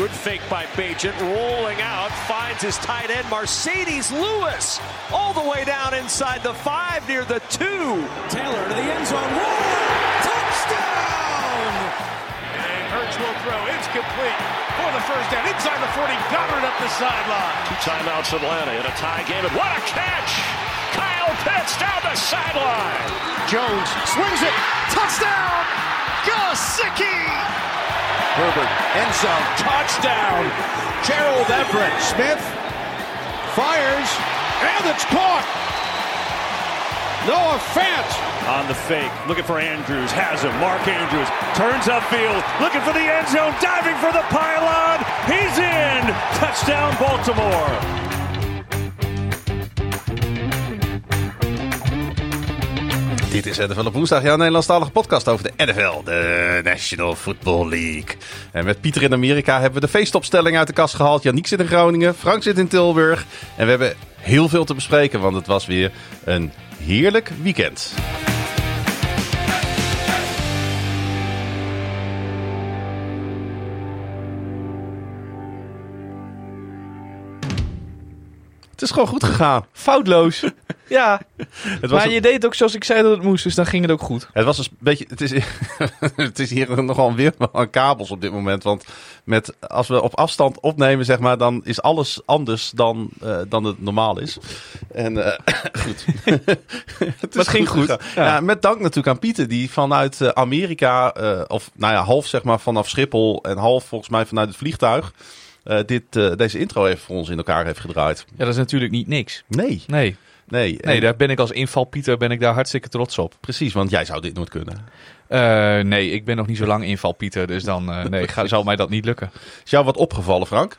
Good fake by Bajent, rolling out, finds his tight end, Mercedes Lewis, all the way down inside the five near the two. Taylor to the end zone. Touchdown! And Hurts will throw. It's complete for the first down. Inside the 40, Goddard up the sideline. Two timeouts Atlanta in a tie game. And what a catch! Kyle Pitts down the sideline. Jones swings it. Touchdown! Gasicki! Herbert, end zone, touchdown! Gerald Everett. Smith fires, and it's caught! Noah Fant On the fake, looking for Andrews, has him. Mark Andrews turns upfield, looking for the end zone, diving for the pylon. He's in. Touchdown, Baltimore. Dit is NFL op woensdag, jouw Nederlandstalige podcast over de NFL, de National Football League. En met Pieter in Amerika hebben we de feestopstelling uit de kast gehaald. Janiek zit in Groningen, Frank zit in Tilburg. En we hebben heel veel te bespreken, want het was weer een heerlijk weekend. Het is gewoon goed gegaan. Foutloos. ja. Het was Maar een- je deed het ook zoals ik zei dat het moest, dus dan ging het ook goed. Het was een beetje. Het is, het is hier nogal weer aan kabels op dit moment. Want met, als we op afstand opnemen, zeg maar, dan is alles anders dan, eh, dan het normaal is. En eh, goed. het het ging goed. Ja. Ja. met dank natuurlijk aan Pieter, die vanuit eh, Amerika, of nou ja, half zeg maar vanaf Schiphol en half volgens mij vanuit het vliegtuig. Eh, dit, eh, deze intro even voor ons in elkaar heeft gedraaid. Ja, dat is natuurlijk niet niks. Nee, Nee, nee. nee En- daar ben ik als inval Pieter ben ik daar hartstikke trots op. Precies, want jij zou dit nooit kunnen. Eh, nee, ik ben nog niet zo lang inval Pieter, dus dan eh, nee, ga, zal mij dat niet lukken. Is jou wat opgevallen, Frank?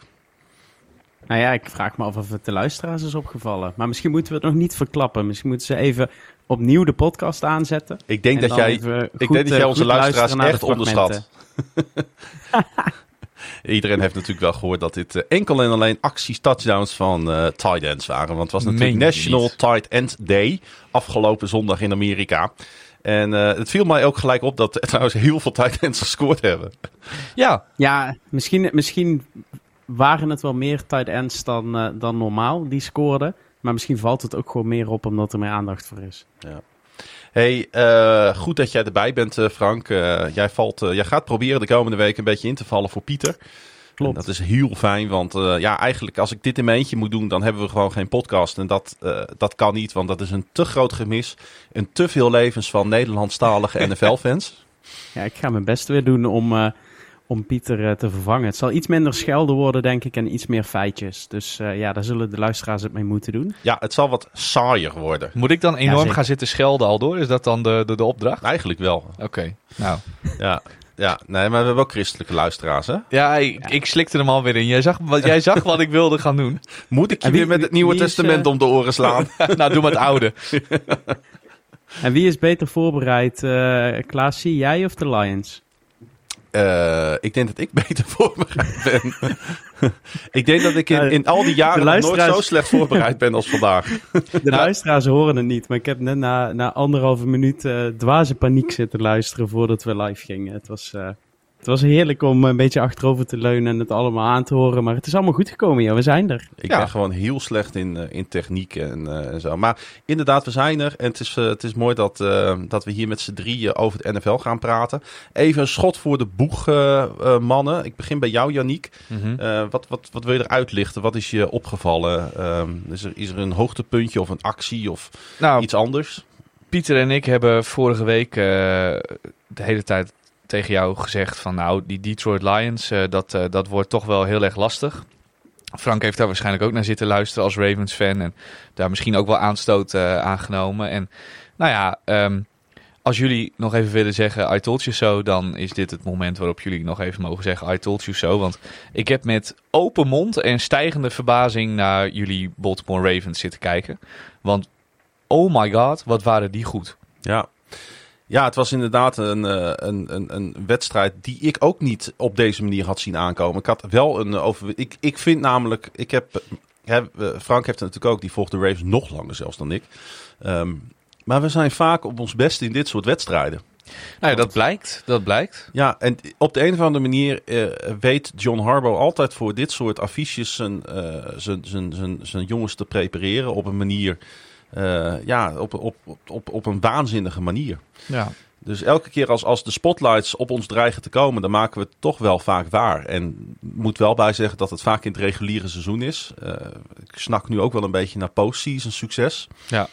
Nou ja, ik vraag me af of het de luisteraars is opgevallen. Maar misschien moeten we het nog niet verklappen. Misschien moeten ze even opnieuw de podcast aanzetten. Ik denk En dat jij, ik goed, denk dat jij onze luisteraars echt onderschat. Iedereen heeft natuurlijk wel gehoord dat dit eh, enkel en alleen acties, touchdowns van eh tight ends waren. Want het was natuurlijk Meen National niet? Tight End Day afgelopen zondag in Amerika. En eh, het viel mij ook gelijk op dat er trouwens heel veel tight ends gescoord hebben. Ja, Ja, misschien, misschien waren het wel meer tight ends dan, dan normaal die scoorden. Maar misschien valt het ook gewoon meer op omdat er meer aandacht voor is. Hey, eh, goed dat jij erbij bent, eh, Frank. Eh, jij, valt, jij gaat proberen de komende week een beetje in te vallen voor Pieter. Klopt. En dat is heel fijn, want ja, eigenlijk als ik dit in mijn eentje moet doen, dan hebben we gewoon geen podcast. En dat, dat kan niet, want dat is een te groot gemis. En te veel levens van Nederlandstalige NFL-fans. Ja, ik ga mijn best weer doen om, om Pieter eh, te vervangen. Het zal iets minder schelden worden, denk ik, en iets meer feitjes. Dus eh, ja, daar zullen de luisteraars het mee moeten doen. Ja, het zal wat saaier worden. moet ik dan enorm gaan zitten schelden al door? Is dat dan de, de, de opdracht? Eigenlijk wel. Oké, nou. Ja, ja, nee, maar we hebben ook christelijke luisteraars, hè? Ja, ik, ik slikte hem alweer in. Jij zag, wat, jij zag wat ik wilde gaan doen. Moet ik je wie- weer met het Nieuwe is, Testament eh, om de oren slaan? nou, doe maar het oude. En wie is beter voorbereid, eh Klaasie, jij of de Lions? Eh, ik denk dat ik beter voorbereid ben. ik denk dat ik in, Ja, in al die jaren nooit zo slecht voorbereid ben als vandaag. De luisteraars horen het niet, maar ik heb net na, na anderhalve minuut eh, dwaze paniek zitten luisteren voordat we live gingen. Het was, eh, het was heerlijk om een beetje achterover te leunen en het allemaal aan te horen, maar het is allemaal goed gekomen, joh. We zijn er. Ik Ja. ben gewoon heel slecht in, eh, in techniek en, eh, en zo. Maar inderdaad, we zijn er. En het is, eh, het is mooi dat, dat we hier met z'n drieën over het NFL gaan praten. Even een schot voor de boeg, mannen. Ik begin bij jou, Janiek. Mhm. Eh, wat, wat, wat wil je eruit lichten? Wat is je opgevallen? Ehm, is, er, is er een hoogtepuntje of een actie of Nou, iets anders? Pieter en ik hebben vorige week eh, de hele tijd tegen jou gezegd van nou, die Detroit Lions, eh, dat, eh, dat wordt toch wel heel erg lastig. Frank heeft daar waarschijnlijk ook naar zitten luisteren als Ravens-fan en daar misschien ook wel aanstoot eh, aangenomen. En nou ja, ehm, als jullie nog even willen zeggen I told you so, dan is dit het moment waarop jullie nog even mogen zeggen I told you so. Want ik heb met open mond en stijgende verbazing naar jullie Baltimore Ravens zitten kijken. Want oh my god, wat waren die goed. Ja. Ja, het was inderdaad een, eh, een, een, een wedstrijd die ik ook niet op deze manier had zien aankomen. Ik had wel een over. Ik, ik vind namelijk, ik heb. eh, eh, Frank heeft het natuurlijk ook, die volgt de Ravens nog langer zelfs dan ik. Ehm, maar we zijn vaak op ons best in dit soort wedstrijden. Nou ja, dat blijkt. Dat blijkt. Ja, en op de een of andere manier eh, weet John Harbaugh altijd voor dit soort affiches zijn, eh, zijn, zijn, zijn, zijn jongens te prepareren op een manier, eh, ja, op, op, op, op een waanzinnige manier. Ja. Dus elke keer als, als de spotlights op ons dreigen te komen, dan maken we het toch wel vaak waar. En ik moet wel bij zeggen dat het vaak in het reguliere seizoen is. Uh, ik snak nu ook wel een beetje naar postseason succes. Ja.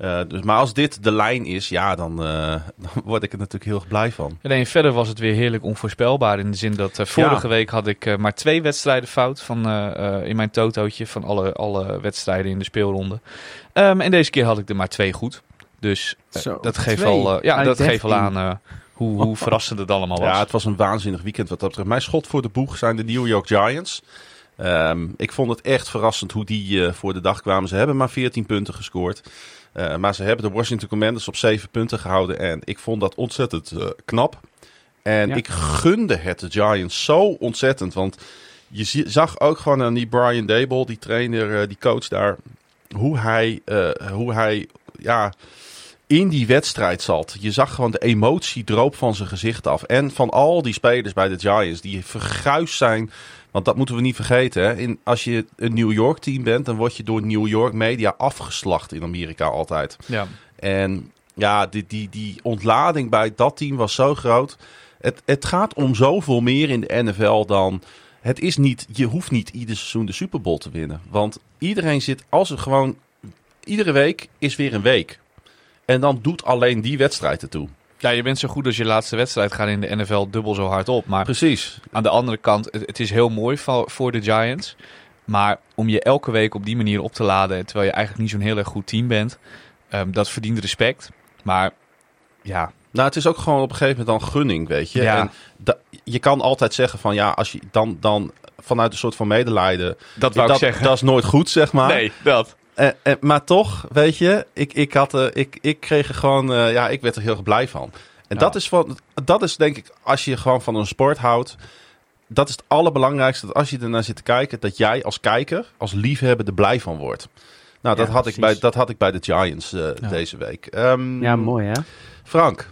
Uh, dus, maar als dit de lijn is, ja, dan, uh, dan word ik er natuurlijk heel erg blij van. En verder was het weer heerlijk onvoorspelbaar. In de zin dat uh, vorige ja. week had ik maar twee wedstrijden fout van, in mijn totootje van alle, alle wedstrijden in de speelronde. Um, en deze keer had ik er maar twee goed. Dus Zo, dat geeft al, ja, dat geeft al aan hoe, hoe verrassend het allemaal was. Ja, het was een waanzinnig weekend wat dat betreft. Mijn schot voor de boeg zijn de New York Giants. Um, ik vond het echt verrassend hoe die voor de dag kwamen. Ze hebben maar 14 punten gescoord. Uh, maar ze hebben de Washington Commanders op zeven punten gehouden. En ik vond dat ontzettend uh, knap. En ja. ik gunde het de Giants zo ontzettend. Want je zag ook gewoon aan die Brian Dable, die trainer, uh, die coach daar, hoe hij, hoe hij ja, in die wedstrijd zat. Je zag gewoon de emotie droop van zijn gezicht af. En van al die spelers bij de Giants die verguisd zijn want dat moeten we niet vergeten. Hè? In, als je een New York team bent, dan word je door New York media afgeslacht in Amerika altijd. Ja. En ja, die, die, die ontlading bij dat team was zo groot. Het, het gaat om zoveel meer in de NFL dan. Het is niet, je hoeft niet ieder seizoen de Super Bowl te winnen. Want iedereen zit, als er gewoon. Iedere week is weer een week. En dan doet alleen die wedstrijd ertoe. Ja, je bent zo goed als je laatste wedstrijd gaat in de NFL dubbel zo hard op. Maar Precies. aan de andere kant, het, het is heel mooi voor de Giants. Maar om je elke week op die manier op te laden, terwijl je eigenlijk niet zo'n heel erg goed team bent, um, dat verdient respect. Maar ja. Nou, het is ook gewoon op een gegeven moment dan gunning, weet je. Ja. En je kan altijd zeggen van ja, als je dan, dan vanuit een soort van medelijden. Dat wou dat, ik zeggen. Dat is nooit goed, zeg maar. Nee, dat. Uh, uh, maar toch, weet je, ik, ik, had, uh, ik, ik kreeg er gewoon, ja, ik werd er heel erg blij van. En ja. dat, is van, dat is denk ik, als je gewoon van een sport houdt, dat is het allerbelangrijkste. Dat als je ernaar zit te kijken, dat jij als kijker, als liefhebber er blij van wordt. Nou, dat, ja, had, ik bij, dat had ik bij de Giants ja. deze week. Um, ja, mooi hè? Frank.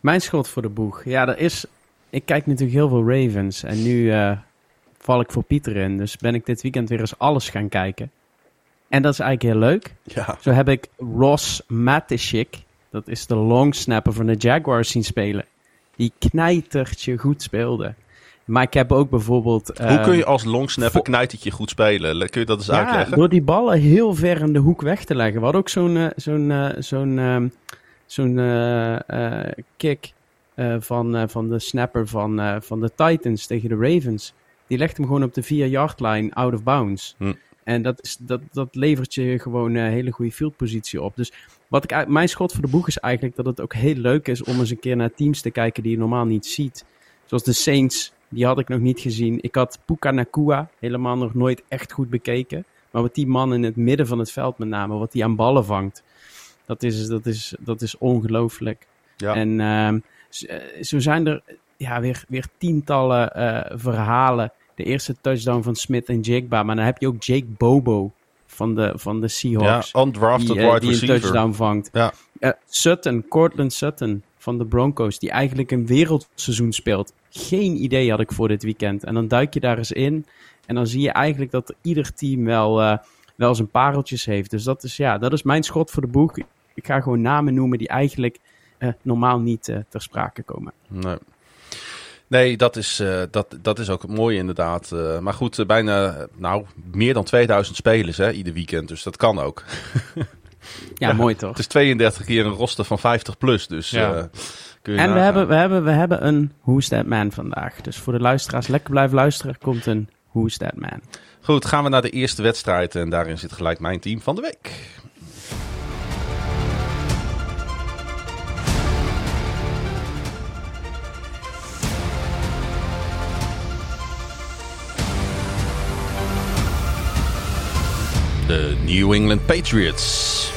Mijn schot voor de boeg. Ja, er is, ik kijk natuurlijk heel veel Ravens en nu val ik voor Pieter in. Dus ben ik dit weekend weer eens alles gaan kijken. En dat is eigenlijk heel leuk. Ja. Zo heb ik Ross Matishik, dat is de long snapper van de Jaguars zien spelen. Die knijtertje goed speelde. Maar ik heb ook bijvoorbeeld... Hoe kun je als long snapper knijtertje goed spelen? Kun je dat eens ja, uitleggen? door die ballen heel ver in de hoek weg te leggen. We hadden ook zo'n uh, zo'n uh, zo'n um, zo'n kick van, van de snapper van, van de Titans tegen de Ravens. Die legt hem gewoon op de 4-yard line out of bounds. Hm. En dat, is, dat, dat levert je gewoon een hele goede fieldpositie op. Dus wat ik, mijn schot voor de boeg is eigenlijk dat het ook heel leuk is om eens een keer naar teams te kijken die je normaal niet ziet. Zoals de Saints, die had ik nog niet gezien. Ik had Puka Nakua helemaal nog nooit echt goed bekeken. Maar wat die man in het midden van het veld met name, wat die aan ballen vangt, dat is, dat is, dat is ongelooflijk. Ja. En uh, zo zijn er ja, weer, weer tientallen uh, verhalen. De eerste touchdown van Smith en Jigba. Maar dan heb je ook Jake Bobo van de, van de Seahawks. Ja, undrafted die, uh, wide die een touchdown vangt. Ja. Uh, Sutton, Cortland Sutton van de Broncos, die eigenlijk een wereldseizoen speelt. Geen idee had ik voor dit weekend. En dan duik je daar eens in. En dan zie je eigenlijk dat ieder team wel, uh, wel zijn pareltjes heeft. Dus dat is, ja, dat is mijn schot voor de boeg. Ik ga gewoon namen noemen die eigenlijk normaal niet ter sprake komen. Nee. Nee, dat is, uh, dat, dat is ook mooi inderdaad. Uh, maar goed, uh, bijna nou, meer dan 2000 spelers hè, ieder weekend. Dus dat kan ook. ja, ja, mooi toch? Het is 32 keer een roster van 50 plus. Dus, ja. en we hebben, we, hebben, we hebben een Who's That Man vandaag. Dus voor de luisteraars, lekker blijven luisteren. Er komt een Who's That Man. Goed, gaan we naar de eerste wedstrijd. En daarin zit gelijk mijn team van de week. De New England Patriots.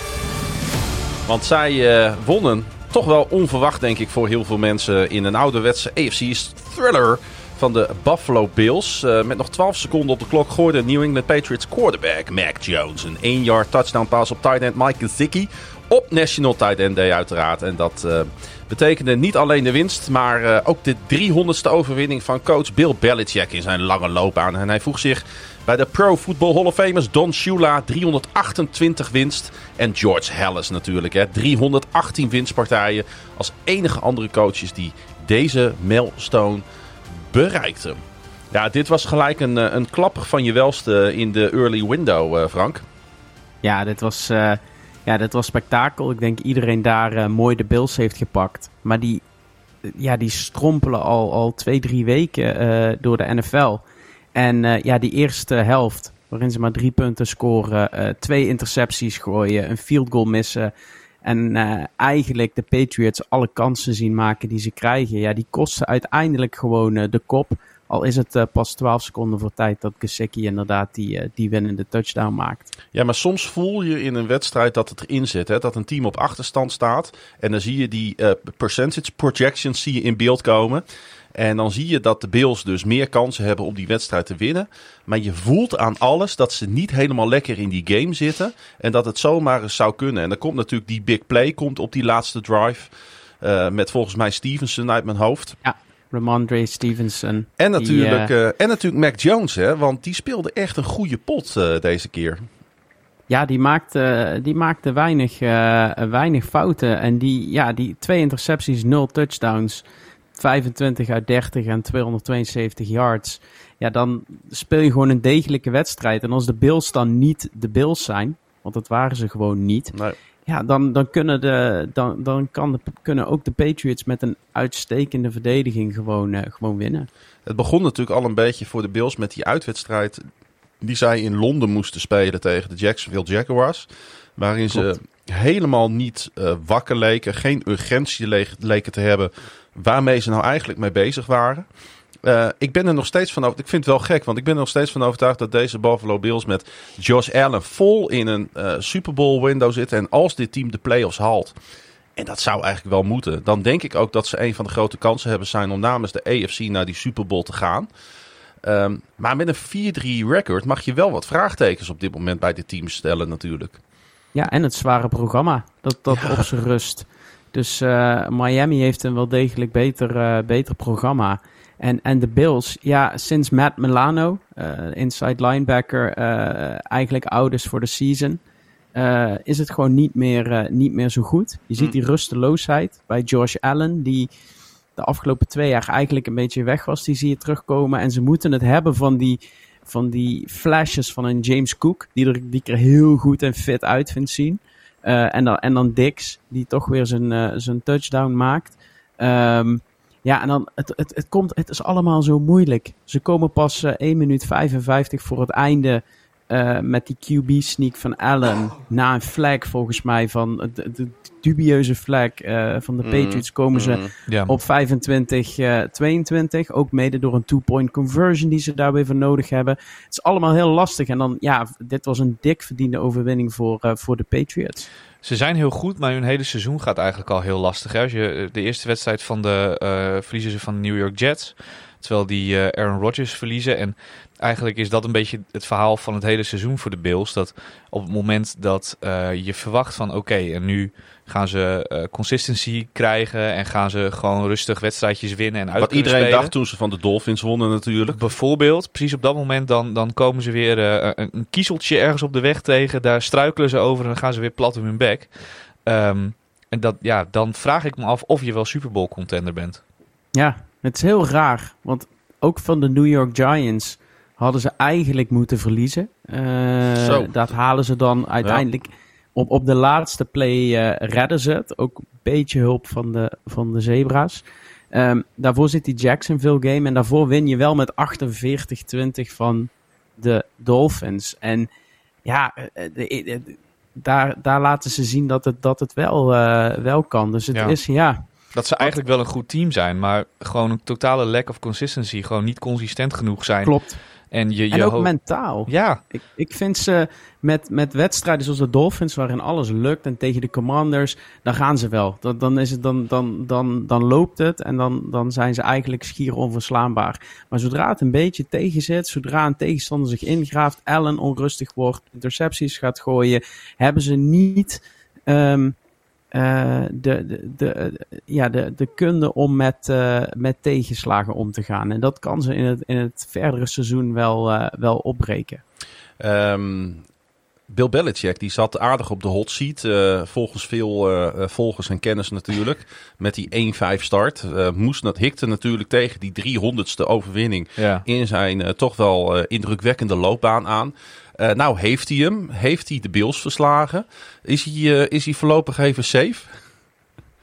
Want zij uh, wonnen toch wel onverwacht, denk ik, voor heel veel mensen in een ouderwetse AFC thriller van de Buffalo Bills. Uh, met nog 12 seconden op de klok gooide New England Patriots quarterback Mac Jones. Een 1 yard touchdown pass op tight end Mike Gesicki. Op National Tight End Day uiteraard. En dat uh, betekende niet alleen de winst, maar ook de 300ste overwinning van coach Bill Belichick in zijn lange loopbaan. En hij vroeg zich bij de Pro Football Hall of Famers Don Shula 328 winst. En George Hallis natuurlijk. Hè, 318 winstpartijen als enige andere coaches die deze milestone bereikten. Ja, dit was gelijk een, eh, een klapper van je welste in de early window, uh, Frank. Ja, dit was, ja, dit was spektakel. Ik denk iedereen daar mooi de Bills heeft gepakt. Maar die, ja, die strompelen al, al twee, drie weken door de NFL. En uh, ja, die eerste helft, waarin ze maar drie punten scoren, uh, twee intercepties gooien, een field goal missen. En uh, eigenlijk de Patriots alle kansen zien maken die ze krijgen. Ja, die kosten uiteindelijk gewoon de kop. Al is het pas 12 seconden voor tijd dat Gesicki inderdaad die, die winnende touchdown maakt. Ja, maar soms voel je in een wedstrijd dat het erin zit. Hè? Dat een team op achterstand staat. En dan zie je die percentage projections zie je in beeld komen. En dan zie je dat de Bills dus meer kansen hebben om die wedstrijd te winnen. Maar je voelt aan alles dat ze niet helemaal lekker in die game zitten. En dat het zomaar eens zou kunnen. En dan komt natuurlijk die big play komt op die laatste drive. Uh, met volgens mij Stevenson uit mijn hoofd. Ja. Ramondre Stevenson. En natuurlijk, die, uh, uh, en natuurlijk Mac Jones, hè, want die speelde echt een goede pot deze keer. Ja, die maakte, die maakte weinig, weinig fouten. En die, ja, die twee intercepties, nul touchdowns. 25 uit 30 en 272 yards. Ja, dan speel je gewoon een degelijke wedstrijd. En als de Bills dan niet de Bills zijn, want dat waren ze gewoon niet. Nee. Ja, dan, dan, kunnen, de, dan, dan kan de, kunnen ook de Patriots met een uitstekende verdediging gewoon, uh, gewoon winnen. Het begon natuurlijk al een beetje voor de Bills met die uitwedstrijd die zij in Londen moesten spelen tegen de Jacksonville Jaguars. Waarin Klopt. ze helemaal niet uh, wakker leken, geen urgentie le leken te hebben waarmee ze nou eigenlijk mee bezig waren. Uh, ik ben er nog steeds van overtuigd. Ik vind het wel gek, want ik ben er nog steeds van overtuigd dat deze Buffalo Bills met Josh Allen vol in een uh, Super Bowl window zitten. En als dit team de playoffs haalt, en dat zou eigenlijk wel moeten, dan denk ik ook dat ze een van de grote kansen hebben zijn om namens de AFC naar die Super Bowl te gaan. Um, maar met een 4-3 record mag je wel wat vraagtekens op dit moment bij dit team stellen natuurlijk. Ja, en het zware programma dat, dat ja. op zijn rust. Dus uh, Miami heeft een wel degelijk beter, uh, beter programma. En, en de Bills, ja, sinds Matt Milano, uh, inside linebacker, eigenlijk oud is voor de season, is het gewoon niet meer, niet meer zo goed. Je ziet die rusteloosheid bij Josh Allen, die de afgelopen twee jaar eigenlijk een beetje weg was. Die zie je terugkomen. En ze moeten het hebben van die, van die flashes van een James Cook, die er, die er heel goed en fit uit vindt zien. Uh, en, dan, en dan Dix, die toch weer zijn, uh, zijn touchdown maakt. Um, ja, en dan, het, het, het, komt, het is allemaal zo moeilijk. Ze komen pas uh, 1 minuut 55 voor het einde met die QB-sneak van Allen. Na een flag volgens mij van de, de dubieuze flag van de Patriots komen ze. Ja. op 25-22. Ook mede door een two-point conversion die ze daar weer voor nodig hebben. Het is allemaal heel lastig. En dan, ja, dit was een dik verdiende overwinning voor, uh, voor de Patriots. Ze zijn heel goed, maar hun hele seizoen gaat eigenlijk al heel lastig. Hè? Als je de eerste wedstrijd van de uh, verliezen ze van de New York Jets. Terwijl die uh, Aaron Rodgers verliezen. En eigenlijk is dat een beetje het verhaal van het hele seizoen voor de Bills. Dat op het moment dat uh, je verwacht van oké, okay, en nu gaan ze uh, consistency krijgen en gaan ze gewoon rustig wedstrijdjes winnen en uit Wat iedereen spelen. dacht toen ze van de Dolphins wonnen natuurlijk. Bijvoorbeeld, precies op dat moment dan, dan komen ze weer uh, een, een kiezeltje ergens op de weg tegen. Daar struikelen ze over en dan gaan ze weer plat op hun bek. Um, en dat, ja, dan vraag ik me af of je wel Super Bowl contender bent. Ja, het is heel raar. Want ook van de New York Giants hadden ze eigenlijk moeten verliezen. Uh, dat halen ze dan uiteindelijk. Ja. Op, op de laatste play uh, redden ze het. Ook een beetje hulp van de, van de Zebra's. Um, daarvoor zit die Jacksonville game. En daarvoor win je wel met 48-20 van de Dolphins. En ja, de, de, de, daar, daar laten ze zien dat het, dat het wel, uh, wel kan. Dus het ja. is ja. Dat ze eigenlijk wel een goed team zijn, maar gewoon een totale lack of consistency. Gewoon niet consistent genoeg zijn. Klopt. En, je, je En ook mentaal. Ja, Ik, ik vind ze met, met wedstrijden zoals de Dolphins, waarin alles lukt, en tegen de Commanders, dan gaan ze wel. Dan, dan, is het, dan, dan, dan, dan loopt het en dan, dan zijn ze eigenlijk schier onverslaanbaar. Maar zodra het een beetje tegen zit, zodra een tegenstander zich ingraaft, Allen onrustig wordt, intercepties gaat gooien, hebben ze niet ehm, eh, de, de, de, ja, de, de kunde om met, eh, met tegenslagen om te gaan. En dat kan ze in het, in het verdere seizoen wel, eh, wel opbreken. Ehm, Bill Belichick die zat aardig op de hot seat. eh, volgens veel eh, eh, volgers en kennis natuurlijk. Met die 1-5 start. Eh, moest dat hikte natuurlijk tegen die 300ste overwinning. ja. In zijn eh, toch wel eh, indrukwekkende loopbaan aan. Eh, nou, heeft hij hem? Heeft hij de Bills verslagen? Is hij, eh, is hij voorlopig even safe?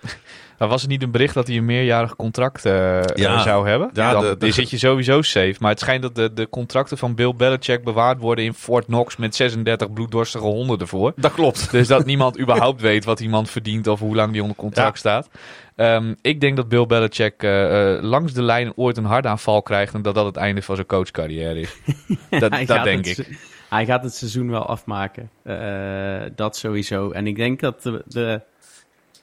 Maar was het niet een bericht dat hij een meerjarig contract eh, Ja. zou hebben? Ja, dan, de- de- dan zit je sowieso safe. Maar het schijnt dat de, de contracten van Bill Belichick bewaard worden in Fort Knox met 36 bloeddorstige honden ervoor. Dat klopt. Dus dat niemand überhaupt weet wat iemand verdient of hoe lang die onder contract Ja. staat. Ehm, ik denk dat Bill Belichick langs de lijn ooit een hartaanval krijgt en dat dat het einde van zijn coachcarrière is. dat dat denk het ik. Hij gaat het seizoen wel afmaken. Eh, dat sowieso. En ik denk dat de, de,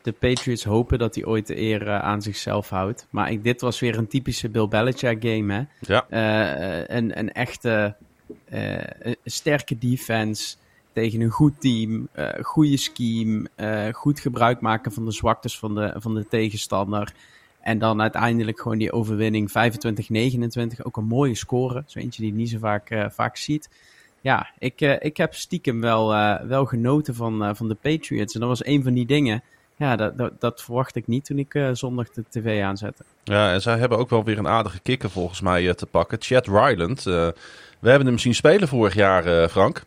de Patriots hopen dat hij ooit de eer eh, aan zichzelf houdt. Maar ik, dit was weer een typische Bill Belichick game. Hè? Ja. Eh, een, een echte een sterke defense tegen een goed team, goede scheme, goed gebruik maken van de zwaktes van de, van de tegenstander. En dan uiteindelijk gewoon die overwinning 25-29. Ook een mooie score. Zo eentje die je niet zo vaak, vaak ziet. Ja, ik, eh, ik heb stiekem wel, eh, wel genoten van, eh, van de Patriots. En dat was een van die dingen. Ja, dat, dat, dat verwacht ik niet toen ik zondag de tv aanzette. Ja, en zij hebben ook wel weer een aardige kikker volgens mij te pakken. Chad Ryland. we hebben hem zien spelen vorig jaar, Frank.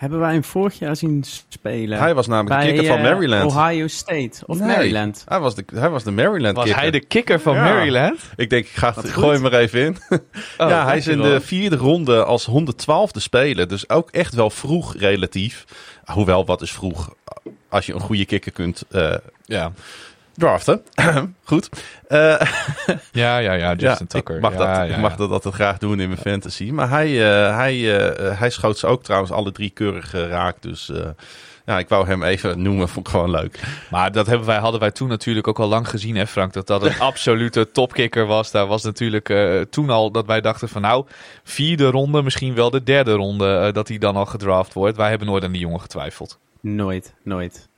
Hebben wij hem vorig jaar zien spelen? Hij was namelijk de kikker van eh, Maryland. Ohio State of Nee, Maryland. Hij was de, hij was de Maryland Was hij de kikker van Ja. Maryland? Ik denk, ik ga het, gooi hem er even in. Oh, ja, hij is in de vierde ronde als 112e speler. Dus ook echt wel vroeg relatief. Hoewel, wat is vroeg? Als je een goede kikker kunt eh, Ja, draften. Goed. Eh, ja, ja, ja Justin ja, Tucker. Ik mag, Ja, dat, ja, ik mag dat altijd graag doen in mijn fantasy. Maar hij, eh, hij, eh, hij schoot ze ook trouwens alle drie keurig geraakt. Dus eh, ja, ik wou hem even noemen. Vond ik gewoon leuk. Maar dat hebben wij, hadden wij toen natuurlijk ook al lang gezien, hè Frank? Dat dat een absolute topkicker was. Daar was natuurlijk eh, toen al dat wij dachten van nou, vierde ronde, misschien wel de derde ronde, eh, dat hij dan al gedraft wordt. Wij hebben nooit aan die jongen getwijfeld. Nooit, nooit.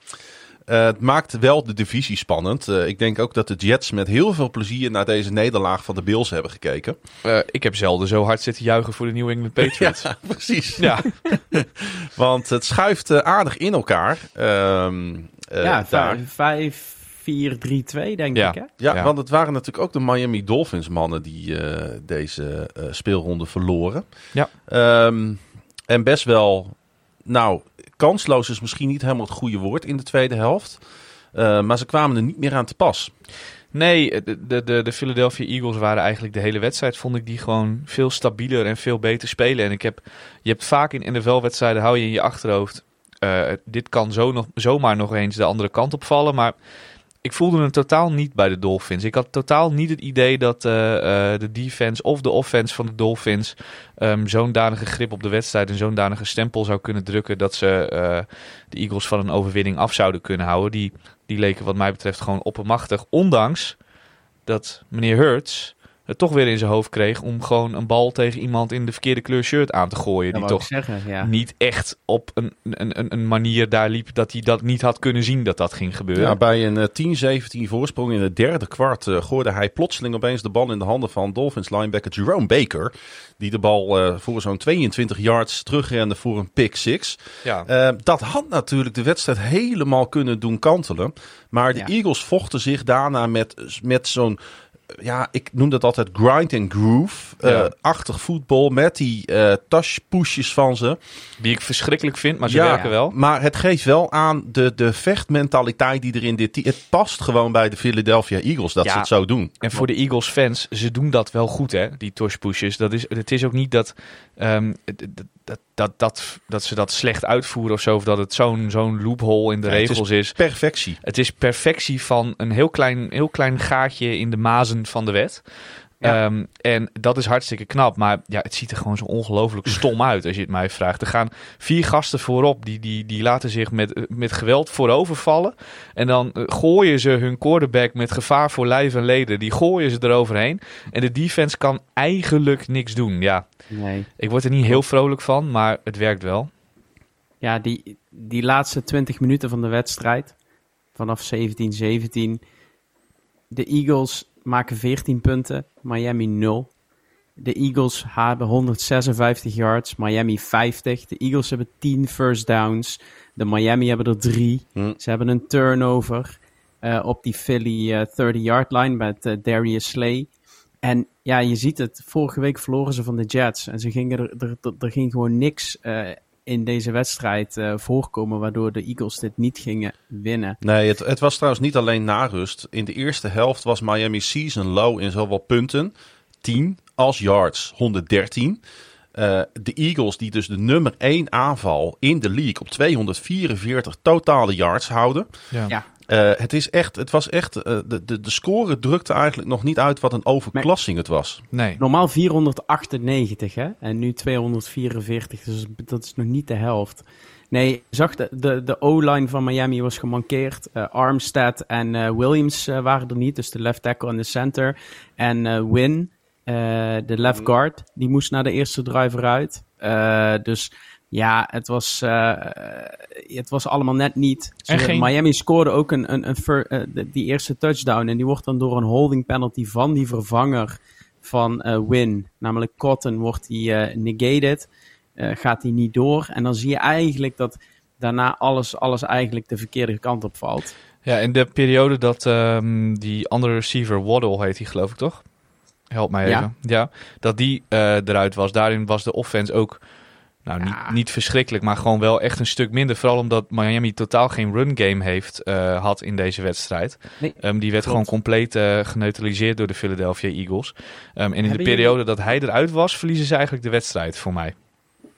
Eh, het maakt wel de divisie spannend. Eh, ik denk ook dat de Jets met heel veel plezier naar deze nederlaag van de Bills hebben gekeken. Eh, ik heb zelden zo hard zitten juichen voor de New England Patriots. Ja. precies. ja. Want het schuift aardig in elkaar. Ehm, eh, ja, daar. 5, 4, 3, 2 denk Ja. ik hè? Ja, Ja. want het waren natuurlijk ook de Miami Dolphins mannen die eh, deze eh, speelronde verloren. Ja. Ehm, en best wel, nou, kansloos is misschien niet helemaal het goede woord in de tweede helft. Eh, maar ze kwamen er niet meer aan te pas. Nee, de, de, de, de Philadelphia Eagles waren eigenlijk de hele wedstrijd, vond ik die gewoon veel stabieler en veel beter spelen. En ik heb, je hebt vaak in NFL-wedstrijden, hou je in je achterhoofd, eh, dit kan zo nog, zomaar nog eens de andere kant op vallen. Maar ik voelde het totaal niet bij de Dolphins. Ik had totaal niet het idee dat eh, eh, de defense of de offense van de Dolphins ehm, zo'n danige grip op de wedstrijd en zo'n danige stempel zou kunnen drukken dat ze eh, de Eagles van een overwinning af zouden kunnen houden. Die, die leken wat mij betreft gewoon oppermachtig. Ondanks dat meneer Hurts het toch weer in zijn hoofd kreeg om gewoon een bal tegen iemand in de verkeerde kleur shirt aan te gooien. Dat die toch ik zeggen, ja. niet echt op een, een, een, een manier daar liep dat hij dat niet had kunnen zien dat dat ging gebeuren. Ja, bij een eh, 10-17 voorsprong in het derde kwart eh, gooide hij plotseling opeens de bal in de handen van Dolphins linebacker Jerome Baker. Die de bal eh, voor zo'n 22 yards terugrende voor een pick six. ja. Eh, dat had natuurlijk de wedstrijd helemaal kunnen doen kantelen. Maar de Ja. Eagles vochten zich daarna met, met zo'n. Ja, ik noem dat altijd grind and groove. eh, achtig voetbal met die eh touchpushes van ze. Die ik verschrikkelijk vind, maar ze werken wel. Maar het geeft wel aan de, de vechtmentaliteit die er in dit team. Het past gewoon bij de Philadelphia Eagles dat Ja. ze het zo doen. En voor de Eagles fans, ze doen dat wel goed, hè? Die touch pushes. Dat is, het is ook niet dat, ehm, dat, dat, dat, dat ze dat slecht uitvoeren of zo. Of dat het zo'n zo'n loophole in de Ja, het is regels is. Perfectie. Het is perfectie van een heel klein, heel klein gaatje in de mazen van de wet. Ja. Ehm, en dat is hartstikke knap. Maar ja, het ziet er gewoon zo ongelooflijk stom uit als je het mij vraagt. Er gaan vier gasten voorop. Die, die, die laten zich met, met geweld voorovervallen. En dan eh, gooien ze hun quarterback met gevaar voor lijf en leden. Die gooien ze eroverheen. En de defense kan eigenlijk niks doen. Ja, Nee. ik word er niet heel vrolijk van, maar het werkt wel. Ja, die, die laatste 20 minuten van de wedstrijd, vanaf 17-17. De Eagles maken 14 punten, Miami 0. De Eagles hebben 156 yards, Miami 50. De Eagles hebben 10 first downs. De Miami hebben er 3. Hm. Ze hebben een turnover eh, op die Philly 30-yard line met eh, Darius Slay. En ja, je ziet het. Vorige week verloren ze van de Jets. En ze gingen er, er, er, er ging gewoon niks eh, in deze wedstrijd eh, voorkomen. Waardoor de Eagles dit niet gingen winnen. Nee, het, het was trouwens niet alleen na rust. In de eerste helft was Miami season low in zowel punten, 10, als yards, 113. Eh, de Eagles, die dus de nummer 1 aanval in de league op 244 totale yards houden. Ja. Ja. Eh, het, is echt, het was echt, eh, de, de, de score drukte eigenlijk nog niet uit wat een overklassing het was. Nee. Normaal 498, hè? En nu 244. Dus dat is nog niet de helft. Nee, je zag de, de, de O-line van Miami was gemankeerd. Eh, Armstead en eh, Williams waren er niet. Dus de left tackle en de center. En eh, Win, eh, de left guard, die moest naar de eerste driver uit. Eh, dus ja, het was, eh, het was allemaal net niet. Geen- Miami scoorde ook een, een, een eh, de- die eerste touchdown. En die wordt dan door een holding penalty van die vervanger van eh, Win, namelijk Cotton, wordt die negated. Gaat die niet door. En dan zie je eigenlijk dat daarna alles, alles eigenlijk de verkeerde kant op valt. Ja, in de periode dat ehm, die andere receiver, Waddle heet hij geloof ik toch? Help mij Ja. even. Ja, dat die eruit was. Daarin was de offense ook, nou niet, Ja. niet verschrikkelijk, maar gewoon wel echt een stuk minder. Vooral omdat Miami totaal geen run game heeft, eh, had in deze wedstrijd. Nee, Ehm, die werd klopt. gewoon compleet eh, geneutraliseerd door de Philadelphia Eagles. Ehm, en in de periode dat hij eruit was, verliezen ze eigenlijk de wedstrijd voor mij.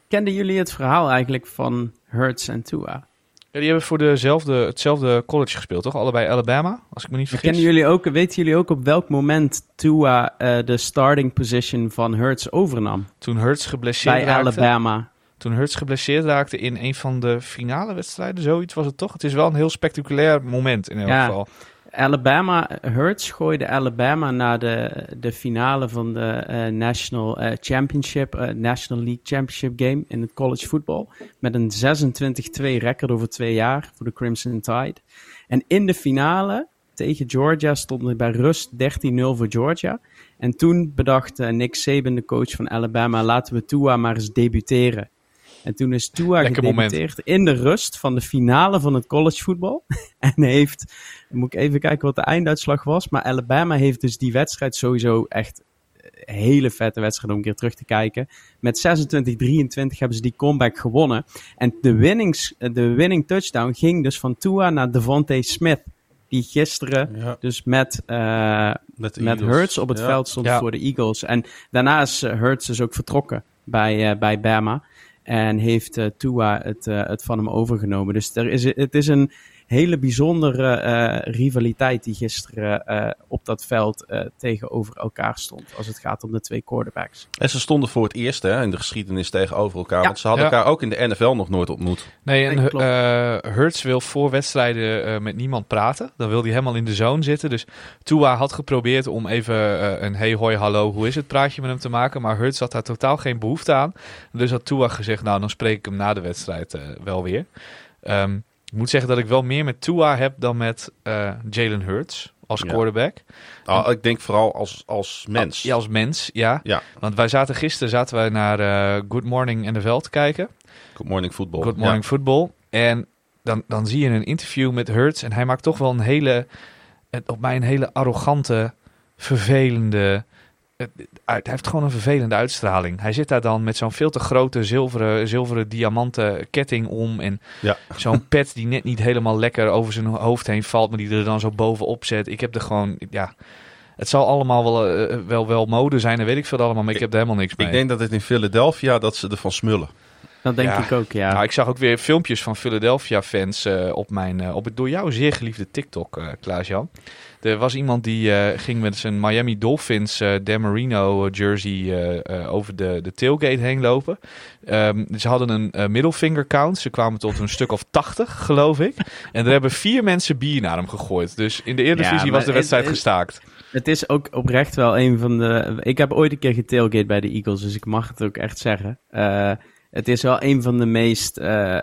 Kenden jullie het verhaal eigenlijk van Hurts en Tua? Ja, die hebben voor dezelfde, hetzelfde college gespeeld, toch? Allebei Alabama, als ik me niet vergis. Kennen jullie ook, weten jullie ook op welk moment Tua eh, de starting position van Hurts overnam? Toen Hurts geblesseerd Bij raakte. Alabama. Toen Hurts geblesseerd raakte in een van de finale wedstrijden, zoiets was het toch? Het is wel een heel spectaculair moment in elk Ja. geval. Alabama, Hurts gooide Alabama naar de, de finale van de eh, National eh, Championship, eh, National League Championship game in het college football. Met een 26-2 record over twee jaar voor de Crimson Tide. En in de finale tegen Georgia stond het bij rust 13-0 voor Georgia. En toen bedacht Nick Saban, de coach van Alabama, laten we Tua maar eens debuteren. En toen is Tua Lekker gedebuteerd in de rust van de finale van het college voetbal. en heeft, dan moet ik even kijken wat de einduitslag was. Maar Alabama heeft dus die wedstrijd sowieso echt een hele vette wedstrijd om een keer terug te kijken. Met 26-23 hebben ze die comeback gewonnen. En de, winnings, de winning touchdown ging dus van Tua naar Devontae Smith. Die gisteren Ja, dus met, eh, met. Hurts op het Ja. veld stond Ja. voor de Eagles. En daarna is eh, Hurts dus ook vertrokken bij, eh, bij Bama. En heeft eh, Tua het, eh, het van hem overgenomen. Dus er is, het is een hele bijzondere eh, rivaliteit die gisteren eh, op dat veld eh, tegenover elkaar stond. Als het gaat om de twee quarterbacks. En ze stonden voor het eerst hè, in de geschiedenis tegenover elkaar. Ja. Want ze hadden Ja. elkaar ook in de NFL nog nooit ontmoet. Nee, en eh Hurts wil voor wedstrijden eh, met niemand praten. Dan wil hij helemaal in de zone zitten. Dus Tua had geprobeerd om even eh, een hey hoi hallo hoe is het praatje met hem te maken. Maar Hurts had daar totaal geen behoefte aan. Dus had Tua gezegd nou dan spreek ik hem na de wedstrijd eh, wel weer. Ehm, ik moet zeggen dat ik wel meer met Tua heb dan met eh, Jalen Hurts als Ja. quarterback. Nou, ik denk vooral als, als mens. Ja, als mens, ja. Ja. Want wij zaten gisteren zaten wij naar eh, Good Morning NFL te kijken. Good morning football. Good Morning Football. En dan, dan zie je een interview met Hurts. En hij maakt toch wel een hele, op mij een hele arrogante, vervelende... Hij heeft gewoon een vervelende uitstraling. Hij zit daar dan met zo'n veel te grote zilveren, zilveren diamanten ketting om. En Ja. zo'n pet die net niet helemaal lekker over zijn hoofd heen valt. Maar die er dan zo bovenop zet. Ik heb er gewoon, ja... Het zal allemaal wel, eh, wel, wel mode zijn en weet ik veel allemaal. Maar ik heb er helemaal niks mee. Ik denk dat het in Philadelphia dat ze ervan smullen. Dat denk Ja. ik ook, ja. Nou, ik zag ook weer filmpjes van Philadelphia-fans eh, op, mijn, eh, op het door jou zeer geliefde TikTok, eh Klaas-Jan. Er was iemand die ging met zijn Miami Dolphins Dan Marino jersey over de, de tailgate heen lopen. Ehm, ze hadden een middelfinger count. Ze kwamen tot een stuk of 80, geloof ik. En er hebben vier mensen bier naar hem gegooid. Dus in de Eredivisie Ja, was de wedstrijd het- gestaakt. Het is ook oprecht wel een van de... Ik heb ooit een keer getailgate bij de Eagles, dus ik mag het ook echt zeggen. Het is wel een van de meest... eh,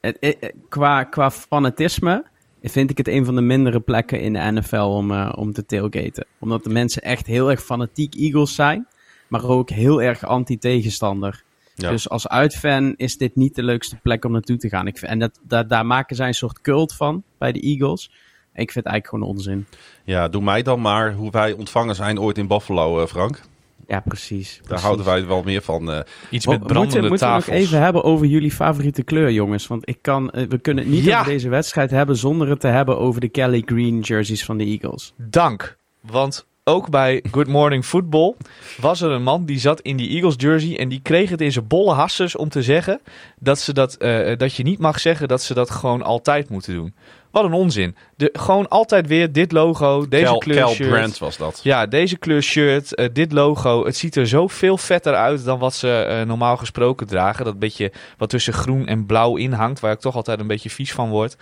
het, eh, eh, qua, qua fanatisme vind ik het een van de mindere plekken in de NFL om, om te tailgaten. Omdat de mensen echt heel erg fanatiek Eagles zijn, maar ook heel erg anti-tegenstander. Ja. Dus als uitfan is dit niet de leukste plek om naartoe te gaan. Ik vind, en dat, daar daar maken zij een soort cult van bij de Eagles. Ik vind het eigenlijk gewoon onzin. Ja, doe mij dan maar hoe wij ontvangen zijn ooit in Buffalo, Frank. Ja, precies. Daar precies. houden wij wel meer van. eh. Iets met brandende moeten, moeten we nog even hebben over jullie favoriete kleur, jongens? Want ik kan, eh, we kunnen het niet Ja. over deze wedstrijd hebben zonder het te hebben over de Kelly Green jerseys van de Eagles. Dank. Want ook bij Good Morning Football was er een man die zat in die Eagles jersey en die kreeg het in zijn bolle hasses om te zeggen dat, ze dat, eh, dat je niet mag zeggen dat ze dat gewoon altijd moeten doen. Wat een onzin. De, gewoon altijd weer dit logo, deze kleur Cal shirt. Brandt was dat. Ja, deze kleur shirt, eh, dit logo. Het ziet er zo veel vetter uit dan wat ze eh, normaal gesproken dragen. Dat beetje wat tussen groen en blauw in hangt, waar ik toch altijd een beetje vies van word.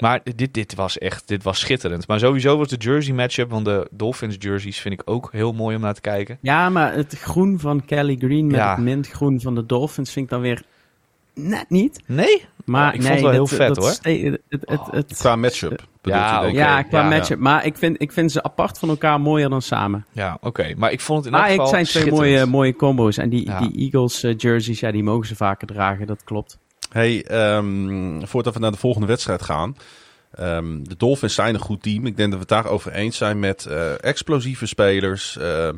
Maar dit, dit was echt dit was schitterend. Maar sowieso was de jersey matchup van de Dolphins jerseys vind ik ook heel mooi om naar te kijken. Ja, maar het groen van Kelly Green met Ja. het mintgroen van de Dolphins vind ik dan weer net niet. Nee? Maar Ja, ik vond het wel heel vet, dat hoor. Oh, Het, het, het, het- Qua matchup. Ja, ja, qua ja, matchup. Maar ik vind, ik vind ze apart van elkaar mooier dan samen. Ja, oké. Maar ik vond het in Maar elk het geval zijn twee mooie, mooie combo's. En die, Ja. die Eagles eh, jerseys, ja, die mogen ze vaker dragen. Dat klopt. Hey, ehm, voordat we naar de volgende wedstrijd gaan. Ehm, de Dolphins zijn een goed team. Ik denk dat we het daarover eens zijn met eh, explosieve spelers. Ehm,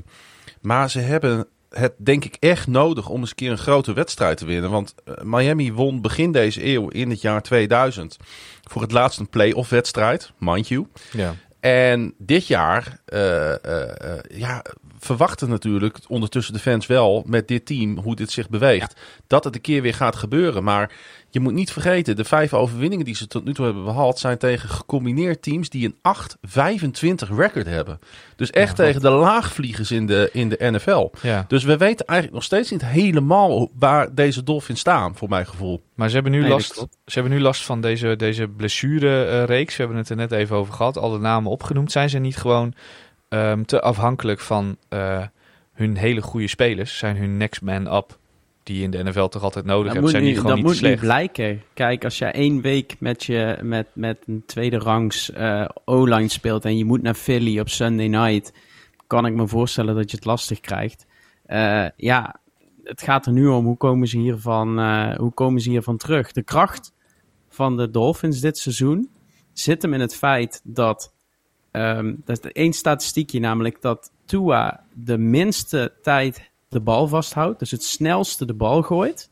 maar ze hebben het denk ik echt nodig om eens een keer een grote wedstrijd te winnen. Want eh, Miami won begin deze eeuw in het jaar 2000 voor het laatst een play-off wedstrijd, mind you. Ja. En dit jaar eh, eh, ja, verwachten natuurlijk ondertussen de fans wel met dit team hoe dit zich beweegt. Dat het een keer weer gaat gebeuren. Maar je moet niet vergeten, de vijf overwinningen die ze tot nu toe hebben behaald zijn tegen gecombineerd teams die een 8-25 record hebben. Dus echt tegen de laagvliegers in de, in de NFL. ja. Dus we weten eigenlijk nog steeds niet helemaal waar deze Dolphins staan, voor mijn gevoel. Maar ze hebben nu, Nee, last, ze hebben nu last van deze, deze blessure-reeks. we hebben het er net even over gehad. Al de namen opgenoemd. Zijn ze niet gewoon ehm, te afhankelijk van eh, hun hele goede spelers? Zijn hun next man up, die je in de NFL toch altijd nodig Dat hebt, moet, zijn nu, die gewoon dat niet moet slecht? blijken. Kijk, als jij één week met, je, met, met een tweede rangs eh, O-line speelt en je moet naar Philly op Sunday night, kan ik me voorstellen dat je het lastig krijgt. Eh, ja, het gaat er nu om hoe komen ze hiervan, eh, hoe komen ze hiervan terug. De kracht van de Dolphins dit seizoen zit hem in het feit dat, ehm, dat is één statistiekje namelijk dat Tua de minste tijd de bal vasthoudt, dus het snelste de bal gooit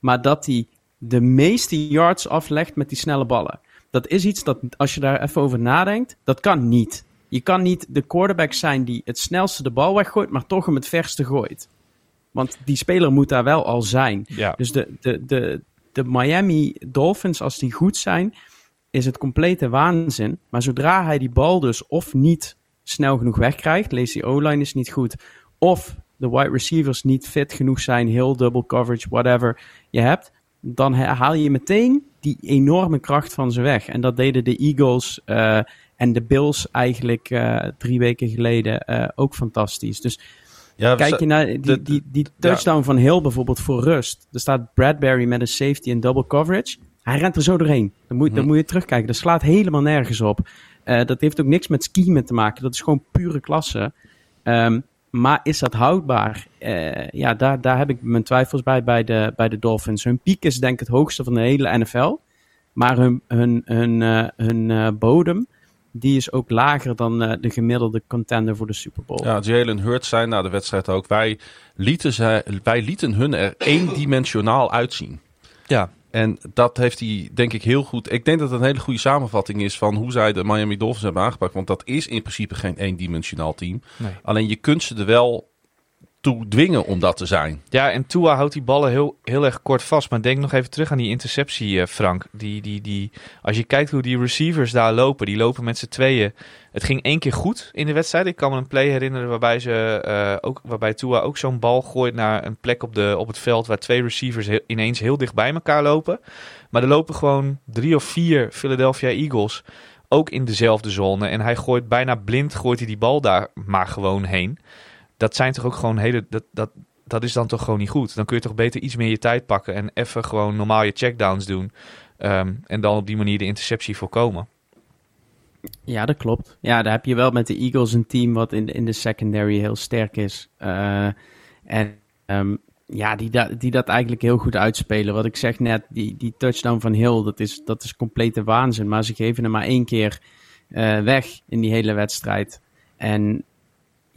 maar dat hij de meeste yards aflegt met die snelle ballen. Dat is iets dat, als je daar even over nadenkt, dat kan niet. Je kan niet de quarterback zijn die het snelste de bal weggooit, maar toch hem het verste gooit. Want die speler moet daar wel al zijn. Ja. Dus de, de, de, de Miami Dolphins, als die goed zijn, is het complete waanzin. Maar zodra hij die bal dus of niet snel genoeg wegkrijgt, lees die O-line is niet goed, of de wide receivers niet fit genoeg zijn, heel double coverage, whatever je hebt, dan ha- haal je meteen die enorme kracht van ze weg. En dat deden de Eagles eh, en de Bills eigenlijk eh, drie weken geleden eh, ook fantastisch. Dus Ja, Kijk je naar die, de- die, die touchdown van Hill bijvoorbeeld voor rust. Er staat Bradbury met een safety en double coverage. Hij rent er zo doorheen. Dan moet, dan moet je terugkijken. Dat slaat helemaal nergens op. Dat heeft ook niks met skiën te maken. Dat is gewoon pure klasse. Ehm, maar is dat houdbaar? Eh, ja, daar, daar heb ik mijn twijfels bij, bij de, bij de Dolphins. Hun piek is denk ik het hoogste van de hele NFL. Maar hun, hun, hun, eh, hun eh, bodem, die is ook lager dan eh, de gemiddelde contender voor de Super Bowl. Ja, Jalen Hurts zei na de wedstrijd ook. Wij lieten, ze, wij lieten hun er eendimensionaal uitzien. Ja. En dat heeft hij, denk ik, heel goed. Ik denk dat het een hele goede samenvatting is van hoe zij de Miami Dolphins hebben aangepakt. Want dat is in principe geen eendimensionaal team. Nee. Alleen je kunt ze er wel toe dwingen om dat te zijn. Ja, en Tua houdt die ballen heel, heel erg kort vast. Maar denk nog even terug aan die interceptie, uh, Frank. Die, die, die, als je kijkt hoe die receivers daar lopen, die lopen met z'n tweeën. Het ging één keer goed in de wedstrijd. Ik kan me een play herinneren waarbij, ze, uh, ook, waarbij Tua ook zo'n bal gooit naar een plek op, de, op het veld waar twee receivers ineens heel dicht bij elkaar lopen. Maar er lopen gewoon drie of vier Philadelphia Eagles ook in dezelfde zone. En hij gooit bijna blind, gooit hij die bal daar maar gewoon heen dat zijn toch ook gewoon hele. Dat, dat, dat is dan toch gewoon niet goed. Dan kun je toch beter iets meer je tijd pakken en even gewoon normaal je checkdowns doen. Um, en dan op die manier de interceptie voorkomen. Ja, dat klopt. Ja, daar heb je wel met de Eagles een team wat in in de secondary heel sterk is. Uh, en um, ja, die, da die dat eigenlijk heel goed uitspelen. Wat ik zeg net, die, die touchdown van Hill, dat is, dat is complete waanzin. Maar ze geven hem maar één keer uh, weg in die hele wedstrijd. En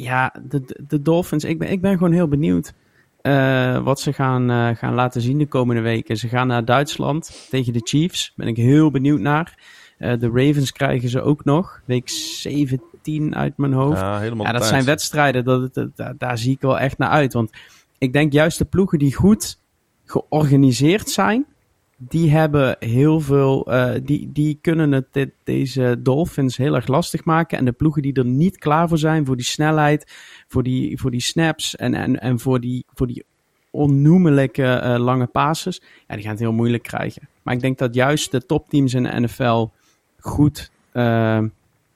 ja, de, de Dolphins, ik ben, ik ben gewoon heel benieuwd uh, wat ze gaan, uh, gaan laten zien de komende weken. Ze gaan naar Duitsland tegen de Chiefs. Ben ik heel benieuwd naar. Uh, de Ravens krijgen ze ook nog. Week 17 uit mijn hoofd. Ja, helemaal ja dat zijn wedstrijden, dat, dat, dat, daar zie ik wel echt naar uit. Want ik denk juist de ploegen die goed georganiseerd zijn, die hebben heel veel, uh, die, die kunnen het dit, deze Dolphins heel erg lastig maken. En de ploegen die er niet klaar voor zijn, voor die snelheid, voor die, voor die snaps en, en, en voor die, voor die onnoemelijke uh, lange passes, ja, die gaan het heel moeilijk krijgen. Maar ik denk dat juist de topteams in de NFL goed uh,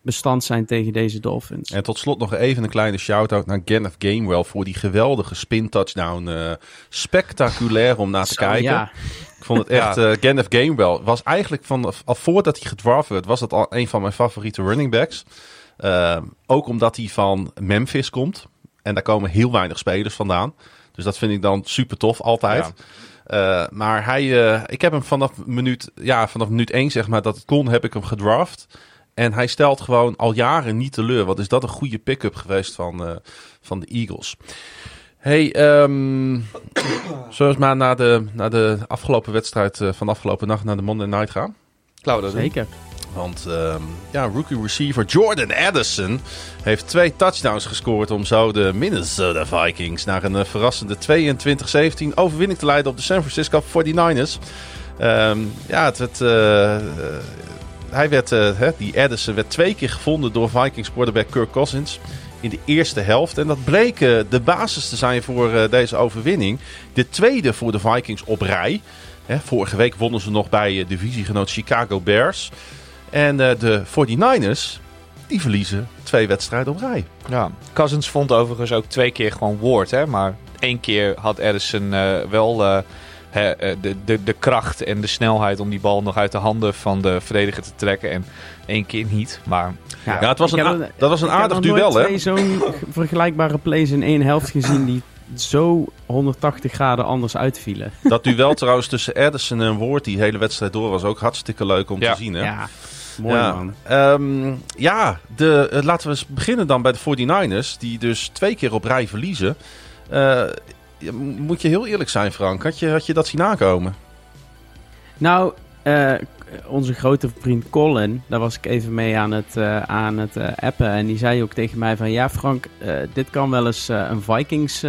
bestand zijn tegen deze Dolphins. En tot slot nog even een kleine shout-out naar Kenneth Gamewell voor die geweldige spin touchdown. Uh, spectaculair om naar te Zo, kijken. ja. Ik vond het echt, uh, Kenneth Gamewell was eigenlijk van, al voordat hij gedraft werd, was het al een van mijn favoriete running backs. Uh, ook omdat hij van Memphis komt. En daar komen heel weinig spelers vandaan. Dus dat vind ik dan super tof altijd. Ja. Uh, maar hij, uh, ik heb hem vanaf minuut, ja, vanaf minuut 1 zeg maar dat het kon, heb ik hem gedraft. En hij stelt gewoon al jaren niet teleur. Wat is dat een goede pick-up geweest van, uh, van de Eagles. Hey, um, zullen we maar naar de, naar de afgelopen wedstrijd uh, van de afgelopen nacht, naar de Monday Night gaan? Klaar dat Zeker. Want um, ja, rookie receiver Jordan Addison heeft twee touchdowns gescoord om zo de Minnesota Vikings naar een uh, verrassende 22-17 overwinning te leiden op de San Francisco 49ers. Um, ja, het uh, hij werd, uh, die Addison werd twee keer gevonden door Vikings quarterback Kirk Cousins in de eerste helft. En dat bleek uh, de basis te zijn voor uh, deze overwinning. De tweede voor de Vikings op rij. Vorige week wonnen ze nog bij divisiegenoot Chicago Bears. En de 49ers, die verliezen twee wedstrijden op rij. Ja, Cousins vond overigens ook twee keer gewoon woord. Hè? Maar één keer had Addison wel de, de, de kracht en de snelheid om die bal nog uit de handen van de verdediger te trekken. En één keer niet. Maar ja, ja het was een, dat was een aardig duel, hè? Ik heb zo'n vergelijkbare plays in één helft gezien die zo 180 graden anders uitvielen. Dat duel trouwens tussen Edison en Ward die hele wedstrijd door was ook hartstikke leuk om ja. te zien, hè? Ja, mooi ja. man. Um, ja, de, uh, laten we eens beginnen dan bij de 49ers, die dus twee keer op rij verliezen. Uh, moet je heel eerlijk zijn, Frank. Had je, had je dat zien aankomen? Nou, uh, onze grote vriend Colin, daar was ik even mee aan het, uh, aan het uh, appen. En die zei ook tegen mij van... Ja, Frank, dit kan wel eens een Vikings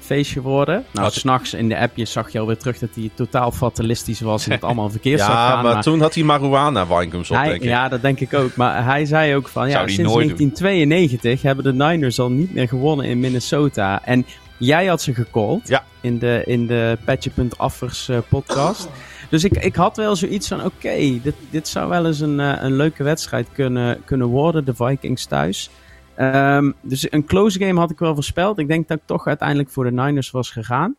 feestje worden. Nou, s'nachts in de appjes zag je alweer terug dat hij totaal fatalistisch was... en het allemaal verkeerd ja, zou gaan. maar, maar toen had hij marijuana Vikings op, hij, denk ik. Ja, dat denk ik ook. Maar hij zei ook van... Ja, sinds nooit 1992 hebben de Niners al niet meer gewonnen in Minnesota. En Jij had ze gecallt ja. in de, in de Petje.affers uh, podcast. Dus ik, ik had wel zoiets van, oké, okay, dit, dit zou wel eens een, uh, een leuke wedstrijd kunnen, kunnen worden, de Vikings thuis. Um, dus een close game had ik wel voorspeld. Ik denk dat ik toch uiteindelijk voor de Niners was gegaan.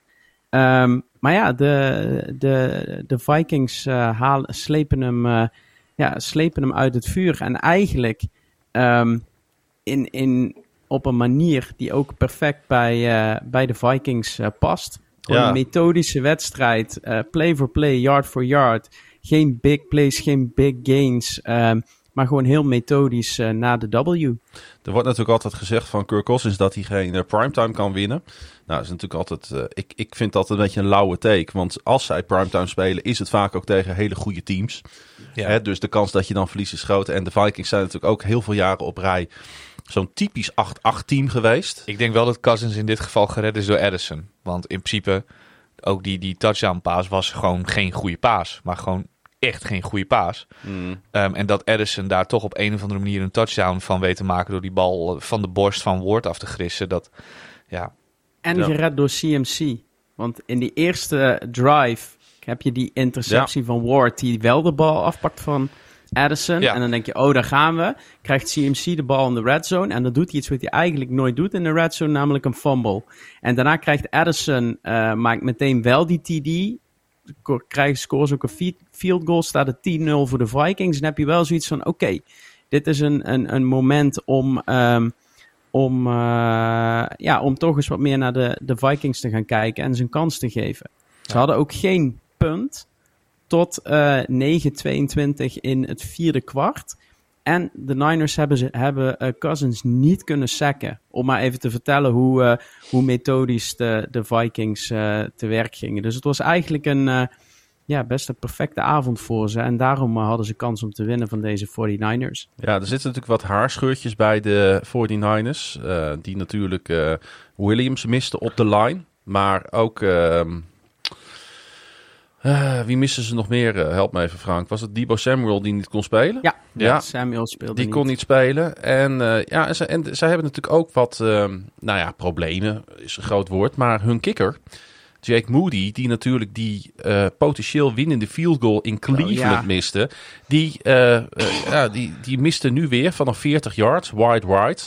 Um, maar ja, de, de, de Vikings uh, halen, slepen, hem, ja, slepen hem uit het vuur. En eigenlijk um, in... in op een manier die ook perfect bij, uh, bij de Vikings uh, past. Gewoon Ja. een methodische wedstrijd, uh, play for play, yard for yard. Geen big plays, geen big gains. Um, maar gewoon heel methodisch uh, naar de W. Er wordt natuurlijk altijd gezegd van Kirk Cousins dat hij geen uh, primetime kan winnen. Nou, dat is natuurlijk altijd. Uh, ik, ik vind dat een beetje een lauwe take. Want als zij primetime spelen, is het vaak ook tegen hele goede teams. Ja. Hè, dus de kans dat je dan verliest is groot. En de Vikings zijn natuurlijk ook heel veel jaren op rij zo'n typisch 8-8 team geweest. Ik denk wel dat Cousins in dit geval gered is door Edison. Want in principe, ook die, die touchdown paas was gewoon geen goede paas. Maar gewoon echt geen goede paas. Mm. Um, en dat Edison daar toch op een of andere manier een touchdown van weet te maken door die bal van de borst van Ward af te grissen. Dat, ja. En ja. gered door CMC. Want in die eerste drive heb je die interceptie ja. van Ward die wel de bal afpakt van Addison. Ja. En dan denk je, oh, daar gaan we. Krijgt CMC de bal in de red zone. En dan doet hij iets wat hij eigenlijk nooit doet in de red zone, namelijk een fumble. En daarna krijgt Addison, uh, maakt meteen wel die TD. Krijgt, scores ook een field goal, staat het 10-0 voor de Vikings. Dan heb je wel zoiets van, oké, okay, dit is een, een, een moment om... Um, om, uh, ja, om toch eens wat meer naar de, de Vikings te gaan kijken en ze een kans te geven. Ze hadden ook geen punt tot uh, 9-22 in het vierde kwart. En de Niners hebben, ze, hebben uh, Cousins niet kunnen sacken. Om maar even te vertellen hoe, uh, hoe methodisch de, de Vikings te werk gingen. Dus het was eigenlijk een ja, best een perfecte avond voor ze. En daarom hadden ze kans om te winnen van deze 49ers. Ja, er zitten natuurlijk wat haarscheurtjes bij de 49ers. die natuurlijk Williams miste op de line. Maar ook... ehm, Uh, wie missen ze nog meer? Uh, help me even, Frank. Was het Debo Samuel die niet kon spelen? Ja, ja. Samuel speelde Die niet. kon niet spelen. En, uh, ja, en, ze, en zij hebben natuurlijk ook wat, nou ja, problemen is een groot woord. Maar hun kikker, Jake Moody, die natuurlijk die uh, potentieel winnende field goal in Cleveland oh, ja. miste, die, uh, uh, ja, die, die miste nu weer vanaf 40 yards, wide wide.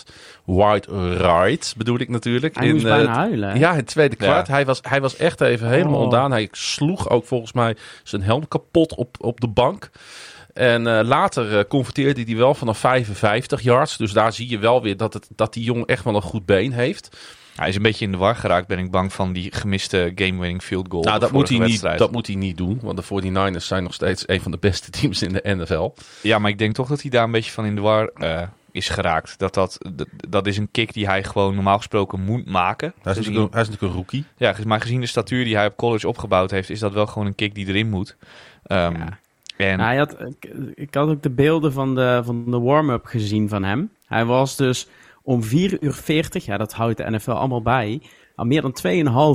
Wide right bedoel ik natuurlijk. Hij in, moest bijna huilen. Ja, in het tweede kwart. Ja. Hij, was, hij was echt even helemaal oh. ondaan. Hij sloeg ook volgens mij zijn helm kapot op, op de bank. En uh, later uh, converteerde hij wel vanaf 55 yards. Dus daar zie je wel weer dat, het, dat die jongen echt wel een goed been heeft. Hij is een beetje in de war geraakt, ben ik bang, van die gemiste game-winning field goal. Nou, dat moet, hij niet, dat moet hij niet doen, want de 49ers zijn nog steeds een van de beste teams in de NFL. Ja, maar ik denk toch dat hij daar een beetje van in de war uh, is geraakt. Dat, dat, dat is een kick die hij gewoon normaal gesproken moet maken. Hij is, gezien, natuurlijk, hij is natuurlijk een rookie. Ja, maar gezien de statuur die hij op college opgebouwd heeft, is dat wel gewoon een kick die erin moet. Um, ja. En... Nou, hij had, ik had ook de beelden van de, van de warm-up gezien van hem. Hij was dus om 4 uur 40, ja, dat houdt de NFL allemaal bij. Al meer dan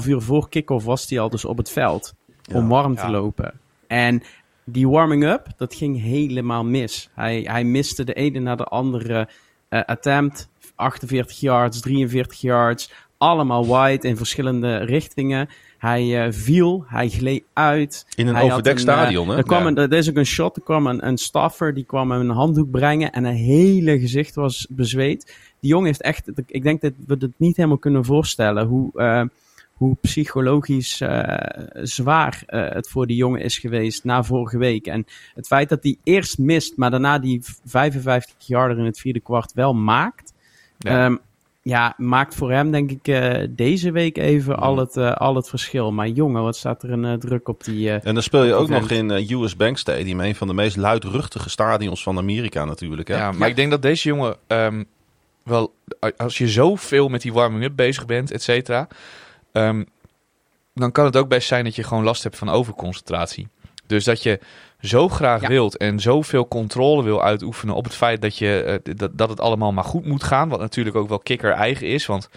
2,5 uur voor kick-off was hij al dus op het veld ja, om warm ja. te lopen. En die warming-up, dat ging helemaal mis. Hij, hij miste de ene na de andere uh, attempt. 48 yards, 43 yards. Allemaal wide in verschillende richtingen. Hij uh, viel, hij gleed uit. In een overdekt stadion, uh, hè? Er, kwam ja. een, er is ook een shot, er kwam een, een staffer, die kwam hem een handdoek brengen en een hele gezicht was bezweet. Die jongen heeft echt, ik denk dat we het niet helemaal kunnen voorstellen hoe, uh, hoe psychologisch uh, zwaar uh, het voor die jongen is geweest na vorige week. En het feit dat hij eerst mist, maar daarna die 55 yarder in het vierde kwart wel maakt. Ja. Um, ja, maakt voor hem denk ik uh, deze week even al, het, uh, al het verschil. Maar jongen, wat staat er een uh, druk op die... en dan speel je ook nog in US Bank Stadium, een van de meest luidruchtige stadions van Amerika natuurlijk. Hè? Ja, maar ja. ik denk dat deze jongen um, wel, als je zoveel met die warming-up bezig bent, et cetera, um, dan kan het ook best zijn dat je gewoon last hebt van overconcentratie. Dus dat je zo graag ja. wilt en zoveel controle wil uitoefenen op het feit dat, je, uh, dat, dat het allemaal maar goed moet gaan. Wat natuurlijk ook wel kikker eigen is. Want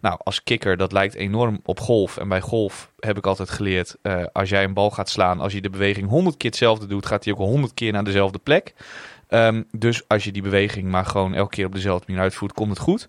nou, als kikker, dat lijkt enorm op golf. En bij golf heb ik altijd geleerd, uh, als jij een bal gaat slaan, als je de beweging honderd keer hetzelfde doet, gaat hij ook honderd keer naar dezelfde plek. Um, dus als je die beweging maar gewoon elke keer op dezelfde manier uitvoert, komt het goed.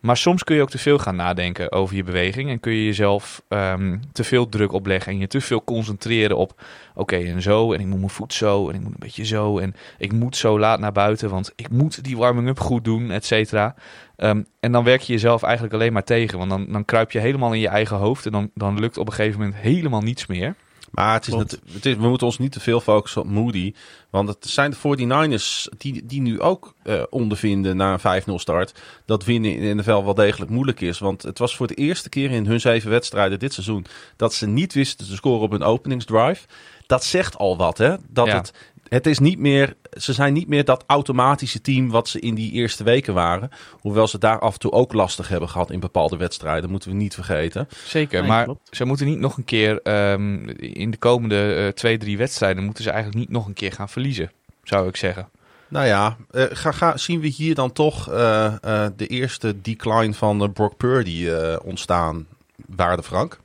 Maar soms kun je ook te veel gaan nadenken over je beweging. En kun je jezelf um, te veel druk opleggen. En je te veel concentreren op. Oké, en zo. En ik moet mijn voet zo. En ik moet een beetje zo. En ik moet zo laat naar buiten. Want ik moet die warming-up goed doen, et cetera. Um, en dan werk je jezelf eigenlijk alleen maar tegen. Want dan, dan kruip je helemaal in je eigen hoofd. En dan, dan lukt op een gegeven moment helemaal niets meer. Maar het is net, het is, we moeten ons niet te veel focussen op Moody. Want het zijn de 49ers die, die nu ook uh, ondervinden na een 5-0 start. Dat winnen in de NFL wel degelijk moeilijk is. Want het was voor de eerste keer in hun zeven wedstrijden dit seizoen dat ze niet wisten te scoren op een openingsdrive. dat zegt al wat, hè? Dat Ja. het, het is niet meer, ze zijn niet meer dat automatische team wat ze in die eerste weken waren. Hoewel ze daar af en toe ook lastig hebben gehad in bepaalde wedstrijden, moeten we niet vergeten. Zeker, Nee, maar klopt. ze moeten niet nog een keer ehm, in de komende eh, twee, drie wedstrijden moeten ze eigenlijk niet nog een keer gaan verliezen, zou ik zeggen. Nou ja, eh, ga, ga, zien we hier dan toch eh, eh, de eerste decline van Brock Purdy eh, ontstaan, waarde Frank?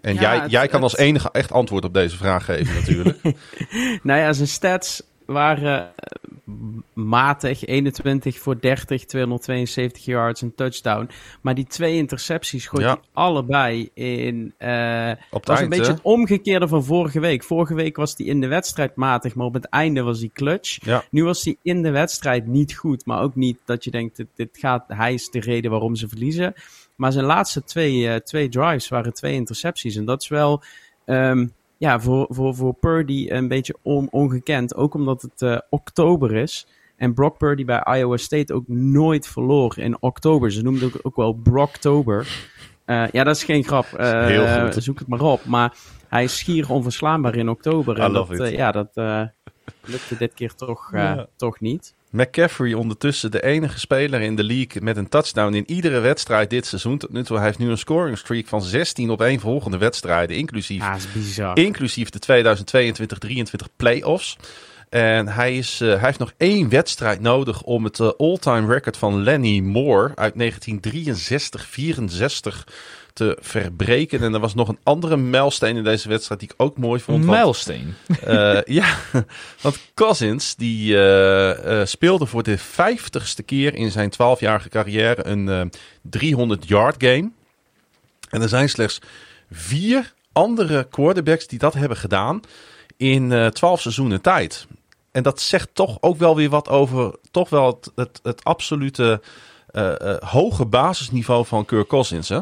En Ja, jij, het- jij kan als enige echt antwoord op deze vraag geven natuurlijk. Nou ja, zijn stats waren eh, matig. 21 voor 30, 272 yards, een touchdown. Maar die twee intercepties gooit Ja. hij allebei in... eh Op was een beetje hè? het omgekeerde van vorige week. Vorige week was hij in de wedstrijd matig, maar op het einde was hij clutch. Ja. Nu was hij in de wedstrijd niet goed, maar ook niet dat je denkt, dit, dit gaat, hij is de reden waarom ze verliezen. Maar zijn laatste twee, eh, twee drives waren twee intercepties. En dat is wel ehm, ja, voor, voor, voor Purdy een beetje on, ongekend. Ook omdat het eh, oktober is. En Brock Purdy bij Iowa State ook nooit verloor in oktober. Ze noemden het ook, ook wel Brocktober. Eh, ja, dat is geen grap. Eh, Heel goed. Zoek het maar op. Maar hij is schier onverslaanbaar in oktober. I En love dat, it. ja, dat lukte dit keer toch, eh, Ja. toch niet. McCaffrey ondertussen de enige speler in de league met een touchdown in iedere wedstrijd dit seizoen. Tot nu toe, hij heeft nu een scoring streak van 16 op één volgende wedstrijden, inclusief, is bizar. inclusief de 2022-23 playoffs. En hij, is, eh, hij heeft nog één wedstrijd nodig om het eh, all-time record van Lenny Moore uit 1963-64 te verbreken. En er was nog een andere mijlsteen in deze wedstrijd die ik ook mooi vond. Een mijlsteen. eh, ja, want Cousins die eh, eh, speelde voor de vijftigste keer in zijn 12-jarige carrière een 300-yard game. En er zijn slechts vier andere quarterbacks die dat hebben gedaan in 12 seizoenen tijd. En dat zegt toch ook wel weer wat over toch wel het, het, het absolute hoge basisniveau van Kirk Cousins. Hè?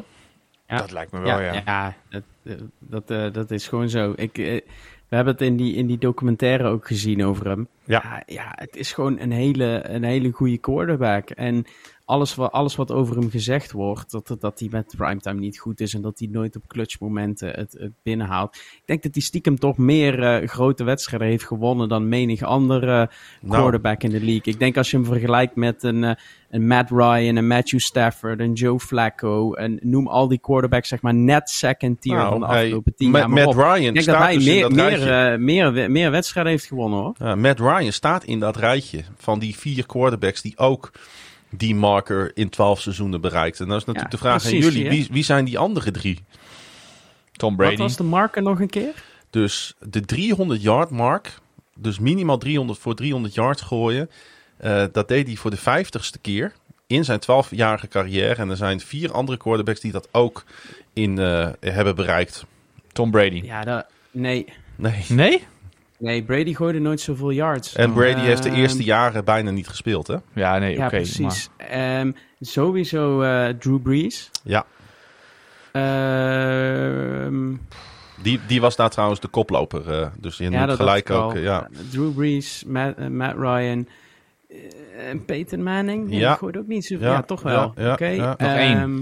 Ja. Dat lijkt me wel, ja. ja, dat, eh, dat, eh, dat is gewoon zo. Ik, eh, we hebben het in die, in die documentaire ook gezien over hem. Ja. ja, ja, het is gewoon een hele, een hele goede quarterback. En alles wat, alles wat over hem gezegd wordt, dat, dat, hij met primetime niet goed is en dat hij nooit op clutchmomenten het, het binnenhaalt. Ik denk dat hij stiekem toch meer grote wedstrijden heeft gewonnen dan menig andere Nou. quarterback in de league. Ik denk als je hem vergelijkt met een, een Matt Ryan, een Matthew Stafford, een Joe Flacco, en noem al die quarterbacks zeg maar net second tier Nou, van de afgelopen tien jaar. maar Matt op. Ryan Ik denk dat staat hij dus in meer, dat meer, rijtje. eh, meer, meer wedstrijden heeft gewonnen hoor. Ja, Matt Ryan staat in dat rijtje van die vier quarterbacks die ook die marker in 12 seizoenen bereikt. En dan is natuurlijk Ja, de vraag precies, aan jullie, wie, wie zijn die andere drie? Tom Wat Brady. was de marker nog een keer? Dus de 300 yard mark, dus minimaal 300 voor 300 yards gooien, eh, dat deed hij voor de 50ste keer in zijn 12-jarige carrière. En er zijn vier andere quarterbacks die dat ook in eh, hebben bereikt. Tom Brady. Ja, dat, nee. Nee. Nee? Nee, Brady gooide nooit zoveel yards. En Brady heeft de Ehm, eerste jaren bijna niet gespeeld, hè? Ja, nee, oké. Ja, maar- precies. Ehm, sowieso eh, Drew Brees. Ja. Ehm, Die, die was daar trouwens de koploper. eh, dus je ja, gelijk ook. ja. Drew Brees, Matt, Matt Ryan eh, en Peyton Manning. Nee, Ja. die gooide ook niet zoveel. Ja, Ja, toch wel. ja, ja, Oké. ja. Nog één. ehm,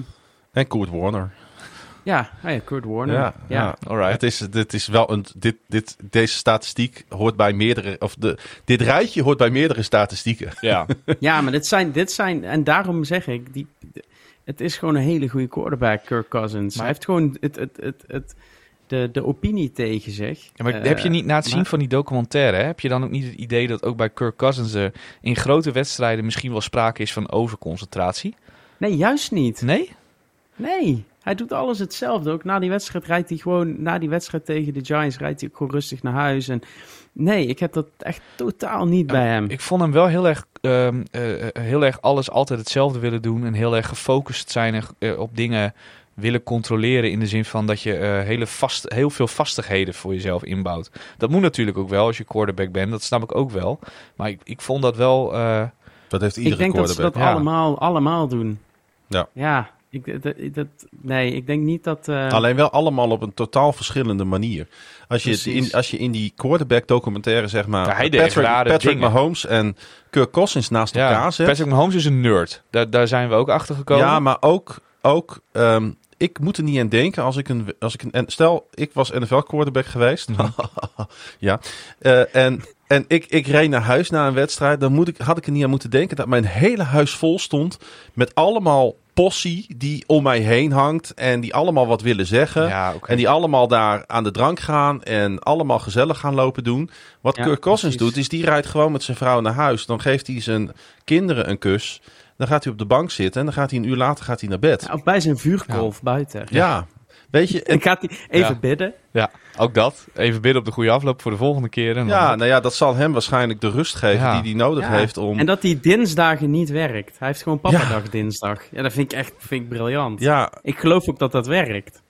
En Kurt Warner. Ja, ah ja, Kurt Warner. Ja, Ja, ja. Alright. Het is, dit is wel een. Dit, dit, deze statistiek hoort bij meerdere. Of de, dit rijtje hoort bij meerdere statistieken. Ja. Ja, maar dit zijn, dit zijn, en daarom zeg ik, die, het is gewoon een hele goede quarterback, Kirk Cousins. Maar- Hij heeft gewoon het, het, het, het, de, de opinie tegen zich. Ja, maar Eh, heb je niet na het zien maar- van die documentaire, hè, heb je dan ook niet het idee dat ook bij Kirk Cousins er in grote wedstrijden misschien wel sprake is van overconcentratie? Nee, juist niet. Nee? Nee, hij doet alles hetzelfde. Ook na die wedstrijd rijdt hij gewoon, na die wedstrijd tegen de Giants, rijdt hij ook gewoon rustig naar huis. En nee, ik heb dat echt totaal niet bij hem. Ik vond hem wel heel erg, ehm, eh, eh, heel erg alles altijd hetzelfde willen doen en heel erg gefocust zijn eh, op dingen willen controleren in de zin van dat je eh, hele vast, heel veel vastigheden voor jezelf inbouwt. Dat moet natuurlijk ook wel als je quarterback bent, dat snap ik ook wel. Maar ik, ik vond dat wel... eh, Dat heeft iedere ik denk dat ze quarterback. dat ja. allemaal, allemaal doen. Ja. Ja, ik, dat, dat, nee, ik denk niet dat... eh, Alleen wel allemaal op een totaal verschillende manier. Als je, Precies. in, als je in die quarterback documentaire zeg maar Ja, hij deed Patrick, Patrick dingen. Mahomes en Kirk Cousins naast ja, elkaar zet. Patrick Mahomes is een nerd. Daar, daar zijn we ook achter gekomen. Ja, maar ook, ook ehm, ik moet er niet aan denken als ik een, als ik een en stel, ik was NFL quarterback geweest. ja. Eh, en en ik, ik reed naar huis na een wedstrijd. Dan moet ik, had ik er niet aan moeten denken dat mijn hele huis vol stond met allemaal possie die om mij heen hangt. En die allemaal wat willen zeggen. Ja. En die allemaal daar aan de drank gaan. En allemaal gezellig gaan lopen doen. Wat Ja, Kirk Cousins precies. doet, is die rijdt gewoon met zijn vrouw naar huis. Dan geeft hij zijn kinderen een kus. Dan gaat hij op de bank zitten. En dan gaat hij een uur later gaat hij naar bed. Ja, Of bij zijn vuurkolf buiten. Ja, weet je. En, En gaat hij even Ja. bidden. Ja, ook dat. Even bidden op de goede afloop voor de volgende keer. En ja, dan- nou ja, dat zal hem waarschijnlijk de rust geven Ja. die hij nodig Ja. heeft om... En dat hij dinsdagen niet werkt. Hij heeft gewoon papadag dinsdag. Ja, dat vind ik echt vind ik briljant. Ja, Ik geloof ook dat dat werkt.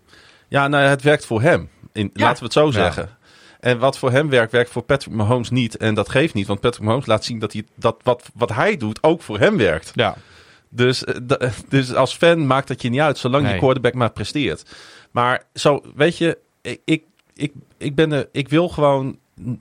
Ja, nou, het werkt voor hem. In, Ja. Laten we het zo zeggen. En wat voor hem werkt, werkt voor Patrick Mahomes niet. En dat geeft niet, want Patrick Mahomes laat zien dat, hij, dat wat, wat hij doet ook voor hem werkt. ja. Dus, eh, dus als fan maakt dat je niet uit, zolang je quarterback maar presteert. Maar zo, weet je, ik, ik, ik, ik, ben er, ik wil gewoon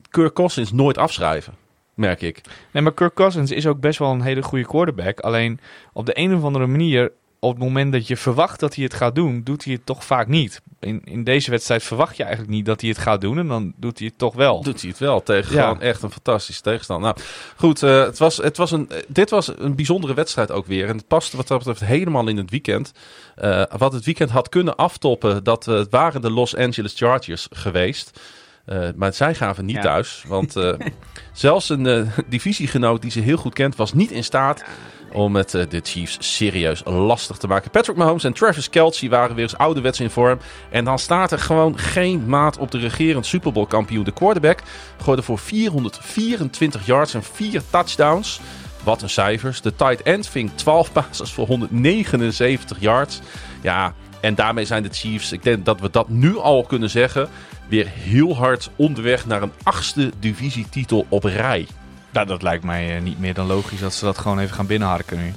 Kirk Cousins nooit afschrijven, merk ik. Nee, maar Kirk Cousins is ook best wel een hele goede quarterback. Alleen op de een of andere manier, op het moment dat je verwacht dat hij het gaat doen, doet hij het toch vaak niet. In, in deze wedstrijd verwacht je eigenlijk niet dat hij het gaat doen en dan doet hij het toch wel. Doet hij het wel tegen Ja. gewoon echt een fantastische tegenstander. Nou, goed, eh, het was, het was een, eh, dit was een bijzondere wedstrijd ook weer. En het paste wat dat betreft helemaal in het weekend. Eh, wat het weekend had kunnen aftoppen, dat het waren de Los Angeles Chargers geweest. Eh, maar zij gaven niet Ja. thuis. Want eh, zelfs een eh, divisiegenoot die ze heel goed kent, was niet in staat om het eh, de Chiefs serieus lastig te maken. Patrick Mahomes en Travis Kelce waren weer eens ouderwets in vorm. En dan staat er gewoon geen maat op de regerend Super Bowl kampioen. De quarterback gooide voor 424 yards en 4 touchdowns. Wat een cijfers. De tight end ving 12 passes voor 179 yards. Ja, en daarmee zijn de Chiefs, ik denk dat we dat nu al kunnen zeggen, weer heel hard onderweg naar een achtste divisietitel op rij. Nou, dat lijkt mij eh, niet meer dan logisch dat ze dat gewoon even gaan binnenharken nu.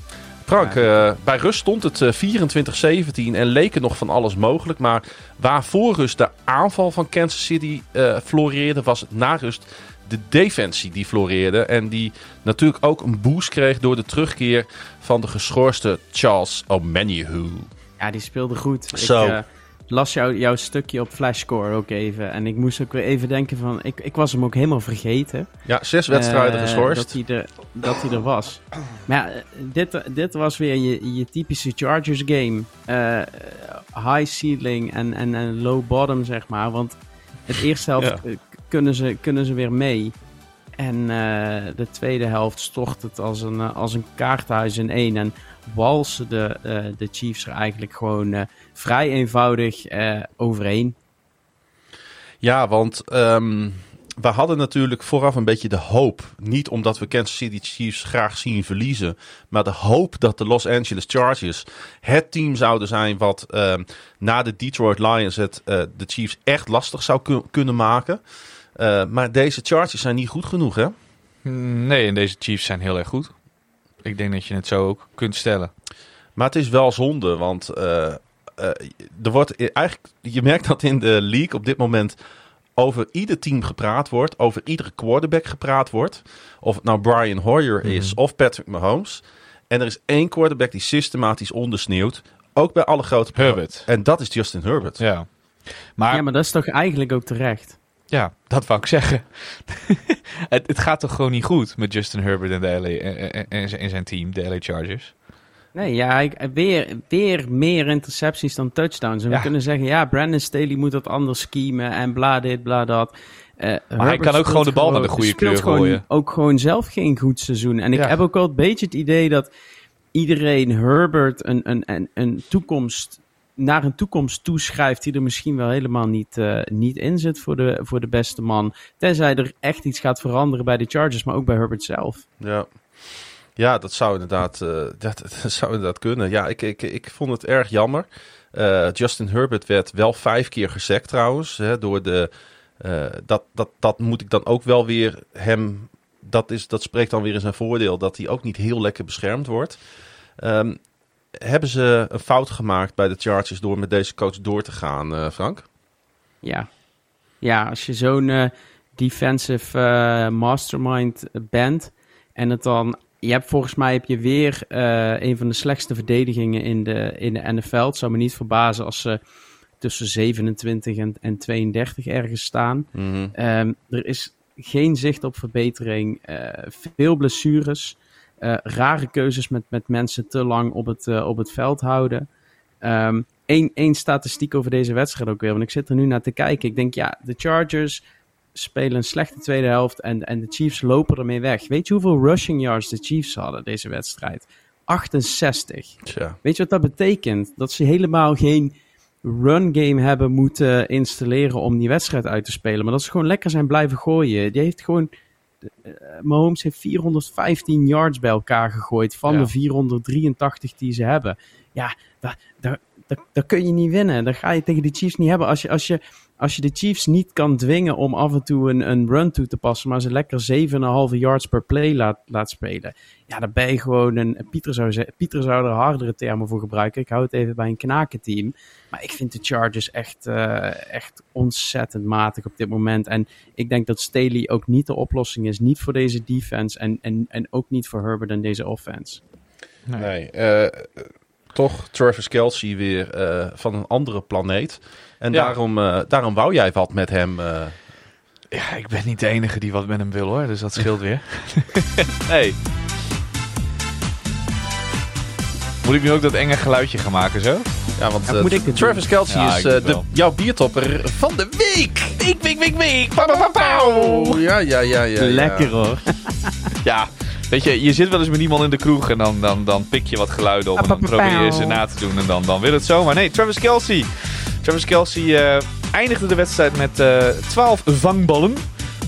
Frank, eh, bij rust stond het eh, 24-17 en leek er nog van alles mogelijk. Maar waar voor rust de aanval van Kansas City eh, floreerde, was het na rust de defensie die floreerde. En die natuurlijk ook een boost kreeg door de terugkeer van de geschorste Charles Omenihu. Ja, die speelde goed. Zo. Ik eh, las jou, jouw stukje op Flashscore ook even. En ik moest ook weer even denken van... Ik, ik was hem ook helemaal vergeten. Ja, zes wedstrijden eh, geschorst. Dat hij, er, dat hij er was. Maar ja, eh, dit, dit was weer je, je typische Chargers game. Eh, high ceiling en, en, en low bottom, zeg maar. Want het eerste helft Ja. kunnen, ze, kunnen ze weer mee. En de tweede helft stort het als een, als een kaarthuis in één. En walsen de, de Chiefs er eigenlijk gewoon vrij eenvoudig eh, overheen. Ja, want ehm, we hadden natuurlijk vooraf een beetje de hoop. Niet omdat we Kansas City Chiefs graag zien verliezen. Maar de hoop dat de Los Angeles Chargers het team zouden zijn. wat ehm, na de Detroit Lions het eh, de Chiefs echt lastig zou kun- kunnen maken. Eh, maar deze Chargers zijn niet goed genoeg, hè? Mm, Nee, en deze Chiefs zijn heel erg goed. Ik denk dat je het zo ook kunt stellen. Maar het is wel zonde, want er wordt eigenlijk, je merkt dat in de league op dit moment over ieder team gepraat wordt, over iedere quarterback gepraat wordt. Of het nou Brian Hoyer is of Patrick Mahomes. En er is één quarterback die systematisch ondersneeuwt, ook bij alle grote Herbert. En dat is Justin Herbert. Ja. Maar, Ja, maar dat is toch eigenlijk ook terecht? Ja, dat wou ik zeggen. het, het gaat toch gewoon niet goed met Justin Herbert en, de LA, en, en zijn team, de LA Chargers. Nee, ja, hij- weer, weer meer intercepties dan touchdowns. En Ja. we kunnen zeggen, ja, Brandon Staley moet dat anders schemen en bla dit, bla dat. Eh, Herbert kan ook gewoon de bal naar de goede kleur gewoon gooien. Ook gewoon zelf geen goed seizoen. En ik Ja. heb ook wel een beetje het idee dat iedereen Herbert een, een, een, een toekomst, naar een toekomst toeschrijft die er misschien wel helemaal niet, eh, niet in zit voor de, voor de beste man. Tenzij er echt iets gaat veranderen bij de Chargers, maar ook bij Herbert zelf. Ja. Ja, dat zou inderdaad, eh, dat, zou inderdaad kunnen. Ja, ik, ik, ik vond het erg jammer. Eh, Justin Herbert werd wel vijf keer gesekt trouwens. Hè, door de, eh, dat, dat, dat moet ik dan ook wel weer hem... Dat, is, dat spreekt dan weer in zijn voordeel dat hij ook niet heel lekker beschermd wordt. Ehm, hebben ze een fout gemaakt bij de Chargers door met deze coach door te gaan, Frank? Ja. Ja, als je zo'n defensive mastermind bent en het dan je hebt volgens mij heb je weer uh, een van de slechtste verdedigingen in de, in de NFL. Het zou me niet verbazen als ze tussen 27 en, en 32 ergens staan. Mhm. Um, er is geen zicht op verbetering. Uh, veel blessures. Uh, rare keuzes met, met mensen te lang op het, op het veld houden. Um, Eén één statistiek over deze wedstrijd ook weer. Want ik zit er nu naar te kijken. Ik denk, ja, de Chargers spelen een slechte tweede helft. En, en de Chiefs lopen ermee weg. Weet je hoeveel rushing yards de Chiefs hadden deze wedstrijd? 68. Tja. Weet je wat dat betekent? Dat ze helemaal geen run game hebben moeten installeren om die wedstrijd uit te spelen. Maar dat ze gewoon lekker zijn blijven gooien. Die heeft gewoon... Uh, Mahomes heeft 415 yards bij elkaar gegooid van Ja. de 483 die ze hebben. Ja, daar, daar, daar, daar kun je niet winnen. Dat ga je tegen de Chiefs niet hebben. Als je, als je, als je de Chiefs niet kan dwingen om af en toe een, een run toe te passen, maar ze lekker 7,5 yards per play laat, laat spelen. Ja, dan ben je gewoon een. Pieter zou, Pieter zou er hardere termen voor gebruiken. Ik hou het even bij een knakenteam. Maar ik vind de Chargers echt, eh, echt ontzettend matig op dit moment. En ik denk dat Staley ook niet de oplossing is. Niet voor deze defense en, en, en ook niet voor Herbert en deze offense. Nee, eh, toch Travis Kelsey weer eh, van een andere planeet. En Ja. daarom, eh, daarom wou jij wat met hem. eh. Ja, ik ben niet de enige die wat met hem wil hoor, dus dat scheelt weer. nee. Moet ik nu ook dat enge geluidje gaan maken zo? ja, want Ja, moet ik Travis Kelsey Ja, is eh, de, jouw biertopper van de week. Week, week, week, week. Pauw, pauw, pauw, pauw. Ja, ja, ja, ja. ja. Lekker hoor. Ja, weet je, je zit wel eens met iemand in de kroeg en dan, dan, dan pik je wat geluiden op en dan probeer je ze na te doen en dan, dan wil het zo. Maar nee, Travis Kelsey. Travis Kelsey eh, eindigde de wedstrijd met eh 12 vangballen.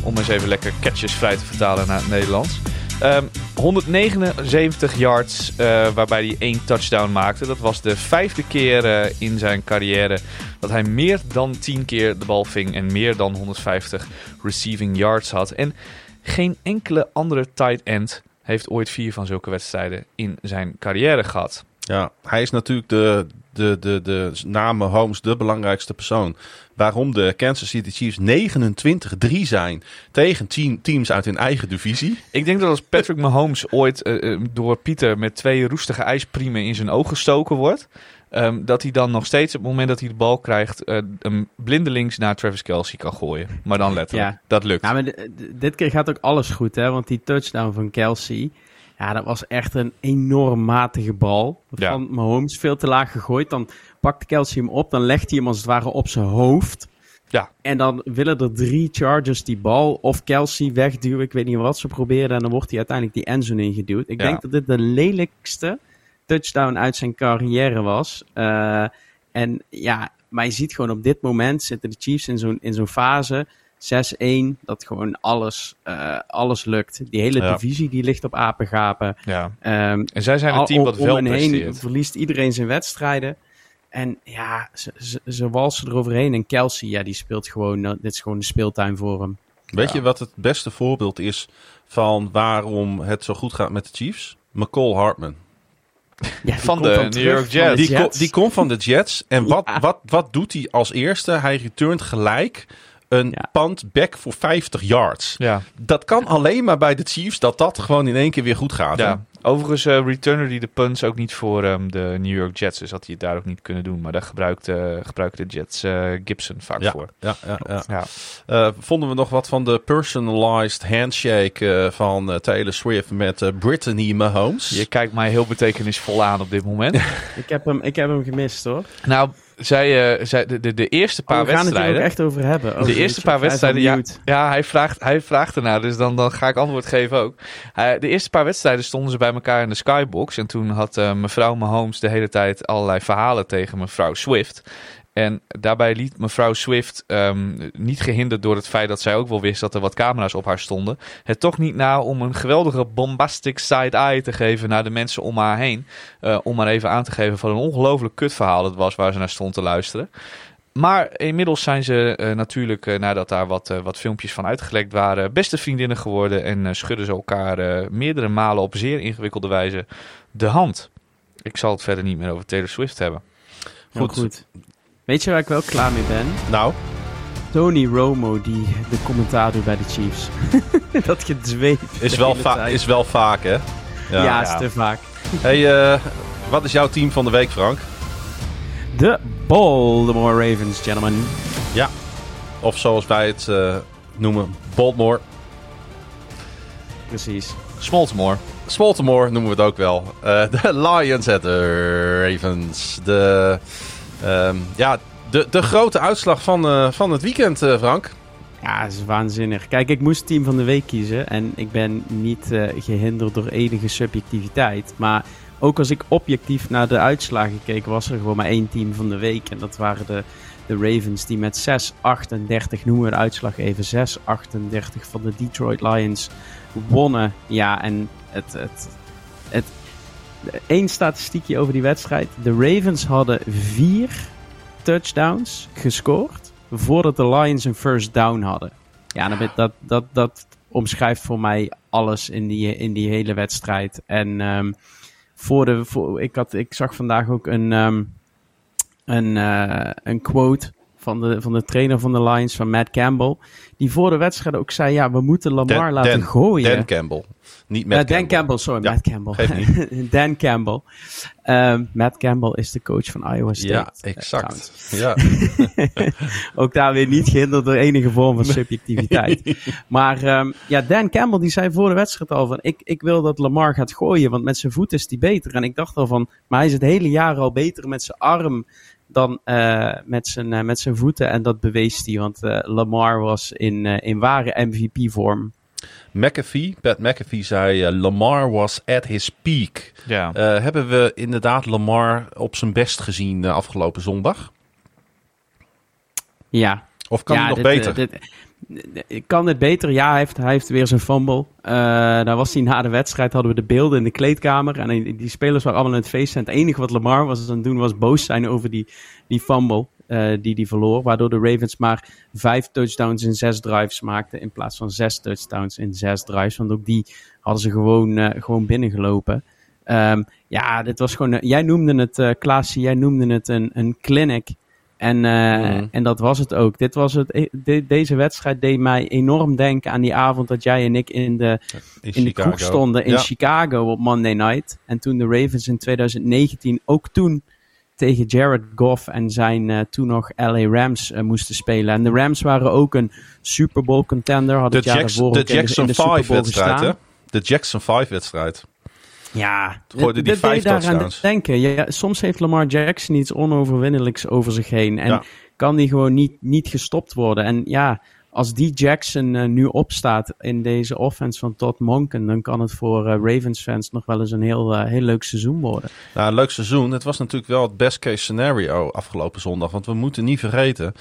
Om eens even lekker catches vrij te vertalen naar het Nederlands. Ehm, 179 yards, eh, waarbij hij één touchdown maakte. Dat was de vijfde keer in zijn carrière dat hij meer dan 10 keer de bal ving en meer dan 150 receiving yards had. En geen enkele andere tight end heeft ooit vier van zulke wedstrijden in zijn carrière gehad. Ja, hij is natuurlijk de, de, de, de namen Holmes de belangrijkste persoon. Waarom de Kansas City Chiefs 29-3 zijn tegen team, teams uit hun eigen divisie. Ik denk dat als Patrick Mahomes ooit eh, eh, door Pieter met twee roestige ijspriemen in zijn oog gestoken wordt, ehm, dat hij dan nog steeds op het moment dat hij de bal krijgt, eh een blindelings naar Travis Kelsey kan gooien. Maar dan letterlijk. Ja. Dat lukt. Ja, maar dit keer gaat ook alles goed, hè? Want die touchdown van Kelsey, ja, dat was echt een enorm matige bal. Ja. Van Mahomes, veel te laag gegooid. Dan pakt Kelsey hem op, dan legt hij hem als het ware op zijn hoofd. Ja. En dan willen er drie Chargers die bal of Kelsey wegduwen. Ik weet niet wat ze proberen. En dan wordt hij uiteindelijk die endzone ingeduwd. Ik Ja. denk dat dit de lelijkste touchdown uit zijn carrière was. Eh, en ja, maar je ziet gewoon op dit moment zitten de Chiefs in zo'n, in zo'n fase. 6-1, dat gewoon alles, eh, alles lukt. Die hele Ja. divisie die ligt op apengapen. Ja. Ehm, En zij zijn een team wat wel heen presteert. verliest iedereen zijn wedstrijden. En ja, ze, ze, ze walsen eroverheen. En Kelsey, ja, die speelt gewoon, eh, dit is gewoon de speeltuin voor hem. Weet Ja. je wat het beste voorbeeld is van waarom het zo goed gaat met de Chiefs? McCall Hartman. Ja, Van komt de New terug York van de Jets. Die, ko- die komt van de Jets. En wat, Ja. wat, wat doet hij als eerste? Hij returnt gelijk een Ja. punt back voor 50 yards. Ja. Dat kan alleen maar bij de Chiefs dat dat gewoon in één keer weer goed gaat. Ja, overigens uh, returner die de punts ook niet voor ehm, de New York Jets. Dus had hij het daar ook niet kunnen doen. Maar daar gebruikt, eh, gebruiken de Jets eh, Gibson vaak Ja, voor. ja, ja, ja. Ja. Eh, vonden we nog wat van de personalized handshake eh, van eh, Taylor Swift met eh, Brittany Mahomes? Je kijkt mij heel betekenisvol aan op dit moment. Ik heb hem, ik heb hem gemist hoor. nou, zij, eh, zij, de, de, de eerste paar Oh, we gaan het er ook wedstrijden... echt over hebben. Oh, de eerste paar wedstrijden, ja, ja hij, vraagt, hij vraagt ernaar, dus dan, dan ga ik antwoord geven ook. De eerste paar wedstrijden stonden ze bij elkaar in de skybox. En toen had eh, mevrouw Mahomes de hele tijd allerlei verhalen tegen mevrouw Swift. En daarbij liet mevrouw Swift, ehm, niet gehinderd door het feit dat zij ook wel wist dat er wat camera's op haar stonden, het toch niet na om een geweldige bombastic side-eye te geven naar de mensen om haar heen. Eh, om maar even aan te geven van een ongelooflijk kutverhaal het was waar ze naar stond te luisteren. Maar inmiddels zijn ze eh, natuurlijk, eh, nadat daar wat, wat filmpjes van uitgelekt waren, beste vriendinnen geworden. En eh, schudden ze elkaar eh, meerdere malen op zeer ingewikkelde wijze de hand. Ik zal het verder niet meer over Taylor Swift hebben. Goed. goed. Weet je waar ik wel klaar mee ben? Nou, Tony Romo, die de commentaar doet bij de Chiefs. dat gedweep. is wel, is wel vaak hè. Ja, Ja. is te vaak. Hey, eh, wat is jouw team van de week, Frank? De Baltimore Ravens, gentlemen. Of zoals wij het eh, noemen, Baltimore. Precies. Smoltmore. Baltimore noemen we het ook wel. Eh, de Lions at de Ravens. De, ehm, ja, de, de grote uitslag van, eh, van het weekend, eh, Frank. Ja, dat is waanzinnig. Kijk, ik moest team van de week kiezen. En ik ben niet eh, gehinderd door enige subjectiviteit. Maar ook als ik objectief naar de uitslagen keek, was er gewoon maar één team van de week. En dat waren de, de Ravens die met 6-38, noemen we de uitslag even, 6-38 van de Detroit Lions wonnen. Ja, en het... het, het Eén statistiekje over die wedstrijd. De Ravens hadden vier touchdowns gescoord voordat de Lions een first down hadden. Ja, ben- dat, dat, dat omschrijft voor mij alles in die, in die hele wedstrijd. En ehm, voor de, voor, ik, had, ik zag vandaag ook een, ehm, een, eh, een quote van de, van de trainer van de Lions, van Matt Campbell. Die voor de wedstrijd ook zei, ja, we moeten Lamar Dan- laten Dan- gooien. Dan Campbell. Niet Eh, met Dan Campbell, sorry, Ja, Matt Campbell. Dan Campbell. Ehm, Matt Campbell is de coach van Iowa State. Ja, exact. Ja. Ook daar weer niet gehinderd door enige vorm van subjectiviteit. Maar ehm, ja, Dan Campbell die zei voor de wedstrijd al van... Ik, ik wil dat Lamar gaat gooien, want met zijn voet is hij beter. En ik dacht al van... Maar hij is het hele jaar al beter met zijn arm dan eh, met, zijn, eh, met zijn voeten. En dat bewees hij, want eh, Lamar was in, in ware MVP-vorm. McAfee, Pat McAfee zei, eh, Lamar was at his peak. Ja. Eh, hebben we inderdaad Lamar op zijn best gezien eh, afgelopen zondag? Ja, Of kan ja, hij nog dit, beter? dit- dit- kan het beter? Ja, hij heeft, hij heeft weer zijn fumble. Eh daar was hij na de wedstrijd, hadden we de beelden in de kleedkamer. En die, die spelers waren allemaal in het feest. En het enige wat Lamar was aan het doen, was boos zijn over die, die fumble eh, die hij verloor. Waardoor de Ravens maar vijf touchdowns in zes drives maakten. In plaats van zes touchdowns in zes drives. Want ook die hadden ze gewoon, eh, gewoon binnengelopen. Ehm, ja, dit was gewoon. eh, jij noemde het, Klaasje, jij noemde het een, een clinic. En, Mhm. en dat was het ook. Dit was het, de- deze wedstrijd deed mij enorm denken aan die avond dat jij en ik in de, in de kroeg stonden in Ja. Chicago op Monday night. En toen de Ravens in 2019 ook toen tegen Jared Goff en zijn eh, toen nog LA Rams eh, moesten spelen. En de Rams waren ook een Super Bowl contender. De, Hadden de Jackson in de Super 5 Bowl wedstrijd, hè? gestaan. De Jackson 5 wedstrijd. Ja, gooide die dat vijf deed daaraan touchdowns. denken. Ja, soms heeft Lamar Jackson iets onoverwinnelijks over zich heen. En Ja. kan die gewoon niet, niet gestopt worden. En ja, als die Jackson eh, nu opstaat in deze offense van Todd Monken... dan kan het voor eh, Ravens fans nog wel eens een heel, eh, heel leuk seizoen worden. Nou, een leuk seizoen. Het was natuurlijk wel het best case scenario afgelopen zondag. Want we moeten niet vergeten,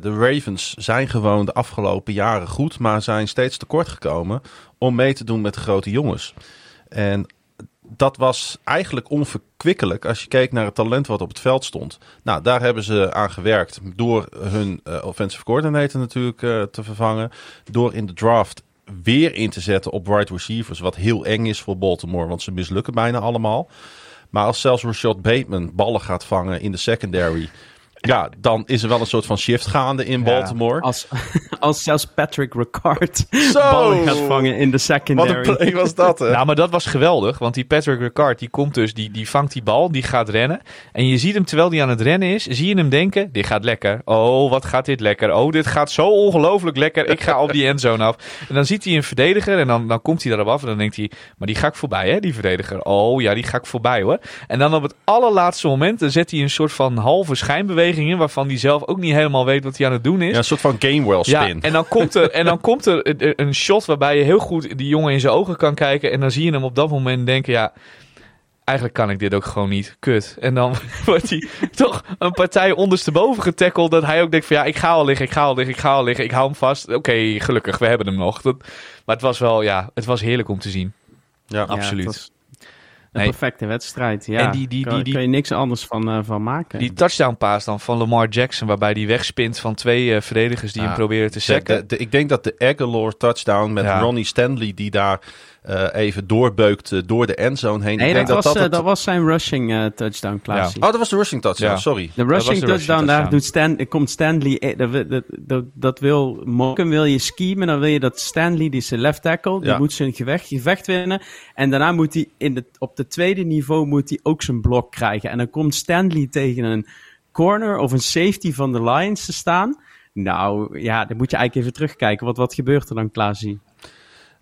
de Ravens zijn gewoon de afgelopen jaren goed, maar zijn steeds tekort gekomen om mee te doen met de grote jongens. En dat was eigenlijk onverkwikkelijk als je keek naar het talent wat op het veld stond. Nou, daar hebben ze aan gewerkt door hun eh, offensive coordinator natuurlijk eh, te vervangen. Door in de draft weer in te zetten op wide receivers, wat heel eng is voor Baltimore, want ze mislukken bijna allemaal. Maar als zelfs Rashad Bateman ballen gaat vangen in de secondary, ja, dan is er wel een soort van shift gaande in Baltimore. Als, als zelfs Patrick Ricard Zo! ballen gaat vangen in de Wat secondary. een play was dat, hè? Nou, maar dat was geweldig. Want die Patrick Ricard, die komt dus, die, die vangt die bal, die gaat rennen. En je ziet hem, terwijl hij aan het rennen is, zie je hem denken, dit gaat lekker. Oh, wat gaat dit lekker. Oh, dit gaat zo ongelooflijk lekker. Ik ga op die endzone af. En dan ziet hij een verdediger en dan, dan komt hij daarop af. En dan denkt hij, maar die ga ik voorbij, hè, die verdediger. Oh, ja, die ga ik voorbij, hoor. En dan op het allerlaatste moment, dan zet hij een soort van halve schijnbeweging waarvan hij zelf ook niet helemaal weet wat hij aan het doen is. Ja, een soort van Gamewell Ja, spin. en dan komt er, en dan komt er een, shot waarbij je heel goed die jongen in zijn ogen kan kijken. En dan zie je hem op dat moment denken, ja, eigenlijk kan ik dit ook gewoon niet. Kut. En dan wordt hij toch een partij ondersteboven getackeld. Dat hij ook denkt van, ja, ik ga al liggen, ik ga al liggen, ik ga al liggen. Ik hou hem vast. Oké, gelukkig, we hebben hem nog. Dat, maar het was wel, ja, het was heerlijk om te zien. Ja. Ja, absoluut. het was, Een Nee. perfecte wedstrijd, ja. En die- die- kan, die- die- kan je niks anders van, eh, van maken. Die touchdown pass dan van Lamar Jackson, waarbij hij wegspint van twee eh, verdedigers die hem proberen te sacken. ik denk dat de Aguilar touchdown met Ja. Ronnie Stanley die daar eh, even doorbeukt eh, door de endzone heen. nee, ik dat, denk was, dat, eh, het- dat was zijn rushing eh, touchdown, Klaasie. Oh, dat was de rushing touchdown, Ja. sorry. De rushing de touchdown, rushing daar doet Stan, komt Stanley. eh, Dat, dat, dat, dat wil Moken, wil je schemen. Dan wil je dat Stanley, die zijn left tackle, die Ja. moet zijn gevecht, gevecht winnen. En daarna moet hij in de, op de tweede niveau moet hij ook zijn blok krijgen. En dan komt Stanley tegen een corner of een safety van de Lions te staan. Nou ja, dan moet je eigenlijk even terugkijken. Wat, wat gebeurt er dan, Klaasie?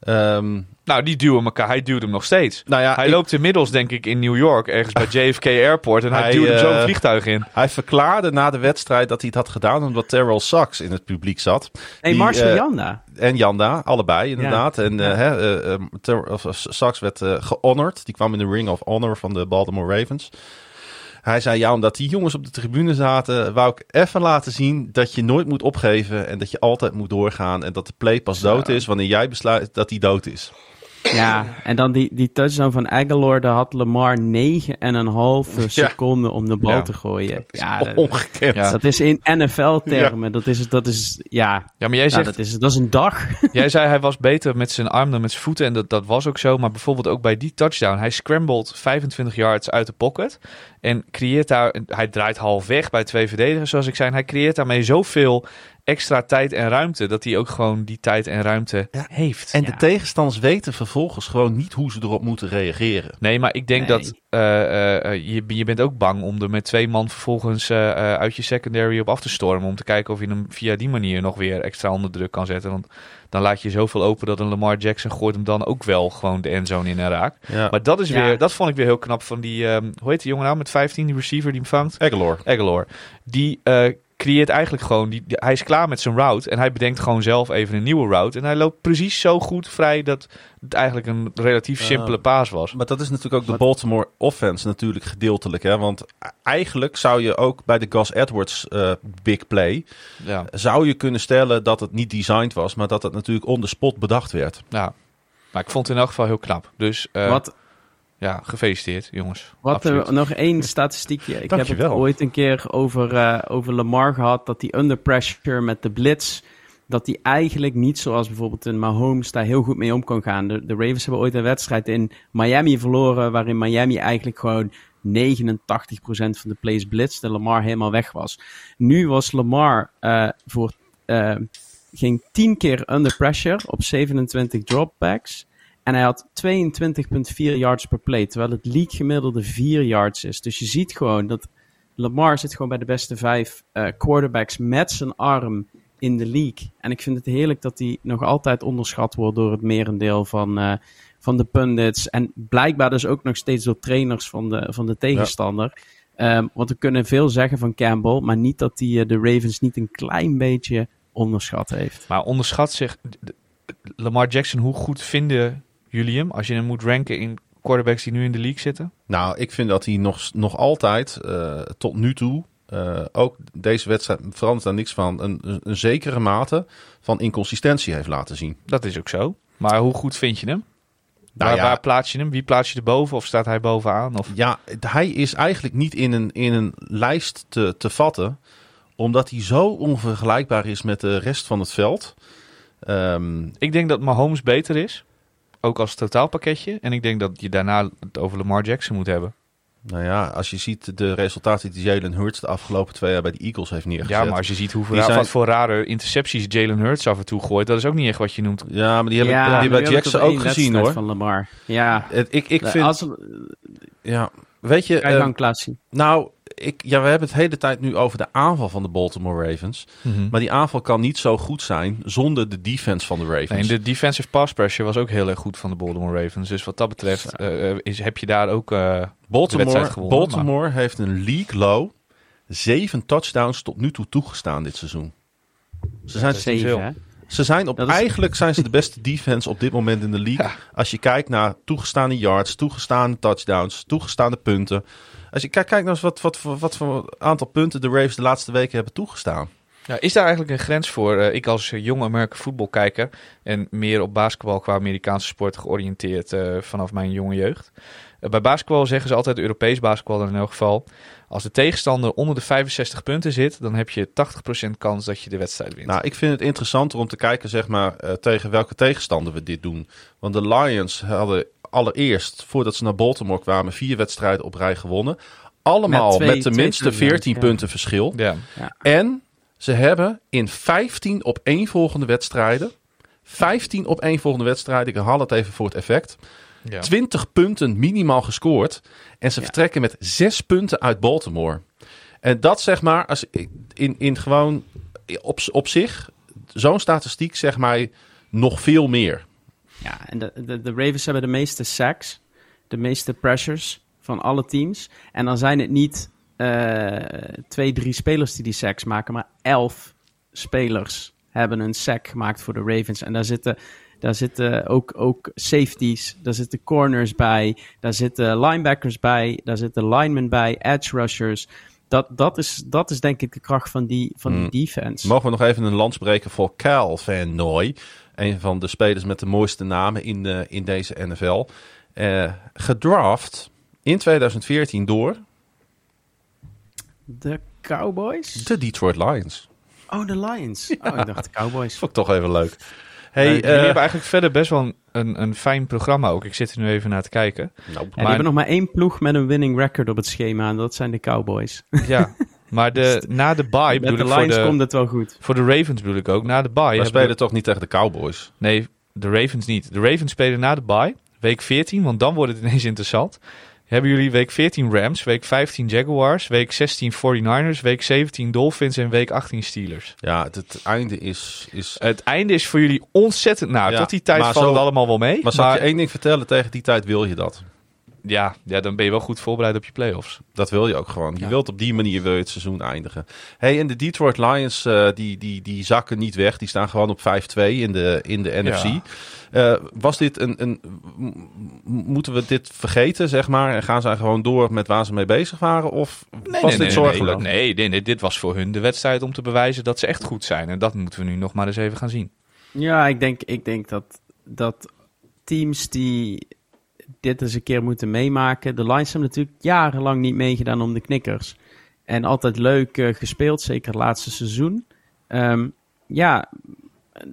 Ehm, Nou, die duwen elkaar. Hij duwt hem nog steeds. nou ja, hij ik- loopt inmiddels, denk ik, in New York, ergens bij JFK Airport. En hij, Hij, duwt hem zo eh, vliegtuig in. hij verklaarde na de wedstrijd dat hij het had gedaan omdat Terrell Sachs in het publiek zat. Hey, Die, Marcel eh, Janda. En Janda, allebei inderdaad. En Ja. eh, eh, Sachs werd eh gehonored. Die kwam in de Ring of Honor van de Baltimore Ravens. Hij zei, ja, omdat die jongens op de tribune zaten, wou ik even laten zien dat je nooit moet opgeven en dat je altijd moet doorgaan en dat de play pas dood is wanneer jij besluit dat die dood is. Ja, en dan die, die touchdown van Aguilar, daar had Lamar 9,5 seconden om de bal Ja. te gooien. Ja, dat, Ongekend. Ja. dat is in NFL-termen. Dat is, dat is, ja, Ja, maar jij nou, zegt, dat, is, dat is een dag. Jij zei hij was beter met zijn arm dan met zijn voeten. En dat, dat was ook zo. Maar bijvoorbeeld ook bij die touchdown. Hij scrambled 25 yards uit de pocket. En creëert daar... Hij draait half weg bij twee verdedigers, zoals ik zei. Hij creëert daarmee zoveel extra tijd en ruimte. Dat hij ook gewoon die tijd en ruimte Ja. heeft. En Ja. de tegenstanders weten vervolgens gewoon niet hoe ze erop moeten reageren. Nee, maar ik denk Nee. dat eh, eh, eh, je, je bent ook bang om er met twee man vervolgens eh, eh, uit je secondary op af te stormen. Om te kijken of je hem via die manier nog weer extra onder druk kan zetten. Want dan laat je zoveel open dat een Lamar Jackson gooit hem dan ook wel gewoon de endzone in en raakt. Ja. Maar dat is Ja. weer, dat vond ik weer heel knap van die, ehm, hoe heet die jongen nou met 15, die receiver die hem vangt? Aguilar. Aguilar. Die eh, creëert eigenlijk gewoon, die, die- hij is klaar met zijn route en hij bedenkt gewoon zelf even een nieuwe route. En hij loopt precies zo goed vrij dat het eigenlijk een relatief simpele paas was. Maar dat is natuurlijk ook de Baltimore offense natuurlijk gedeeltelijk. Hè? Want eigenlijk zou je ook bij de Gus Edwards eh, big play... Ja, zou je kunnen stellen dat het niet designed was... maar dat het natuurlijk on the spot bedacht werd. ja. Maar ik vond het in elk geval heel knap. Dus eh, wat ja, gefeliciteerd jongens. wat er, nog één statistiekje. Ik heb het ooit een keer over, eh, over Lamar gehad. Dat die under pressure met de blitz... dat die eigenlijk niet zoals bijvoorbeeld een Mahomes daar heel goed mee om kan gaan. De, de Ravens hebben ooit een wedstrijd in Miami verloren... waarin Miami eigenlijk gewoon 89% van de plays blitzde. Lamar helemaal weg was. Nu was Lamar eh, voor... eh, ging 10 keer under pressure op 27 dropbacks. En hij had 22,4 yards per play. Terwijl het league gemiddelde 4 yards is. Dus je ziet gewoon dat Lamar zit gewoon bij de beste vijf eh, quarterbacks met zijn arm in de league. En ik vind het heerlijk dat hij nog altijd onderschat wordt door het merendeel van, eh, van de pundits. En blijkbaar dus ook nog steeds door trainers van de, van de tegenstander. Ehm, want we kunnen veel zeggen van Campbell, maar niet dat hij eh, de Ravens niet een klein beetje onderschat heeft. Maar onderschat zich Lamar Jackson, hoe goed vinden jullie hem als je hem moet ranken in quarterbacks die nu in de league zitten? Nou, ik vind dat hij nog, nog altijd, eh, tot nu toe... eh, ook deze wedstrijd verandert daar niks van... Een, een, zekere mate van inconsistentie heeft laten zien. Dat is ook zo. Maar hoe goed vind je hem? Nou waar, ja. waar plaats je hem? Wie plaats je erboven? Of staat hij bovenaan? Of... Ja, hij is eigenlijk niet in een, in een lijst te, te vatten, omdat hij zo onvergelijkbaar is met de rest van het veld. Ehm, Ik denk dat Mahomes beter is. Ook als totaalpakketje. En ik denk dat je daarna het over Lamar Jackson moet hebben. nou ja, als je ziet de resultaten die Jalen Hurts de afgelopen twee jaar bij de Eagles heeft neergezet. Ja, maar als je ziet hoeveel, zijn- wat voor rare intercepties Jalen Hurts af en toe gooit. Dat is ook niet echt wat je noemt. Ja, maar die heb ik, Ja, die bij hebben Jackson ook gezien hoor. Van Lamar. Ja, Het- Ik, ik vind, als, ja, weet je, Kijk eh, dan, Klaasie. nou, ik, ja, we hebben het de hele tijd nu over de aanval van de Baltimore Ravens. Maar die aanval kan niet zo goed zijn zonder de defense van de Ravens. Nee, de defensive pass pressure was ook heel erg goed van de Baltimore Ravens. Dus wat dat betreft eh, eh, is, heb je daar ook eh, Baltimore, gewonnen. Baltimore heeft een league low zeven touchdowns tot nu toe toegestaan dit seizoen. Ze zijn, veel. Ze zijn op, is- eigenlijk zijn ze de beste defense op dit moment in de league. Ja. Als je kijkt naar toegestaande yards, toegestaande touchdowns, toegestaande punten. Als je kijkt, kijk nou eens wat, wat, voor- wat voor aantal punten de Ravens de laatste weken hebben toegestaan. Is daar eigenlijk een grens voor? Uh, ik als jonge American voetbalkijker en meer op basketbal qua Amerikaanse sport georiënteerd uh, vanaf mijn jonge jeugd. Uh, bij basketbal zeggen ze altijd, Europees basketbal in elk geval, als de tegenstander onder de 65 punten zit, dan heb je 80% kans dat je de wedstrijd wint. Nou, ik vind het interessanter om te kijken zeg maar, tegen welke tegenstander we dit doen. Want de Lions hadden allereerst, voordat ze naar Baltimore kwamen, vier wedstrijden op rij gewonnen. Allemaal met, met tenminste 14 punten verschil. Ja. En ze hebben in 15 op één volgende wedstrijden, 15 op één volgende wedstrijden, ik herhaal het even voor het effect, ja. 20 punten minimaal gescoord. En ze vertrekken met 6 punten uit Baltimore. En dat zeg maar, als in, in gewoon op, op zich, zo'n statistiek zeg maar nog veel meer. Ja, en de, de, de Ravens hebben de meeste sacks, de meeste pressures van alle teams. En dan zijn het niet uh, twee, drie spelers die die sacks maken, maar elf spelers hebben een sack gemaakt voor de Ravens. En daar zitten, daar zitten ook, ook safeties, daar zitten corners bij, daar zitten linebackers bij, daar zitten linemen bij, edge rushers. Dat, dat, is, dat is denk ik de kracht van die, van die hmm. defense. Mogen we nog even een land spreken voor Cal Van Noy. Een van de spelers met de mooiste namen in, uh, in deze NFL. Uh, gedraft in 2014 door de Cowboys? De Detroit Lions. Oh, de Lions. Oh, ik dacht de Cowboys. Vond ik toch even leuk. Hey, uh, jullie hebben eigenlijk verder best wel een, een, fijn programma ook. Ik zit er nu even naar te kijken. Nou, en die hebben nog maar één ploeg met een winning record op het schema. En dat zijn de Cowboys. Ja, maar de, na de bye... Met de Lions de, komt het wel goed. Voor de Ravens bedoel ik ook. Na de bye... We spelen toch niet tegen de Cowboys? Nee, de Ravens niet. De Ravens spelen na de bye. Week 14, want dan wordt het ineens interessant hebben jullie week 14 Rams, week 15 Jaguars, week 16 49ers, week 17 Dolphins en week 18 Steelers. Ja, het, einde is, is... Het einde is voor jullie ontzettend... Nou, tot die tijd valt het allemaal wel mee. Maar zal ik je één ding vertellen? Tegen die tijd wil je dat. Ja, ja, dan ben je wel goed voorbereid op je playoffs. Dat wil je ook gewoon. Je wilt op die manier wil je het seizoen eindigen. Hey, en de Detroit Lions, uh, die, die, die zakken niet weg. Die staan gewoon op 5-2 in de, in de NFC. Uh, was dit een, een. Moeten we dit vergeten, zeg maar? En gaan zij gewoon door met waar ze mee bezig waren? Of nee, was dit zorgelijk? Nee, nee, nee, dit was voor hun de wedstrijd om te bewijzen dat ze echt goed zijn. En dat moeten we nu nog maar eens even gaan zien. Ja, ik denk, ik denk dat, dat teams die dit eens een keer moeten meemaken. De Lions hebben natuurlijk jarenlang niet meegedaan om de knikkers. En altijd leuk uh, gespeeld, zeker het laatste seizoen. Um, ja,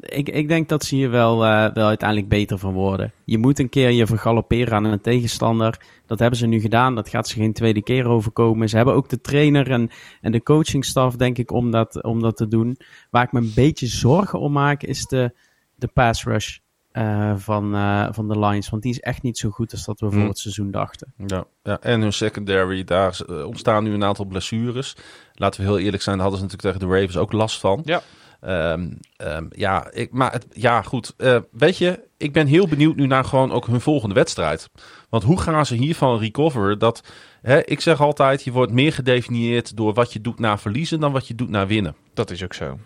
ik, ik denk dat ze hier wel, uh, wel uiteindelijk beter van worden. Je moet een keer je vergalopperen aan een tegenstander. Dat hebben ze nu gedaan. Dat gaat ze geen tweede keer overkomen. Ze hebben ook de trainer en, en de coachingstaf, denk ik, om dat, om dat te doen. Waar ik me een beetje zorgen om maak, is de, de pass rush. Uh, van, uh, van de Lions. Want die is echt niet zo goed als dat we voor hmm. het seizoen dachten. Ja, ja, en hun secondary, daar ontstaan nu een aantal blessures. Laten we heel eerlijk zijn, daar hadden ze natuurlijk tegen de Ravens ook last van. Ja. Um, um, ja, ik, maar het, ja, goed. Uh, weet je, ik ben heel benieuwd nu naar gewoon ook hun volgende wedstrijd. Want hoe gaan ze hiervan recoveren? Dat, hè, ik zeg altijd, je wordt meer gedefinieerd door wat je doet na verliezen dan wat je doet na winnen. Dat is ook zo.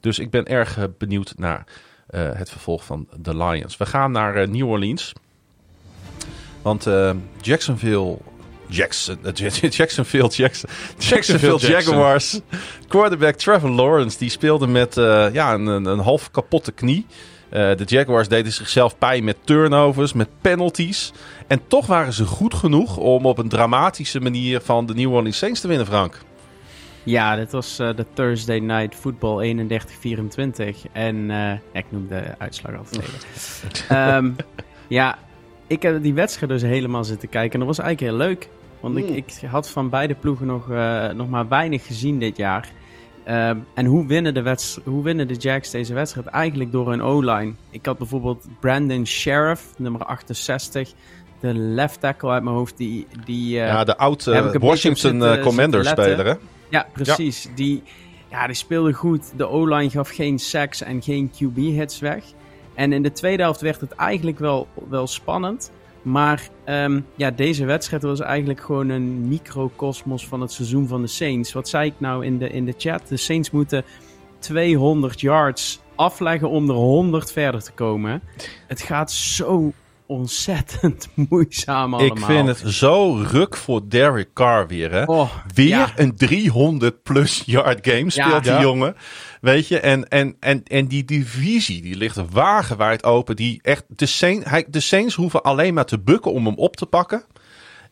Dus ik ben erg benieuwd naar het vervolg van de Lions. We gaan naar uh, New Orleans. Want Jacksonville Jackson, Jacksonville, Jackson, Jacksonville Jaguars. Quarterback Trevor Lawrence, die speelde met uh, ja, een, een, half kapotte knie. Uh, de Jaguars deden zichzelf pijn met turnovers, met penalties. En toch waren ze goed genoeg om op een dramatische manier van de New Orleans Saints te winnen, Frank. Ja, dit was uh, de Thursday Night Football 31-24. En ik noem de uitslag even. um, ja, ik heb die wedstrijd dus helemaal zitten kijken. En dat was eigenlijk heel leuk. Want ik, ik had van beide ploegen nog, uh, nog maar weinig gezien dit jaar. Uh, en hoe winnen, de hoe winnen de Jacks deze wedstrijd? Eigenlijk door hun O-line. Ik had bijvoorbeeld Brandon Sheriff, nummer 68. De left tackle uit mijn hoofd. Die, die, uh, ja, de oude Washington Commander speler hè? Ja, precies. Die, ja, die speelde goed. De O-line gaf geen sacks en geen QB-hits weg. En in de tweede helft werd het eigenlijk wel, wel spannend. Maar um, ja, deze wedstrijd was eigenlijk gewoon een microcosmos van het seizoen van de Saints. Wat zei ik nou in de, in de chat? De Saints moeten 200 yards afleggen om er 100 verder te komen. Het gaat zo ontzettend moeizaam allemaal. Ik vind het zo ruk voor Derek Carr weer. Hè? Oh, weer ja. een 300 plus yard game speelt Ja. die Ja. jongen. Weet je, en, en, en, en die divisie die ligt wagenwijd open. Die echt, de, Saints, hij, de Saints hoeven alleen maar te bukken om hem op te pakken.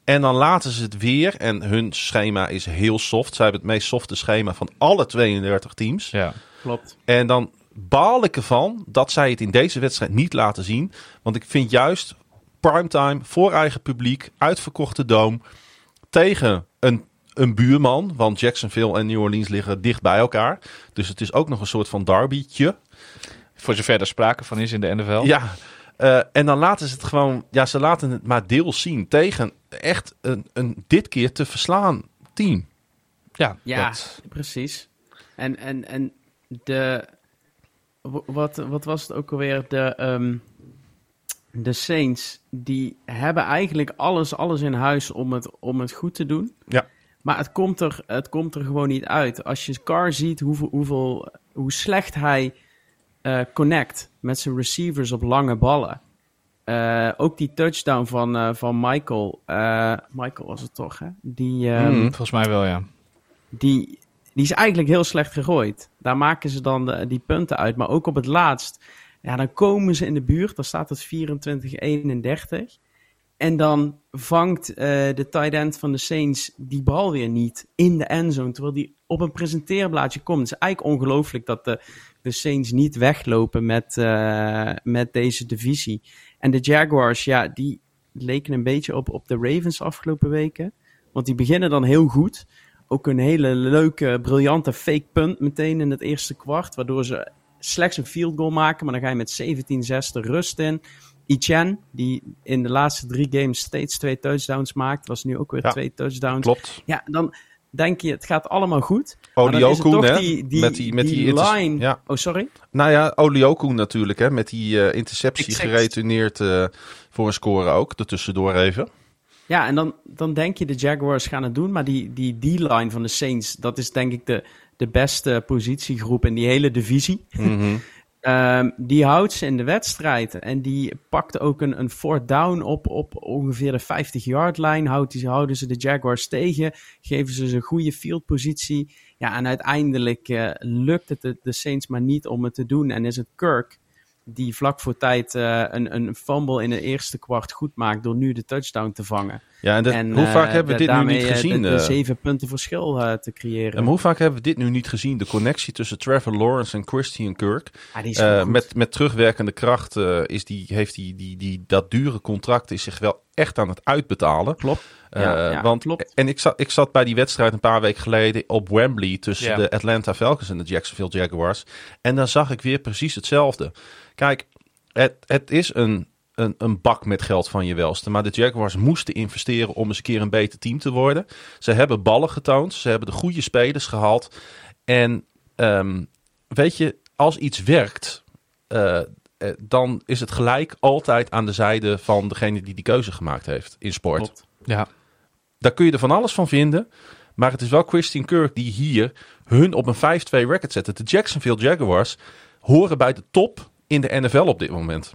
En dan laten ze het weer. En hun schema is heel soft. Zij hebben het meest softe schema van alle 32 teams. Ja. Klopt. En dan baal ik ervan dat zij het in deze wedstrijd niet laten zien. Want ik vind juist primetime, voor eigen publiek, uitverkochte doom. Tegen een, een buurman. Want Jacksonville en New Orleans liggen dicht bij elkaar. Dus het is ook nog een soort van derbytje. Voor zover er sprake van is in de NFL. Ja, eh, en dan laten ze het gewoon... Ja, ze laten het maar deels zien tegen echt een, een dit keer te verslaan team. ja, Ja, dat- precies. En, en, en de... Wat, wat was het ook alweer? De, ehm, de Saints, die hebben eigenlijk alles, alles in huis om het, om het goed te doen. Ja. Maar het komt, er, het komt er gewoon niet uit. Als je Carr ziet hoeveel, hoeveel, hoe slecht hij eh, connect met zijn receivers op lange ballen. Eh, ook die touchdown van, eh, van Michael. Michael was het toch, hè? Die, ehm, Mm. volgens mij wel, ja. die, die is eigenlijk heel slecht gegooid. Daar maken ze dan de- die punten uit. Maar ook op het laatst. Ja, dan komen ze in de buurt. Dan staat het 24-31. En dan vangt eh, de tight end van de Saints die bal weer niet in de endzone. Terwijl die op een presenteerblaadje komt. Het is eigenlijk ongelooflijk dat de, de Saints niet weglopen met, eh, met deze divisie. En de Jaguars, ja, die leken een beetje op, op de Ravens afgelopen weken. Want die beginnen dan heel goed. Ook een hele leuke, briljante fake punt meteen in het eerste kwart. Waardoor ze slechts een field goal maken. Maar dan ga je met 17-6 de rust in. Etienne, die in de laatste drie games steeds twee touchdowns maakt. Was nu ook weer Ja, twee touchdowns. Klopt. Ja, dan denk je, het gaat allemaal goed. Oliokoen, toch hè? die, die, met die, met die, line. Ja. Oh, sorry? Nou ja, Oliokoen natuurlijk, hè, met die eh, interceptie Exact. geretourneerd eh, voor een score ook. Er tussendoor even. Ja, en dan, dan denk je de Jaguars gaan het doen. Maar die, die D-line van de Saints, dat is denk ik de, de beste positiegroep in die hele divisie. Ehm, die houdt ze in de wedstrijd. En die pakt ook een, een fourth down op, op ongeveer de 50-yard lijn. Houdt die, houden ze de Jaguars tegen. Geven ze ze een goede fieldpositie. Ja, en uiteindelijk eh, lukt het de, de Saints maar niet om het te doen. En is het Kirk die vlak voor tijd eh, een, een fumble in het eerste kwart goed maakt. Door nu de touchdown te vangen. Ja, en, hoe eh, vaak hebben we dit nu niet eh, gezien? De, de eh? zeven punten verschil eh, te creëren. en hoe vaak hebben we dit nu niet gezien? De connectie tussen Trevor Lawrence en Christian Kirk. Ah, die is Eh, wel goed. met, met terugwerkende kracht eh, is die, heeft die, die, die, dat dure contract is zich wel echt aan het uitbetalen. Klopt. Eh, Ja, ja, want, klopt. En ik zat, ik zat bij die wedstrijd een paar weken geleden op Wembley tussen Ja. de Atlanta Falcons en de Jacksonville Jaguars. En dan zag ik weer precies hetzelfde. Kijk, het, het is een, een, een bak met geld van je welste. Maar de Jaguars moesten investeren om eens een keer een beter team te worden. Ze hebben ballen getoond. Ze hebben de goede spelers gehaald. En ehm, weet je, als iets werkt, eh, dan is het gelijk altijd aan de zijde van degene die die keuze gemaakt heeft in sport. Klopt. Ja, Daar kun je er van alles van vinden. Maar het is wel Christian Kirk die hier hun op een 5-2 record zetten. De Jacksonville Jaguars horen bij de top in de NFL op dit moment.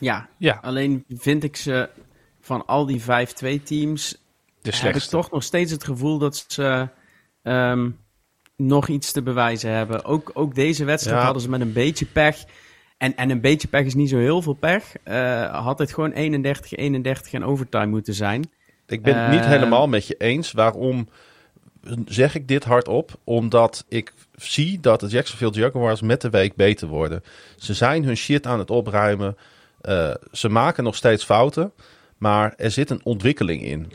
Ja, ja alleen vind ik ze van al die 5-2 teams... de heb ik toch nog steeds het gevoel dat ze ehm, nog iets te bewijzen hebben. Ook, ook deze wedstrijd Ja. hadden ze met een beetje pech. En, en een beetje pech is niet zo heel veel pech. eh, had het gewoon 31-31 en overtime moeten zijn. Ik ben het niet Eh, helemaal met je eens. Waarom zeg ik dit hardop? Omdat ik zie dat de Jacksonville Jaguars met de week beter worden. Ze zijn hun shit aan het opruimen. Eh, ze maken nog steeds fouten. Maar er zit een ontwikkeling in.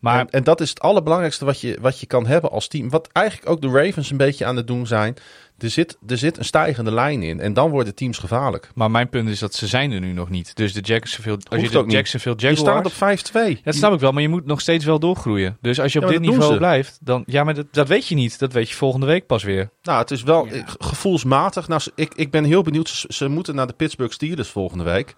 Maar en, en dat is het allerbelangrijkste wat je, wat je kan hebben als team. Wat eigenlijk ook de Ravens een beetje aan het doen zijn. Er zit, er zit een stijgende lijn in. En dan worden teams gevaarlijk. Maar mijn punt is dat ze zijn er nu nog niet. Dus de Jacksonville, als Hoeft je de. Jacksonville Je Jaguars... staat op 5-2. Ja, dat snap ik wel, maar je moet nog steeds wel doorgroeien. Dus als je op Ja, dit niveau blijft, dan... Ja, maar dat, dat weet je niet. Dat weet je volgende week pas weer. Nou, het is wel Ja. gevoelsmatig. Nou, ik, ik ben heel benieuwd. Ze, ze moeten naar de Pittsburgh Steelers volgende week.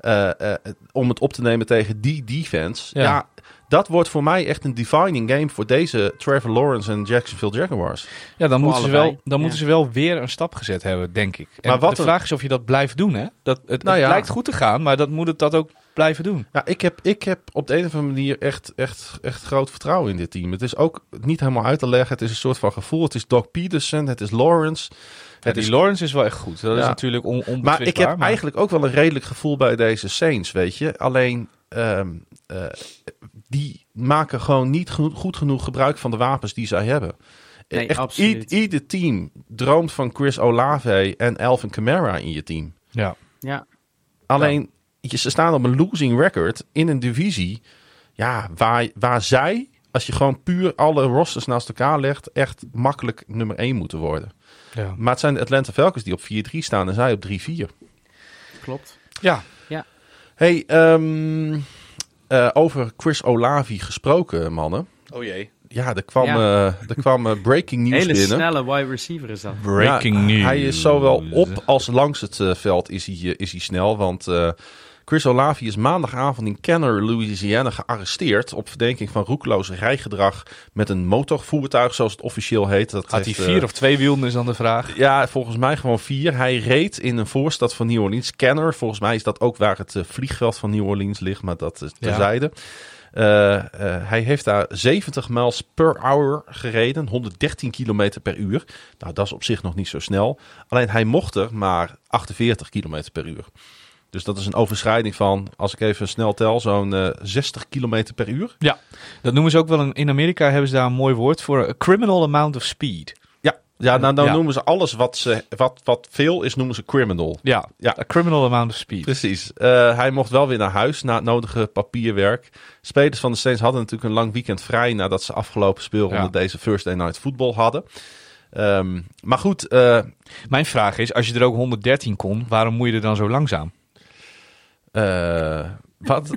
eh, eh, om het op te nemen tegen die defense. Ja. Ja. Dat wordt voor mij echt een defining game voor deze Trevor Lawrence en Jacksonville Jaguars. Ja, dan, moeten ze, wel, dan ja. moeten ze wel weer een stap gezet hebben, denk ik. En Maar wat de vraag is of je dat blijft doen, hè? Dat, het, Nou het ja. lijkt goed te gaan, maar dat moet het dat ook blijven doen. Ja, ik heb, ik heb op de een of andere manier echt, echt, echt groot vertrouwen in dit team. Het is ook niet helemaal uit te leggen. Het is een soort van gevoel. Het is Doc Peterson, het is Lawrence. Ja, Het die is Lawrence is wel echt goed. Dat is natuurlijk on, onbetwistbaar. Maar ik heb maar- eigenlijk ook wel een redelijk gevoel bij deze Saints, weet je. Alleen, ehm, eh, die maken gewoon niet goed genoeg gebruik van de wapens die zij hebben. Nee, Echt, absoluut. ieder team droomt van Chris Olave en Alvin Kamara in je team. Ja. Ja, Alleen, je, ze staan op een losing record in een divisie. Ja, waar, waar zij, als je gewoon puur alle rosters naast elkaar legt, echt makkelijk nummer 1 moeten worden. Ja. Maar het zijn de Atlanta Falcons die op 4-3 staan en zij op 3-4. klopt. ja. Hey, ehm, eh, over Chris Olavi gesproken, mannen. Oh jee. Ja, er kwam, Ja. eh, er kwam eh, breaking news Hele binnen. snelle wide receiver is dat. Breaking Ja, news. Hij is zowel op als langs het veld is hij, is hij snel. Want eh, Chris Olavi is maandagavond in Kenner, Louisiana gearresteerd op verdenking van roekeloos rijgedrag met een motorvoertuig, zoals het officieel heet. Dat Had hij heeft, eh, vier of twee wielen is dan de vraag. Ja, volgens mij gewoon vier. Hij reed in een voorstad van New Orleans, Kenner. Volgens mij is dat ook waar het eh, vliegveld van New Orleans ligt, maar dat is terzijde. Eh, eh, hij heeft daar 70 miles per hour gereden, 113 kilometer per uur. Nou, dat is op zich nog niet zo snel. Alleen hij mocht er maar 48 kilometer per uur. Dus dat is een overschrijding van, als ik even snel tel, zo'n eh 60 kilometer per uur. Ja, dat noemen ze ook wel een, in Amerika hebben ze daar een mooi woord voor. A criminal amount of speed. Ja, ja nou, dan Ja. noemen ze alles wat, ze, wat, wat veel is, noemen ze criminal. Ja, Ja. a criminal amount of speed. Precies. Eh, hij mocht wel weer naar huis na het nodige papierwerk. Spelers van de Saints hadden natuurlijk een lang weekend vrij nadat ze afgelopen speelronde Ja. deze Thursday Night Football hadden. Ehm, maar goed, eh, Mijn vraag is, als je er ook 113 kon, waarom moet je er dan zo langzaam? Eh, wat?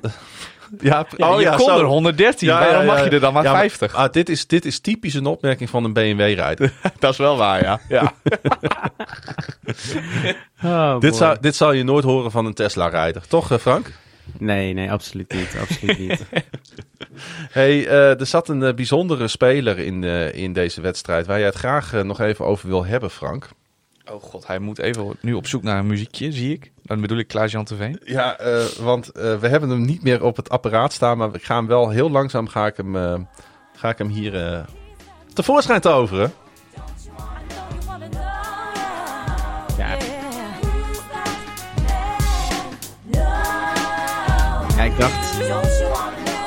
ja, Ja, oh je ja, kon zo. er 1113, Ja, waarom ja, mag je er dan maar Ja, maar- 50? Ah, dit, is, dit is typisch een opmerking van een BMW-rijder. dat is wel waar, ja. ja. Oh, dit, zou, dit zal je nooit horen van een Tesla-rijder. Toch, eh, Frank? Nee, nee, absoluut niet. Absoluut niet. Hey, eh, er zat een bijzondere speler in, in deze wedstrijd waar jij het graag nog even over wil hebben, Frank. Oh god, hij moet even nu op zoek naar een muziekje, zie ik. Dan bedoel ik Klaas-Jan Terveen. Ja, eh, want eh, we hebben hem niet meer op het apparaat staan, maar ik ga hem wel heel langzaam ga ik hem, eh, ga ik hem hier eh, tevoorschijn toveren. Ja. Ja, ik dacht,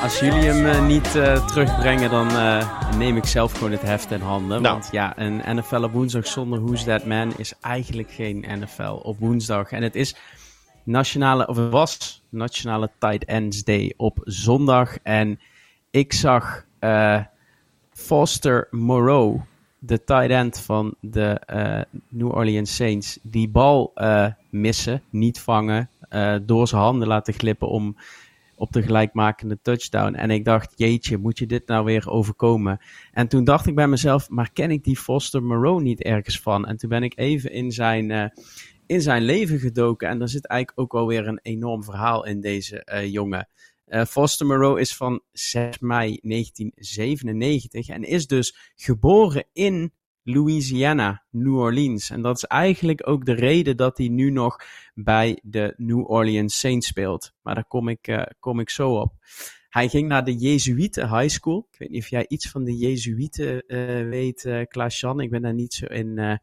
als jullie hem eh, niet eh, terugbrengen, dan eh, neem ik zelf gewoon het heft in handen. Nou. Want ja, een NFL op woensdag zonder Who's That Man is eigenlijk geen NFL op woensdag. En het is nationale, of het was Nationale Tight Ends Day op zondag. En ik zag Foster Moreau, de tight end van de New Orleans Saints, die bal missen, niet vangen, door zijn handen laten glippen om op de gelijkmakende touchdown. En ik dacht, jeetje, moet je dit nou weer overkomen? En toen dacht ik bij mezelf, maar ken ik die Foster Moreau niet ergens van? En toen ben ik even in zijn, eh, in zijn leven gedoken. En daar zit eigenlijk ook wel weer een enorm verhaal in deze eh, jongen. Eh, Foster Moreau is van 6 mei 1997 en is dus geboren in Louisiana, New Orleans. En dat is eigenlijk ook de reden dat hij nu nog bij de New Orleans Saints speelt. Maar daar kom ik, eh, kom ik zo op. Hij ging naar de Jezuïeten High School. Ik weet niet of jij iets van de Jezuïeten eh, weet, eh Klaas-Jan. Ik ben daar niet zo in,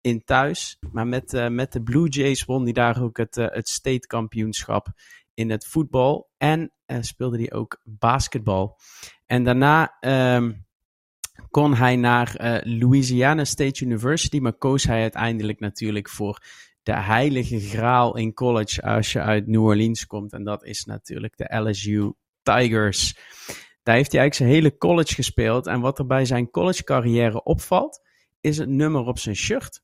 in thuis. Maar met, met de Blue Jays won hij daar ook het, het state kampioenschap in het voetbal. En speelde hij ook basketbal. En daarna ehm, kon hij naar eh, Louisiana State University, maar koos hij uiteindelijk natuurlijk voor de heilige graal in college als je uit New Orleans komt. En dat is natuurlijk de LSU Tigers. Daar heeft hij eigenlijk zijn hele college gespeeld. En wat er bij zijn college carrière opvalt, is het nummer op zijn shirt.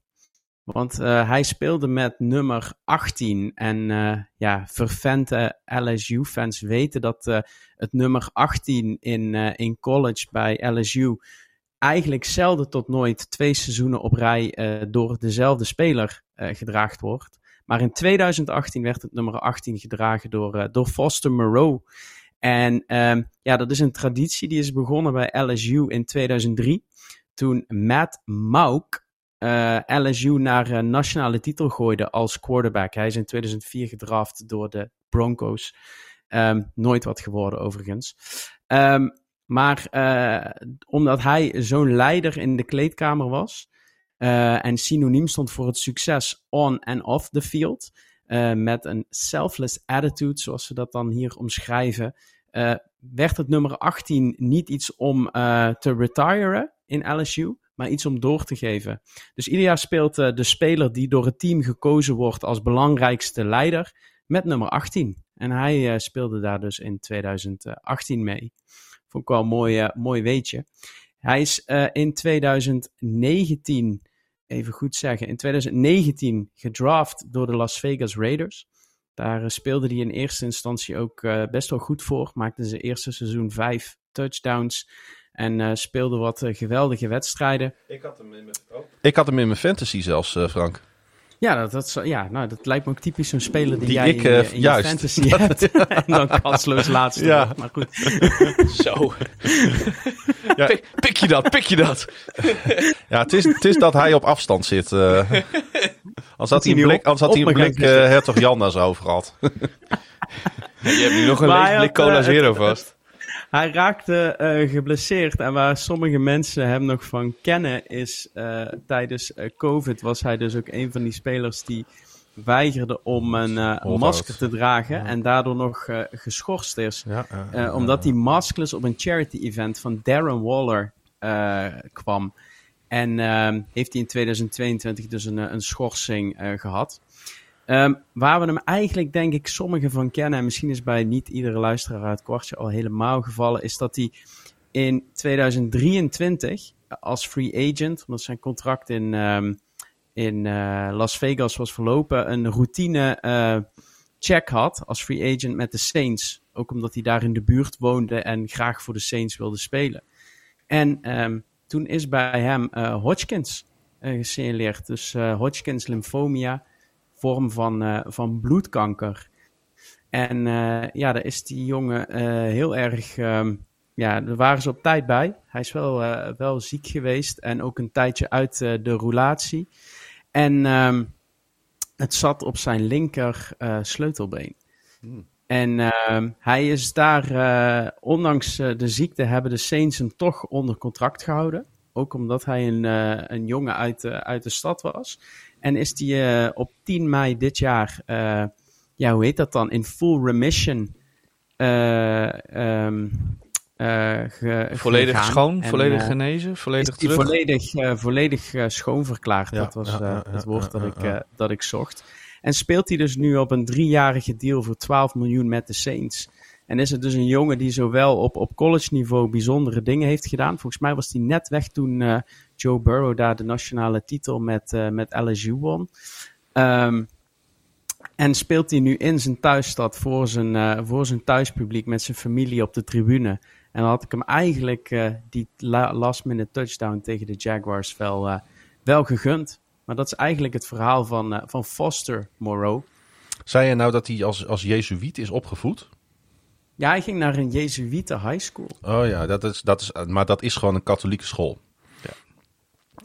Want eh, hij speelde met nummer 18. En eh, ja, vervente LSU-fans weten dat het nummer 18 in, in college bij LSU eigenlijk zelden tot nooit twee seizoenen op rij eh, door dezelfde speler eh gedraagd wordt. Maar in 2018 werd het nummer 18 gedragen door, eh, door Foster Moreau. En ehm, ja, dat is een traditie die is begonnen bij LSU in 2003. Toen Matt Mauk uh, LSU naar nationale titel gooide als quarterback. Hij is in 2004 gedraft door de Broncos. Um, nooit wat geworden overigens. Um, maar uh, omdat hij zo'n leider in de kleedkamer was uh, en synoniem stond voor het succes on en off the field, uh, met een selfless attitude, zoals ze dat dan hier omschrijven, werd het nummer 18 niet iets om te retiren in LSU, maar iets om door te geven. Dus ieder jaar speelt de speler die door het team gekozen wordt als belangrijkste leider met nummer 18. En hij speelde daar dus in 2018 mee. Vond ik wel een mooi, uh, mooi weetje. Hij is uh, in 2019, even goed zeggen, in 2019 gedraft door de Las Vegas Raiders. Daar uh, speelde hij in eerste instantie ook best wel goed voor. Maakte zijn eerste seizoen vijf touchdowns. En speelde wat geweldige wedstrijden. Ik had hem in mijn, oh. ik had hem in mijn fantasy zelfs, Frank. Ja, dat, dat, ja nou, dat lijkt me ook typisch zo'n speler die, die jij ik, in, je, in juist. je fantasy hebt. en dan kansloos laatste. Ja. maar goed. Zo. ja. Pik, pik, je dat, pik je dat. ja, het is, het is dat hij op afstand zit. Uh, als had hij een blik, als had hij een blik uh, Hertog Jan naar zo over gehad. je hebt nu nog een leeg blik cola zero vast. Hij raakte uh, geblesseerd en waar sommige mensen hem nog van kennen is uh, tijdens uh, COVID was hij dus ook een van die spelers die weigerde om een masker te dragen ja. en daardoor nog geschorst is. Ja, omdat hij maskless op een charity event van Darren Waller kwam. En ehm, heeft hij in 2022 dus een, een schorsing gehad. Um, waar we hem eigenlijk, denk ik, sommigen van kennen, en misschien is bij niet iedere luisteraar het kwartje al helemaal gevallen, is dat hij in 2023 als free agent, omdat zijn contract in, um, in uh, Las Vegas was verlopen, een routine uh, check had als free agent met de Saints. Ook omdat hij daar in de buurt woonde en graag voor de Saints wilde spelen. En um, toen is bij hem uh, Hodgkins gesignaleerd. Dus Hodgkins lymphomia vorm van, uh, van bloedkanker. En uh, ja, daar is die jongen uh, heel erg. Um, ja, daar waren ze op tijd bij. Hij is wel, wel ziek geweest en ook een tijdje uit de roulatie. En um, het zat op zijn linker sleutelbeen. Hmm. En uh, hij is daar, uh, ondanks uh, de ziekte, hebben de Saints hem toch onder contract gehouden. Ook omdat hij een, een jongen uit, uit de stad was. En is die uh, op 10 mei dit jaar, uh, ja, hoe heet dat dan? In full remission. Uh, um, ge, volledig gegaan. schoon, en, volledig genezen, volledig terug? Volledig, volledig schoon verklaard. Ja, dat was ja, ja, het woord dat, ik, dat ik zocht. En speelt hij dus nu op een driejarige deal voor 12 miljoen met de Saints. En is het dus een jongen die zowel op, op college niveau bijzondere dingen heeft gedaan. Volgens mij was hij net weg toen uh, Joe Burrow daar de nationale titel met, uh, met LSU won. Um, en speelt hij nu in zijn thuisstad voor zijn, uh, voor zijn thuispubliek met zijn familie op de tribune. En dan had ik hem eigenlijk die last minute touchdown tegen de Jaguars wel, wel gegund. Maar dat is eigenlijk het verhaal van, van Foster Moreau. Zei je nou dat hij als, als Jezuïet is opgevoed? Ja, hij ging naar een Jezuïte high school. Oh ja, dat is, dat is, maar dat is gewoon een katholieke school.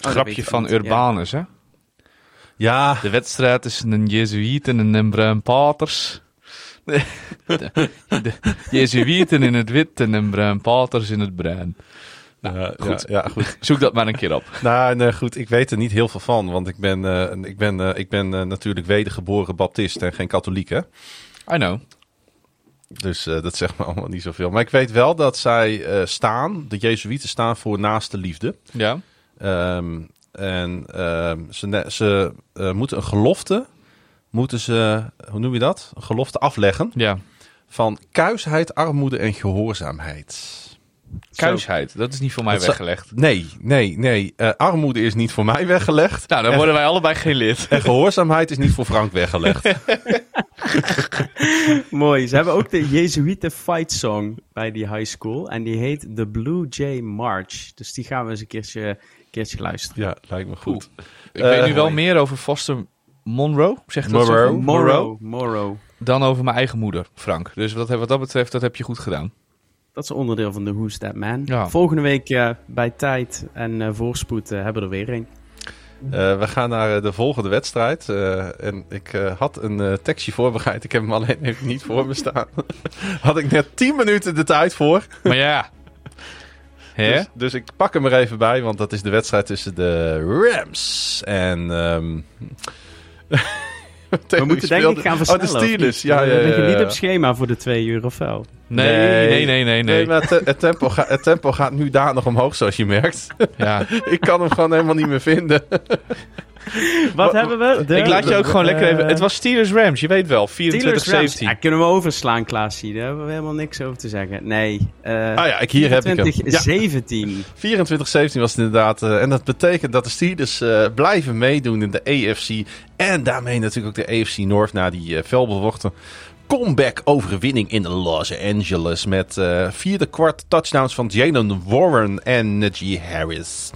Oh, Grapje van Urbanus, hè? Ja. De wedstrijd tussen een Jezuïet en een bruin paters. De, de, Jezuïeten in het wit en een bruin paters in het bruin. Nou, ja, goed. Ja, ja, goed. Zoek dat maar een keer op. Nou, nee, goed. Ik weet er niet heel veel van, want ik ben, uh, ik ben, uh, ik ben uh, natuurlijk wedergeboren baptist en geen katholiek, hè? I know. Dus uh, dat zegt me allemaal niet zoveel. Maar ik weet wel dat zij uh, staan, de Jezuïeten staan voor naaste liefde. Ja. Um, en um, ze, ze uh, moeten een gelofte, moeten ze, hoe noem je dat? Een gelofte afleggen. Ja. Van kuisheid, armoede en gehoorzaamheid. Kuisheid, dat is niet voor mij dat weggelegd. Nee, nee, nee. Uh, armoede is niet voor mij weggelegd. Nou, dan worden wij allebei geen lid. En gehoorzaamheid is niet voor Frank weggelegd. Mooi. Ze hebben ook de Jezuïte Fight Song bij die high school. En die heet The Blue Jay March. Dus die gaan we eens een keertje, keertje luisteren. Ja, lijkt me goed. Ik uh, weet nu wel meer over Foster Monroe. Zegt Monroe. Monroe. Monroe. dan over mijn eigen moeder, Frank. Dus wat, wat dat betreft, dat heb je goed gedaan. Dat is onderdeel van de Who's That Man. Ja. Volgende week eh, bij tijd en eh, voorspoed eh, hebben we er weer een. Eh, we gaan naar eh, de volgende wedstrijd. Eh, en ik eh, had een eh, tekstje voorbereid. Ik heb hem alleen even niet voor me staan. had ik net 10 minuten de tijd voor. Maar ja. Dus, dus ik pak hem er even bij, want dat is de wedstrijd tussen de Rams en. ehm We moeten denk ik gaan versnellen. Oh, de? Steelers. Ja, ja, niet op schema voor de twee uur of wel. nee, nee, nee, nee, nee. maar het, het tempo ga- het tempo gaat nu daar nog omhoog, zoals je merkt. Ja. ik kan hem gewoon helemaal niet meer vinden. Wat hebben we? De- Ik laat je ook gewoon lekker even... eh, Het was Steelers-Rams, je weet wel. 24-17. Steelers Rams. Ja, kunnen we overslaan, Klaasje. Daar hebben we helemaal niks over te zeggen. Nee. eh Ah ja, ik, hier heb ik hem. Ja, 17. 24-17 was het inderdaad. eh, en dat betekent dat de Steelers eh, blijven meedoen in de AFC. En daarmee natuurlijk ook de AFC North na die felbevochten comeback overwinning in Los Angeles. Met eh vierde kwart touchdowns van Jalen Warren en Najee Harris.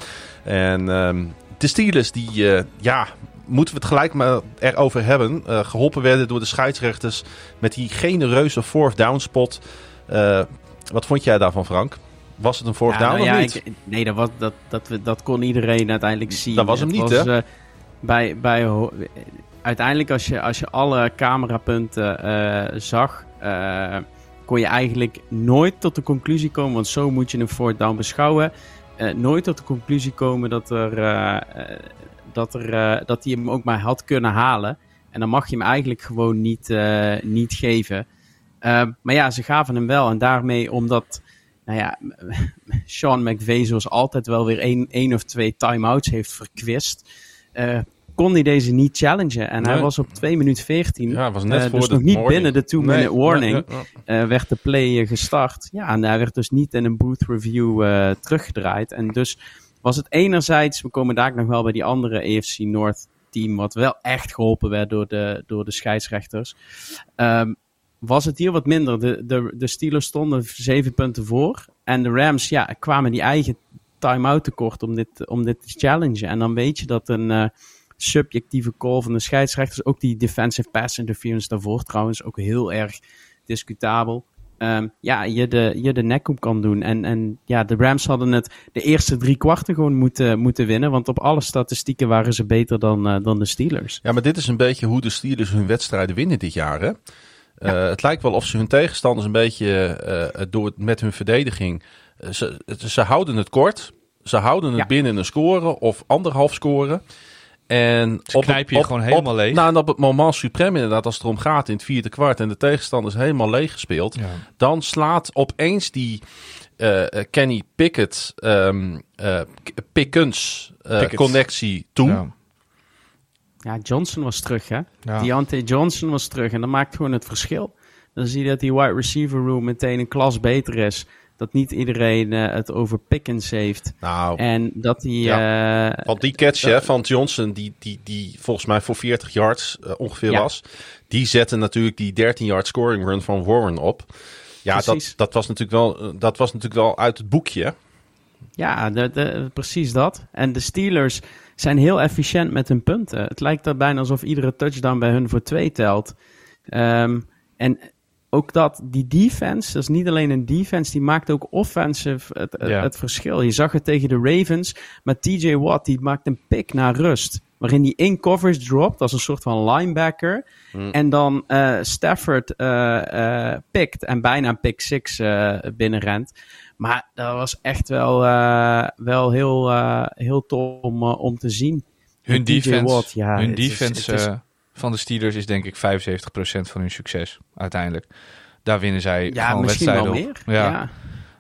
En ehm, de Steelers die, eh, ja, moeten we het gelijk maar erover hebben. eh, geholpen werden door de scheidsrechters met die genereuze fourth down spot. Eh, wat vond jij daarvan Frank? Was het een fourth Ja, down nou of ja, niet? ik- nee, dat, was, dat, dat, we- dat kon iedereen uiteindelijk zien. Dat was hem Het niet, was, hè? bij, bij, uiteindelijk, als je, als je alle camerapunten zag, kon je eigenlijk nooit tot de conclusie komen, want zo moet je een fourth down beschouwen, eh, nooit tot de conclusie komen dat, er, eh, eh, dat, er, dat hij hem ook maar had kunnen halen. En dan mag je hem eigenlijk gewoon niet, niet geven. Eh, maar ja, ze gaven hem wel. En daarmee, omdat nou ja, Sean McVay zoals altijd wel weer één, één of twee time-outs heeft verkwist, kon hij deze niet challengen. En hij was op 2 minuten 14. Ja, was net eh, voor dus de nog niet binnen de 2-minute Nee, warning eh, werd de play gestart. Ja, en hij werd dus niet in een booth review eh, teruggedraaid. En dus was het enerzijds, we komen daar nog wel bij die andere AFC North team, wat wel echt geholpen werd door de, door de scheidsrechters. Ehm, was het hier wat minder. De, de, de Steelers stonden zeven punten voor. En de Rams ja, kwamen die eigen time-out tekort om dit, om dit te challengen. En dan weet je dat een subjectieve call van de scheidsrechters, ook die defensive pass interference daarvoor trouwens, ook heel erg discutabel. Ehm, ja, je de, je de nek op kan doen. En, en ja, de Rams hadden het de eerste drie kwarten gewoon moeten, moeten winnen. Want op alle statistieken waren ze beter dan, eh, dan de Steelers. Ja, maar dit is een beetje hoe de Steelers hun wedstrijden winnen dit jaar. Hè? Eh, het lijkt wel of ze hun tegenstanders een beetje eh, door, met hun verdediging. ze, ze houden het kort. Ze houden het Ja. binnen een score of anderhalf score. En Ze knijpen je gewoon helemaal leeg. Nou, en op het moment suprem inderdaad, als het erom gaat in het vierde kwart en de tegenstander is helemaal leeg gespeeld. Ja. Dan slaat opeens die eh, eh, Kenny Pickett, ehm, eh, K- Pickens eh, Pickett. connectie toe. Ja. Ja, Johnson was terug, hè? Ja. Deontay Johnson was terug en dat maakt gewoon het verschil. Dan zie je dat die wide receiver room meteen een klas beter is. Dat niet iedereen eh, het over Pickens heeft. Nou, En dat die... eh, Want die catch hè, van Johnson, die, die, die volgens mij voor 40 yards eh, ongeveer Ja. was, die zette natuurlijk die 13 yard scoring run van Warren op. Ja, dat, Precies. dat, was natuurlijk wel, dat was natuurlijk wel uit het boekje. Ja, de, de, precies dat. En de Steelers zijn heel efficiënt met hun punten. Het lijkt er bijna alsof iedere touchdown bij hun voor twee telt. Ehm, en ook dat, die defense, dat is niet alleen een defense, die maakt ook offensive het, het, Ja. het verschil. Je zag het tegen de Ravens, maar TJ Watt, die maakt een pick naar rust. Waarin die in coverage dropt als een soort van linebacker. En dan eh, Stafford eh, eh, pikt en bijna een pick six binnenrent. Maar dat was echt wel, wel heel, heel tof om, om te zien. Hun En defense, Watt, ja, hun is- defense is- van de Steelers is denk ik 75% van hun succes uiteindelijk. Daar winnen zij ja, gewoon wel wedstrijden meer. op. Ja.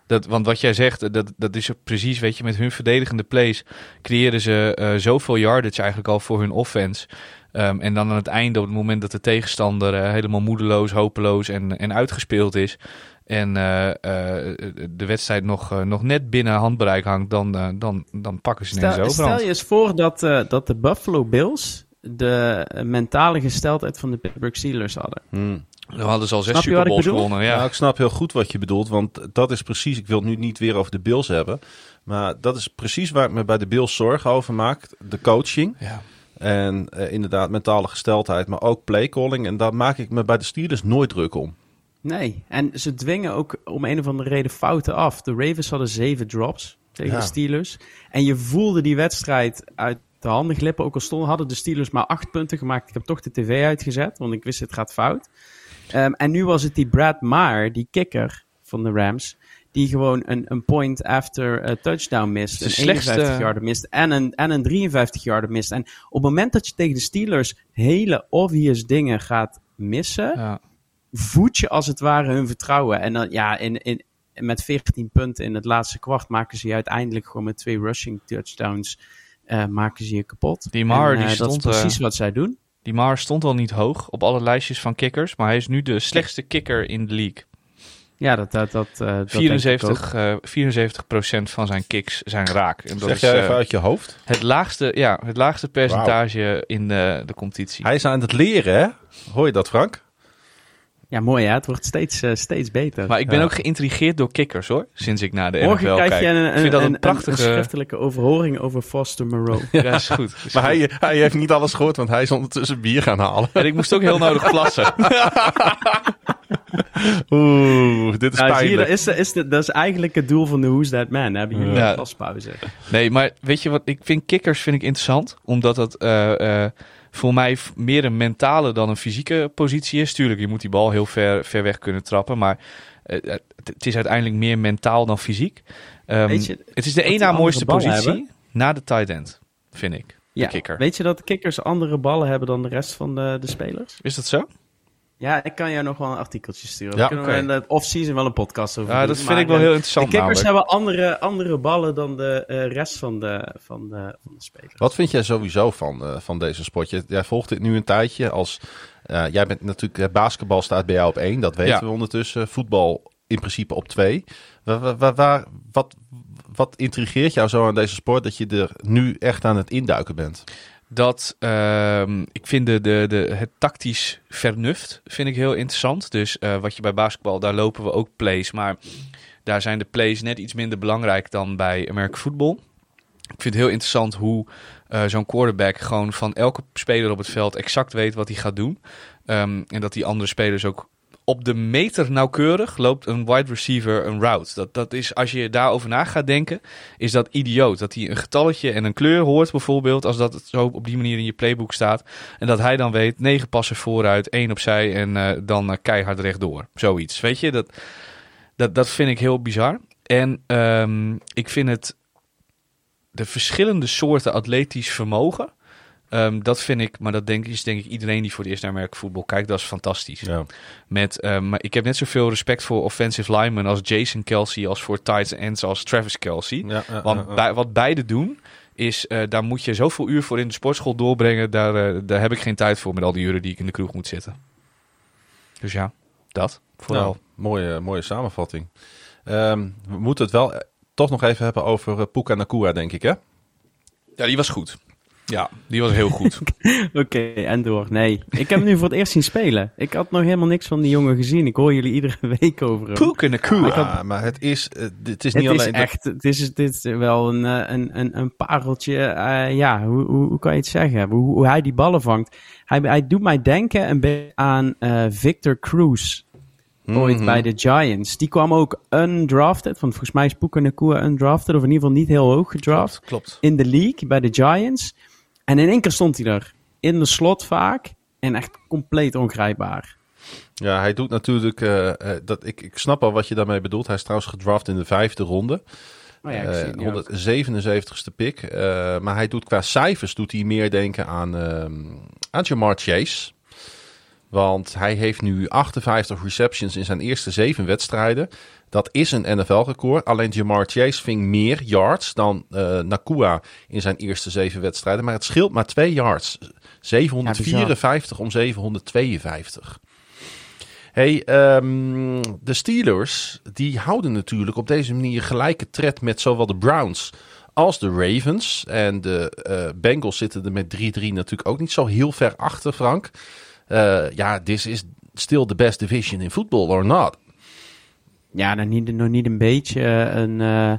Dat, want wat jij zegt, dat, dat is precies, weet je, met hun verdedigende plays creëren ze eh, zoveel yardage eigenlijk al voor hun offense. Ehm, en dan aan het einde, op het moment dat de tegenstander eh, helemaal moedeloos, hopeloos en, en uitgespeeld is. En eh, de wedstrijd nog, nog net binnen handbereik hangt, dan, dan, dan pakken ze ineens Stel, overhand. stel je eens voor dat, dat de Buffalo Bills de mentale gesteldheid van de Pittsburgh Steelers hadden. Dan hadden ze al zes Snap je Super wat ik Bowls bedoel? gewonnen. Ja. Ja. ik snap heel goed wat je bedoelt, want dat is precies, ik wil het nu niet weer over de Bills hebben, maar dat is precies waar ik me bij de Bills zorgen over maak. De coaching. Ja. En eh, inderdaad mentale gesteldheid, maar ook playcalling. En daar maak ik me bij de Steelers nooit druk om. Nee, en ze dwingen ook om een of andere reden fouten af. De Ravens hadden zeven drops tegen Ja. de Steelers. En je voelde die wedstrijd uit de handen glippen. Ook al stonden, hadden de Steelers maar acht punten gemaakt. Ik heb toch de tv uitgezet, want ik wist het gaat fout. Ehm, en nu was het die Brad Maher, die kicker van de Rams... die gewoon een, een point after touchdown mist. Een slechtste- 51 yarder mist en een, en een 53 yarder mist. En op het moment dat je tegen de Steelers hele obvious dingen gaat missen Ja. voed je als het ware hun vertrouwen. En dan, ja, in, in, met 14 punten in het laatste kwart maken ze je uiteindelijk gewoon met twee rushing touchdowns maken ze je kapot. Die Maher, En, die eh, dat is stond, eh, precies wat zij doen. Die Maher stond al niet hoog op alle lijstjes van kickers, maar hij is nu de slechtste kicker in de league. Ja, dat, dat, dat, eh, dat denk ik ook. 74, eh 74% van zijn kicks zijn raak. En dat zeg is jij eh, even uit je hoofd? het, laagste, ja, het laagste percentage in de, de competitie. Hij is aan het leren, hè? Hoor je dat, Frank? Ja, mooi hè. Het wordt steeds, eh, steeds beter. Maar ik ben Ja. ook geïntrigeerd door kickers hoor, sinds ik naar de Morgen NFL krijg kijk. je een, ik vind een, dat een, een een, prachtige... schriftelijke overhoring over Foster Moreau. Ja, is goed. is Maar goed. hij, hij heeft niet alles gehoord, want hij is ondertussen bier gaan halen. En ik moest ook heel nodig plassen. Oeh, dit is Nou, zie je, dat, is, is, dat is eigenlijk het doel van de Who's That Man. Hebben jullie Ja. een paspauze. Nee, maar weet je wat? Ik vind kickers vind ik interessant. Omdat dat eh, eh, voor mij meer een mentale dan een fysieke positie is. Tuurlijk, je moet die bal heel ver, ver weg kunnen trappen. Maar eh, het, het is uiteindelijk meer mentaal dan fysiek. Weet je, het is de één na mooiste positie hebben? na de tight end, vind ik. Ja, kicker. weet je dat de kickers andere ballen hebben dan de rest van de, de spelers? Is dat zo? Ja, ik kan jou nog wel een artikeltje sturen. Ja, kunnen oké. we in de off-season wel een podcast over Ja, doen. dat vind ik wel eh, heel De interessant kickers namelijk. hebben andere, andere ballen dan de eh, rest van de, van, de, van de spelers. Wat vind jij sowieso van, eh, van deze sport? Jij volgt dit nu een tijdje. Als, jij bent natuurlijk, basketbal staat bij jou op één, dat weten Ja. we ondertussen. Voetbal in principe op twee. Waar- waar- wat, wat intrigeert jou zo aan deze sport dat je er nu echt aan het induiken bent? Dat ehm, ik vind de, de, het tactisch vernuft vind ik heel interessant. Dus eh, wat je bij basketbal, daar lopen we ook plays. Maar daar zijn de plays net iets minder belangrijk dan bij American Football. Ik vind het heel interessant hoe eh, zo'n quarterback gewoon van elke speler op het veld exact weet wat hij gaat doen. Ehm, en dat die andere spelers ook op de meter nauwkeurig loopt een wide receiver een route. Dat, dat is, als je daarover na gaat denken, is dat idioot. Dat hij een getalletje en een kleur hoort bijvoorbeeld, als dat zo op die manier in je playbook staat. En dat hij dan weet, negen passen vooruit, één opzij en eh, dan eh, keihard rechtdoor. Zoiets, weet je. Dat, dat, dat vind ik heel bizar. En ehm, ik vind het de verschillende soorten atletisch vermogen. Ehm, dat vind ik, maar dat denk, is denk ik iedereen die voor het eerst naar American voetbal kijkt, dat is fantastisch. Ja. Met, ehm, maar ik heb net zoveel respect voor offensive linemen als Jason Kelsey, als voor tight ends als Travis Kelsey. Ja, ja, Want ja, ja. bij, wat beide doen, is eh, daar moet je zoveel uur voor in de sportschool doorbrengen. Daar, eh, daar heb ik geen tijd voor met al die uren die ik in de kroeg moet zitten. Dus ja, dat vooral. Nou, mooie, mooie samenvatting. Ehm, we moeten het wel eh, toch nog even hebben over Puka Nakua, denk ik, hè? Ja, die was goed. Ja, die was heel goed. Oké, en door. Nee, ik heb hem nu voor het eerst zien spelen. Ik had nog helemaal niks van die jongen gezien. Ik hoor jullie iedere week over hem. Poek in de koe. Ja, maar het is, het is niet Het is alleen... echt, het is, het is wel een, eh, een, een, een pareltje. eh, ja, hoe, hoe, hoe kan je het zeggen? Hoe, hoe hij die ballen vangt. Hij, hij doet mij denken een beetje aan eh, Victor Cruz. Ooit Mhm. bij de Giants. Die kwam ook undrafted. Want volgens mij is Puka Nakua undrafted. Of in ieder geval niet heel hoog gedraft. Klopt. In de league bij de Giants. En in één keer stond hij er. In de slot vaak. En echt compleet ongrijpbaar. Ja, hij doet natuurlijk... eh, eh, dat, ik, ik snap al wat je daarmee bedoelt. Hij is trouwens gedraft in de vijfde ronde. Oh ja, ik Eh. 177ste pick. Maar hij doet qua cijfers doet hij meer denken aan, ehm aan Jamar Chase. Want hij heeft nu 58 receptions in zijn eerste zeven wedstrijden. Dat is een NFL-record. Alleen Jamar Chase ving meer yards dan eh Nakua in zijn eerste zeven wedstrijden. Maar het scheelt maar twee yards. 754 om 752. Hey, ehm, de Steelers die houden natuurlijk op deze manier gelijke tred met zowel de Browns als de Ravens. En de eh, Bengals zitten er met 3-3 natuurlijk ook niet zo heel ver achter, Frank. Eh, ja, this is still the best division in football or not? Ja, nog niet, nog niet een beetje eh, een, eh,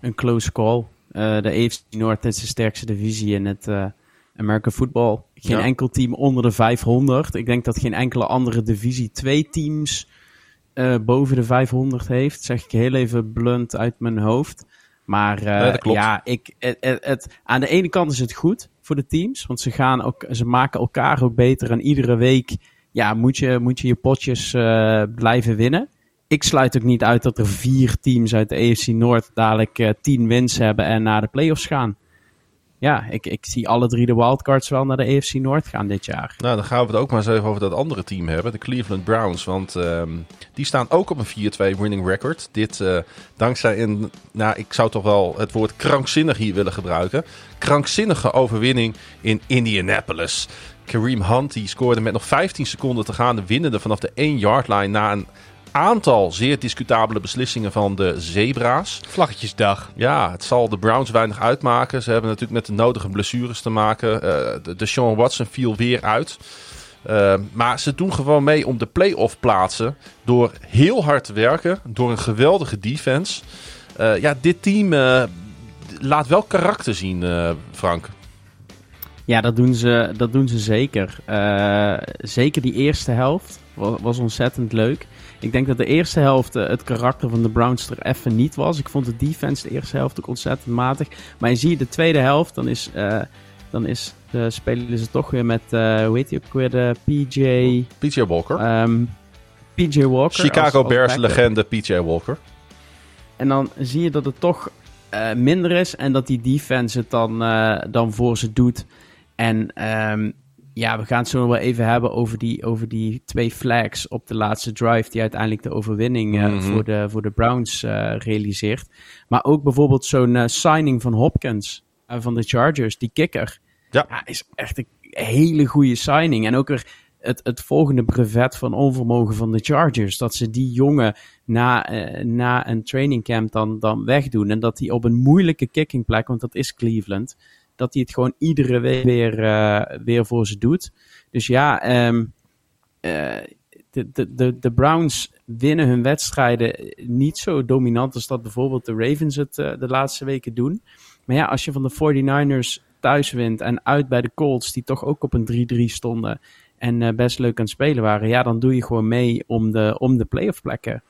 een close call. Eh, de AFC Noord is de sterkste divisie in het, American Football. Geen Ja. enkel team onder de 500. Ik denk dat geen enkele andere divisie 2 teams boven de 500 heeft. Zeg ik heel even blunt uit mijn hoofd. Maar ja, ik, het, het, het- aan de ene kant is het goed voor de teams. Want ze, gaan ook, ze maken elkaar ook beter. En iedere week ja, moet, je, moet je je potjes blijven winnen. Ik sluit ook niet uit dat er vier teams uit de AFC Noord dadelijk eh, tien wins hebben en naar de playoffs gaan. Ja, ik, ik zie alle drie de wildcards wel naar de AFC Noord gaan dit jaar. Nou, dan gaan we het ook maar eens even over dat andere team hebben. De Cleveland Browns. Want ehm, die staan ook op een 4-2 winning record. Dit eh, dankzij een, nou, ik zou toch wel het woord krankzinnig hier willen gebruiken. Krankzinnige overwinning in Indianapolis. Kareem Hunt die scoorde met nog 15 seconden te gaan. De winnende vanaf de 1-yard line na een aantal zeer discutabele beslissingen van de Zebra's. Vlaggetjesdag. Ja, het zal de Browns weinig uitmaken. Ze hebben natuurlijk met de nodige blessures te maken. Eh, de, de Sean Watson viel weer uit. Eh, maar ze doen gewoon mee om de play-off plaatsen. Door heel hard te werken. Door een geweldige defense. Eh, ja, dit team eh, laat wel karakter zien, eh, Frank. Ja, dat doen ze, dat doen ze zeker. Eh, zeker die eerste helft was, was ontzettend leuk. Ik denk dat de eerste helft eh, het karakter van de Browns er even niet was. Ik vond de defense de eerste helft ook ontzettend matig. Maar je ziet de tweede helft, dan is, eh, dan is de, spelen ze toch weer met, eh hoe heet hij ook weer, de PJ, PJ Walker. ehm, PJ Walker. Chicago als- als Bears legende PJ Walker. En dan zie je dat het toch eh, minder is en dat die defense het dan, eh, dan voor ze doet. En ehm, ja, we gaan het zo nog wel even hebben over die, over die twee flags op de laatste drive die uiteindelijk de overwinning eh, Mhm. voor, de, voor de Browns eh, realiseert. Maar ook bijvoorbeeld zo'n eh, signing van Hopkins van de Chargers, die kicker. Ja. is echt een hele goede signing. En ook weer het, het volgende brevet van onvermogen van de Chargers. Dat ze die jongen na, na een trainingcamp dan, dan wegdoen. En dat hij op een moeilijke kickingplek, want dat is Cleveland, dat hij het gewoon iedere week weer, eh, weer voor ze doet. Dus ja, ehm, eh, de, de, de, de Browns winnen hun wedstrijden niet zo dominant als dat bijvoorbeeld de Ravens het eh, de laatste weken doen. Maar ja, als je van de 49ers thuis wint en uit bij de Colts, die toch ook op een 3-3 stonden en best leuk aan het spelen waren, ja, dan doe je gewoon mee om de, om de playoff plekken.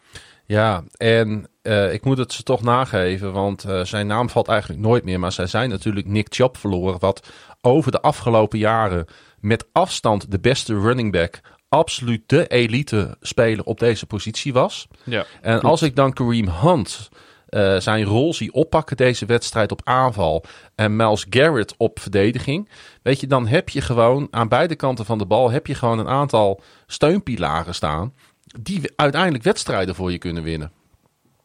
Ja, en eh, ik moet het ze toch nageven, want eh, zijn naam valt eigenlijk nooit meer. Maar zij zijn natuurlijk Nick Chubb verloren, wat over de afgelopen jaren met afstand de beste running back, absoluut de elite speler op deze positie was. Ja. En als ik dan Kareem Hunt eh, zijn rol zie oppakken deze wedstrijd op aanval en Miles Garrett op verdediging, weet je, dan heb je gewoon aan beide kanten van de bal heb je gewoon een aantal steunpilaren staan die uiteindelijk wedstrijden voor je kunnen winnen.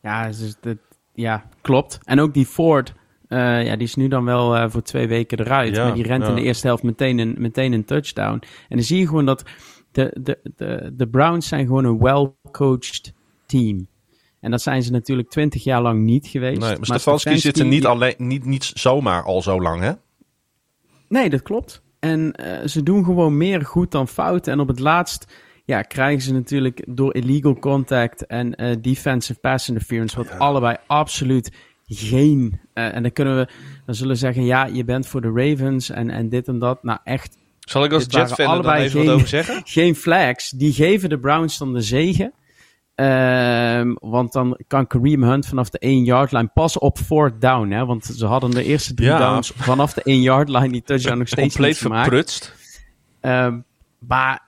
Ja, dus dat, ja klopt. En ook die Ford, eh, ja, die is nu dan wel eh, voor twee weken eruit. Ja, maar die rent ja. in de eerste helft meteen een, meteen een touchdown. En dan zie je gewoon dat de, de, de, de Browns zijn gewoon een well-coached team. En dat zijn ze natuurlijk twintig jaar lang niet geweest. Nee, maar Stefanski zit er niet, alleen, niet, niet zomaar al zo lang, hè? Nee, dat klopt. En eh, ze doen gewoon meer goed dan fout. En op het laatst ja, krijgen ze natuurlijk door illegal contact en eh, defensive pass interference, wat allebei absoluut geen. eh, en dan kunnen we, dan zullen we zeggen, ja, je bent voor de Ravens en, en dit en dat. Nou, echt Zal ik als er dan even wat geen- over zeggen? geen flags. Die geven de Browns dan de zegen. Ehm, want dan kan Kareem Hunt vanaf de 1-yard line pas op fourth down. Hè? Want ze hadden de eerste drie Ja. downs vanaf de 1-yard line die touchdown nog steeds Compleet niet gemaakt. verprutst. Ehm, maar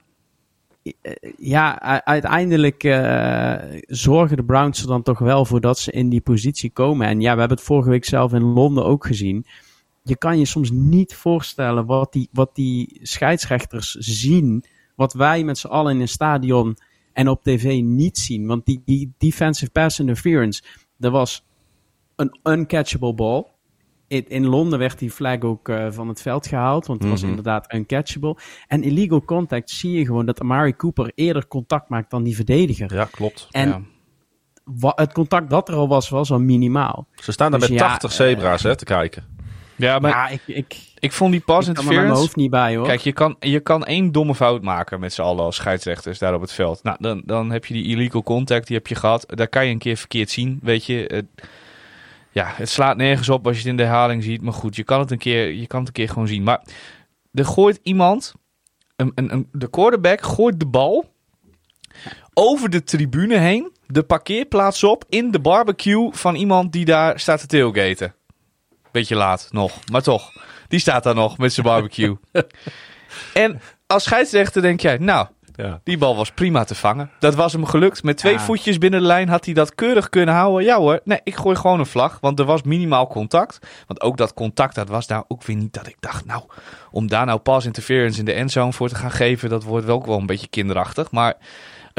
ja, uiteindelijk eh, zorgen de Browns er dan toch wel voor dat ze in die positie komen. En ja, we hebben het vorige week zelf in Londen ook gezien. Je kan je soms niet voorstellen wat die, wat die scheidsrechters zien. Wat wij met z'n allen in een stadion en op tv niet zien. Want die, die defensive pass interference, er was een uncatchable ball. In, in Londen werd die flag ook eh, van het veld gehaald, want het was Mhm. inderdaad uncatchable. En illegal contact zie je gewoon dat Amari Cooper eerder contact maakt dan die verdediger. Ja, klopt. En Ja. het contact dat er al was, was al minimaal. Ze staan daar Dus met ja, 80 eh, zebra's hè, te kijken. Ja, maar ja, ik, ik, ik vond die pas ik kan er met mijn hoofd niet bij hoor. Kijk, je kan, je kan één domme fout maken met z'n allen als scheidsrechters daar op het veld. Nou, dan, dan heb je die illegal contact, die heb je gehad. Daar kan je een keer verkeerd zien, weet je. Het- ja, het slaat nergens op als je het in de herhaling ziet. Maar goed, je kan het een keer, je kan het een keer gewoon zien. Maar er gooit iemand, een, een, een, de quarterback gooit de bal over de tribune heen, de parkeerplaats op, in de barbecue van iemand die daar staat te tailgaten. Beetje laat nog, maar toch. Die staat daar nog met zijn barbecue. en als scheidsrechter denk jij, nou, Ja. die bal was prima te vangen. Dat was hem gelukt. Met twee Ja. voetjes binnen de lijn had hij dat keurig kunnen houden. Ja hoor, nee, ik gooi gewoon een vlag. Want er was minimaal contact. Want ook dat contact, dat was nou ook weer niet dat ik dacht... Nou, om daar nou pass interference in de endzone voor te gaan geven... dat wordt wel ook wel een beetje kinderachtig. Maar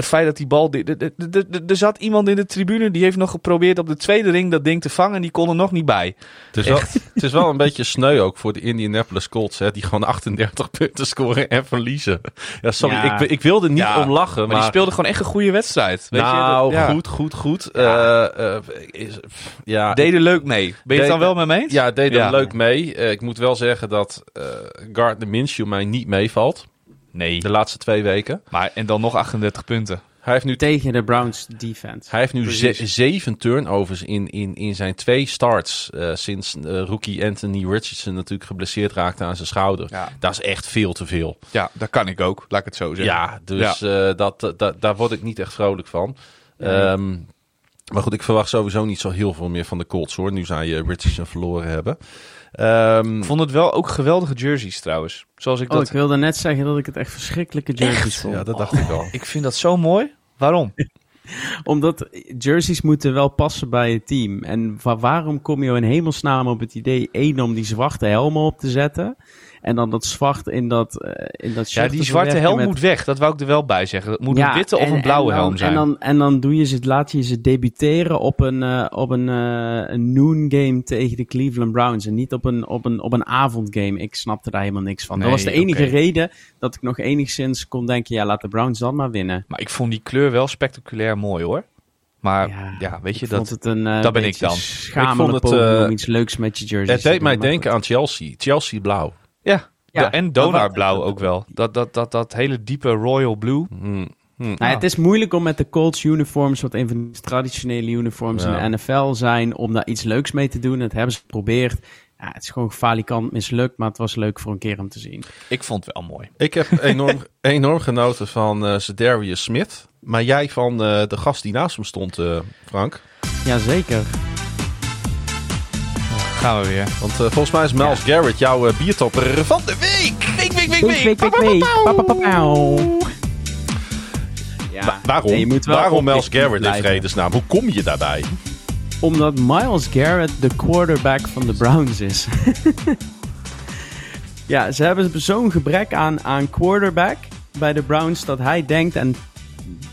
het feit dat die bal... de- de- de- de- de- Er zat iemand in de tribune die heeft nog geprobeerd op de tweede ring dat ding te vangen... en die kon er nog niet bij. Het is, wel, het is wel een beetje sneu ook voor de Indianapolis Colts, hè, die gewoon 38 punten scoren en verliezen. Ja, sorry, Ja. Ik, ik wilde niet Ja, om lachen, Maar, maar... die speelde gewoon echt een goede wedstrijd. Weet nou, je? Dat- ja. goed, goed, goed. Eh, eh, is, pff, ja, Deden leuk mee. Ben je het dan wel met me eens? ja, er leuk mee. Eh, ik moet wel zeggen dat eh Gardner Minshew mij niet meevalt. Nee. De laatste twee weken. Maar, en dan nog 38 punten. Hij heeft nu, Tegen de Browns defense. hij heeft nu ze- zeven turnovers in, in, in zijn twee starts. eh, sinds eh, rookie Anthony Richardson natuurlijk geblesseerd raakte aan zijn schouder. Ja. Dat is echt veel te veel. Ja, dat kan ik ook. Laat ik het zo zeggen. Ja, dus eh, dat, dat, daar word ik niet echt vrolijk van. Ehm, maar goed, ik verwacht sowieso niet zo heel veel meer van de Colts hoor. Nu zij Richardson verloren hebben. Ehm, Ik vond het wel ook geweldige jerseys trouwens. Zoals ik Oh, dat... ik wilde net zeggen dat ik het echt verschrikkelijke jerseys vond. ja, dat dacht ik al. Ik vind dat zo mooi. Waarom? Omdat jerseys moeten wel passen bij het team. En wa- waarom kom je in hemelsnaam op het idee, één, om die zwarte helmen op te zetten. En dan dat zwart in dat, eh, in dat shirt Ja, die te zwarte helm met- moet weg. Dat wou ik er wel bij zeggen. Het moet Ja, een witte of en- een blauwe helm zijn. En dan, en dan doe je ze, laat je ze debuteren op een, eh, op een, eh, een noon game tegen de Cleveland Browns. En niet op een, op een, op een avondgame. Ik snapte daar helemaal niks van. Nee, dat was de enige reden dat ik nog enigszins kon denken, ja, laat de Browns dan maar winnen. Maar ik vond die kleur wel spectaculair mooi hoor. Maar ja, Ja, weet je dat... het een eh dat ben ik dan. Ik vond het, om iets leuks met je jersey Het deed mij denken goed. aan Chelsea. Chelsea blauw. Ja, Ja, de- en maar Donar wat- blauw ook wel. Dat, dat, dat, dat hele diepe royal blue. Hmm. Hmm. Nou, Het is moeilijk om met de Colts uniforms, wat een van de traditionele uniforms Ja. in de NFL zijn, om daar iets leuks mee te doen. Dat hebben ze geprobeerd. Ja, het is gewoon falikant mislukt, maar het was leuk voor een keer om te zien. Ik vond het wel mooi. Ik heb enorm, enorm genoten van eh Zedarius Smith. Maar jij van eh, de gast die naast hem stond, eh, Frank. Jazeker. Gaan we weer. Want eh, volgens mij is Miles Garrett jouw eh, biertopper van de week. Week, week, week. Ja, Wa- waarom? nee, je moet wel waarom Miles Garrett in vredesnaam? Hoe kom je daarbij? Omdat Miles Garrett de quarterback van de Browns is. ja, ze hebben zo'n gebrek aan, aan quarterback bij de Browns dat hij denkt, en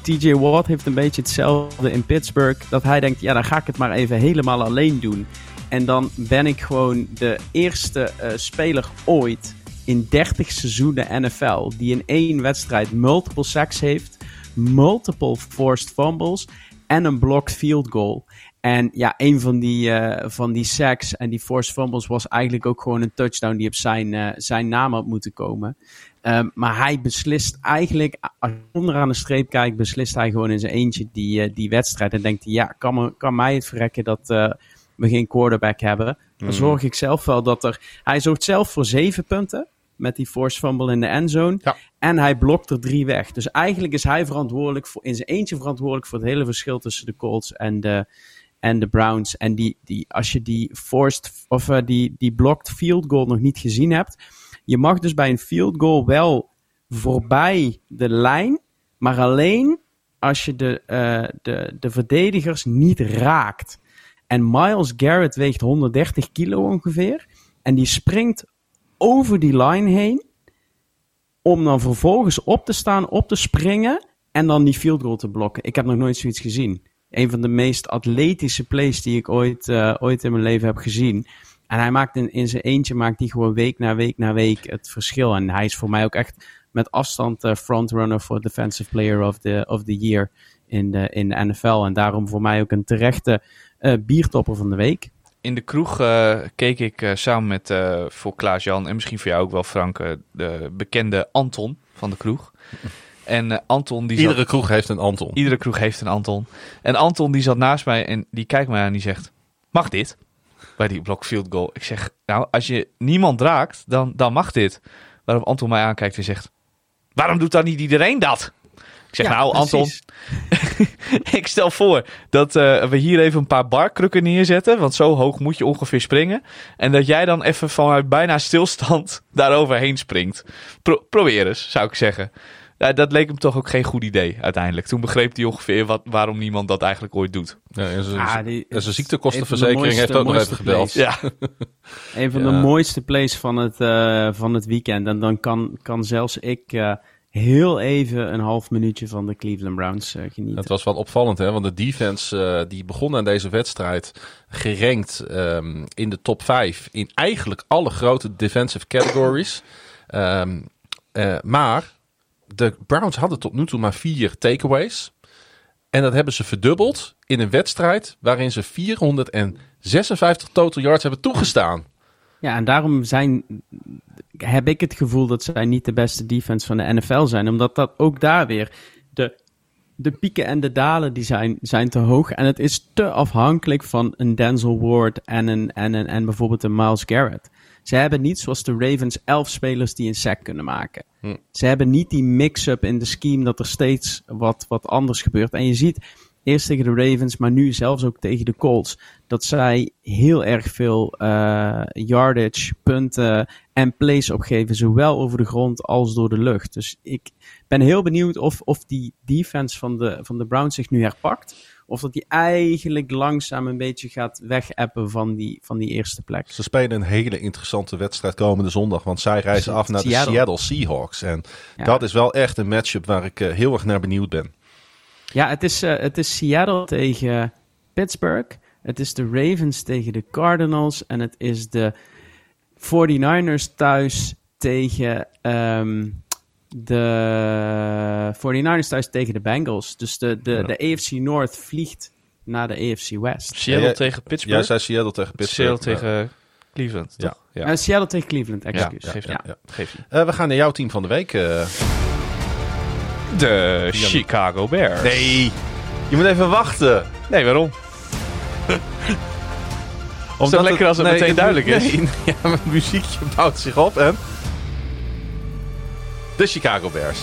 TJ Watt heeft een beetje hetzelfde in Pittsburgh, dat hij denkt, ja, dan ga ik het maar even helemaal alleen doen. En dan ben ik gewoon de eerste eh, speler ooit in 30 seizoenen NFL die in één wedstrijd multiple sacks heeft, multiple forced fumbles en een blocked field goal. En ja, een van die, eh, van die sacks en die forced fumbles was eigenlijk ook gewoon een touchdown die op zijn, eh, zijn naam had moeten komen. Ehm, maar hij beslist eigenlijk, als je onderaan de streep kijkt, beslist hij gewoon in zijn eentje die, die wedstrijd. En denkt hij, ja, kan, me, kan mij het verrekken dat we geen quarterback hebben. Dan zorg ik zelf wel dat er... Hij zorgt zelf voor zeven punten met die forced fumble in de endzone. Ja. En hij blokt er drie weg. Dus eigenlijk is hij verantwoordelijk voor, in zijn eentje verantwoordelijk voor het hele verschil tussen de Colts en de, en de Browns. En die, die, als je die forced of eh, die, die blocked field goal nog niet gezien hebt, je mag dus bij een field goal wel voorbij de lijn, maar alleen als je de, eh, de, de verdedigers niet raakt. En Miles Garrett weegt 130 kilo ongeveer. En die springt over die line heen. Om dan vervolgens op te staan, op te springen. En dan die field goal te blokken. Ik heb nog nooit zoiets gezien. Een van de meest atletische plays die ik ooit, eh, ooit in mijn leven heb gezien. En hij maakt in, in zijn eentje maakt hij gewoon week na week na week het verschil. En hij is voor mij ook echt met afstand eh, frontrunner voor Defensive Player of the, of the Year in de, in de NFL. En daarom voor mij ook een terechte eh, biertopper van de week. In de kroeg eh, keek ik eh, samen met, eh, voor Klaas-Jan en misschien voor jou ook wel Frank, de bekende Anton van de kroeg. En Anton die zat- Iedere kroeg heeft een Anton. Iedere kroeg heeft een Anton. En Anton die zat naast mij en die kijkt mij aan en die zegt... Mag dit? Bij die block field goal. Ik zeg, nou, als je niemand raakt, dan, dan mag dit. Waarop Anton mij aankijkt en zegt: Waarom doet dan niet iedereen dat? Ik zeg, Ja, nou Anton, ik stel voor dat eh, we hier even een paar barkrukken neerzetten. Want zo hoog moet je ongeveer springen. En dat jij dan even vanuit bijna stilstand daaroverheen springt. Pro- probeer eens, zou ik zeggen. Ja, dat leek hem toch ook geen goed idee uiteindelijk. Toen begreep hij ongeveer wat, waarom niemand dat eigenlijk ooit doet. Ja, en zijn, Ah, die- en zijn een ziektekostenverzekering van de heeft ook nog even mooiste- gebeld. Ja, Een van Ja. de mooiste plays van het, eh, van het weekend. En dan kan, kan zelfs ik eh, heel even een half minuutje van de Cleveland Browns eh, genieten. Was wel opvallend, hè? want de defense eh, die begon aan deze wedstrijd gerankt ehm, in de top 5 in eigenlijk alle grote defensive categories. Ehm, eh, maar de Browns hadden tot nu toe maar vier takeaways. En dat hebben ze verdubbeld in een wedstrijd waarin ze 456 total yards hebben toegestaan. Ja, en daarom zijn, heb ik het gevoel dat zij niet de beste defense van de NFL zijn. Omdat dat ook daar weer de, de pieken en de dalen die zijn, zijn te hoog. En het is te afhankelijk van een Denzel Ward en, een, en, een, en bijvoorbeeld een Miles Garrett. Ze hebben niet zoals de Ravens elf spelers die een sack kunnen maken. Hm. Ze hebben niet die mix-up in de scheme dat er steeds wat, wat anders gebeurt. En je ziet eerst tegen de Ravens, maar nu zelfs ook tegen de Colts, dat zij heel erg veel eh, yardage, punten en plays opgeven, zowel over de grond als door de lucht. Dus ik ben heel benieuwd of, of die defense van de, van de Browns zich nu herpakt. Of dat die eigenlijk langzaam een beetje gaat wegappen van die, van die eerste plek. Ze spelen een hele interessante wedstrijd komende zondag. Want zij reizen af naar de Seattle. Seahawks. En Ja. dat is wel echt een matchup waar ik eh, heel erg naar benieuwd ben. Ja, het is, eh, het is Seattle tegen Pittsburgh. Het is de Ravens tegen de Cardinals. En het is de 49ers thuis tegen ehm, de 49ers thuis tegen de Bengals. Dus de, de, Ja. de AFC North vliegt naar de AFC West. Seattle tegen Pittsburgh. zei Seattle tegen Pittsburgh. Seattle tegen Cleveland. Ja, toch? ja. Eh, Seattle tegen Cleveland, excuus. Ja. Geef je. Eh, we gaan naar jouw team van de week. eh. De Chicago Bears. Nee, je moet even wachten. Nee, waarom? Omdat toch lekker als het meteen duidelijk is? Nee, ja, mijn muziekje bouwt zich op en... De Chicago Bears.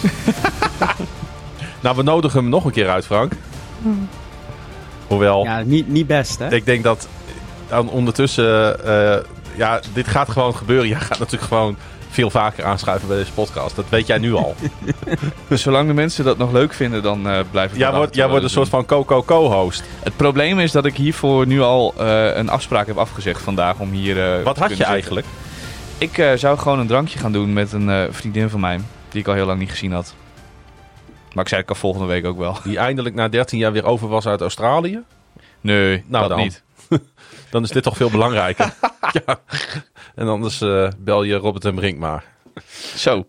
nou, we nodigen hem nog een keer uit, Frank. Hoewel, Ja, niet, niet best, hè? ik denk dat dan ondertussen... eh, ja, dit gaat gewoon gebeuren. Jij gaat natuurlijk gewoon veel vaker aanschuiven bij deze podcast. Dat weet jij nu al. Dus zolang de mensen dat nog leuk vinden, dan eh blijf ik jij wordt, jij wordt een soort van co-co-co-host. Het probleem is dat ik hiervoor nu al eh, een afspraak heb afgezegd vandaag om hier... eh, Wat had je zitten. eigenlijk? Ik zou gewoon een drankje gaan doen met een vriendin van mij, die ik al heel lang niet gezien had. Maar ik zei het al volgende week ook wel. Die eindelijk na 13 jaar weer over was uit Australië? Nee, Nou dat dan. niet. Dan is dit toch veel belangrijker. ja. En anders eh, bel je Robert en Brink maar. Zo,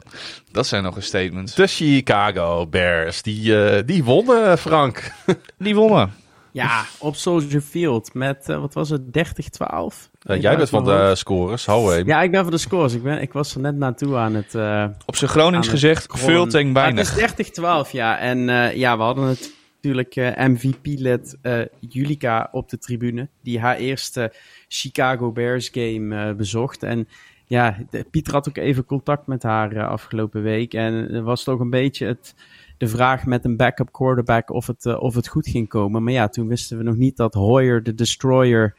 dat zijn nog eens statements. De Chicago Bears, die, eh, die wonnen, Frank. Die wonnen. Ja, op Soldier Field met, eh, wat was het, 30-12? Eh, jij bent van de scores, hou. Ja, ik ben van de scores. Ik, ben, ik was er net naartoe aan het... eh, Op zijn Gronings het gezegd, veel ten Maar weinig. het is 30-12, ja. En eh, ja, we hadden natuurlijk eh, MVP-led eh Julika op de tribune. Die haar eerste Chicago Bears game eh, bezocht. En ja, de- Pieter had ook even contact met haar afgelopen week. En er was toch een beetje het, de vraag met een backup quarterback of het, of het goed ging komen. Maar ja, toen wisten we nog niet dat Hoyer, de destroyer...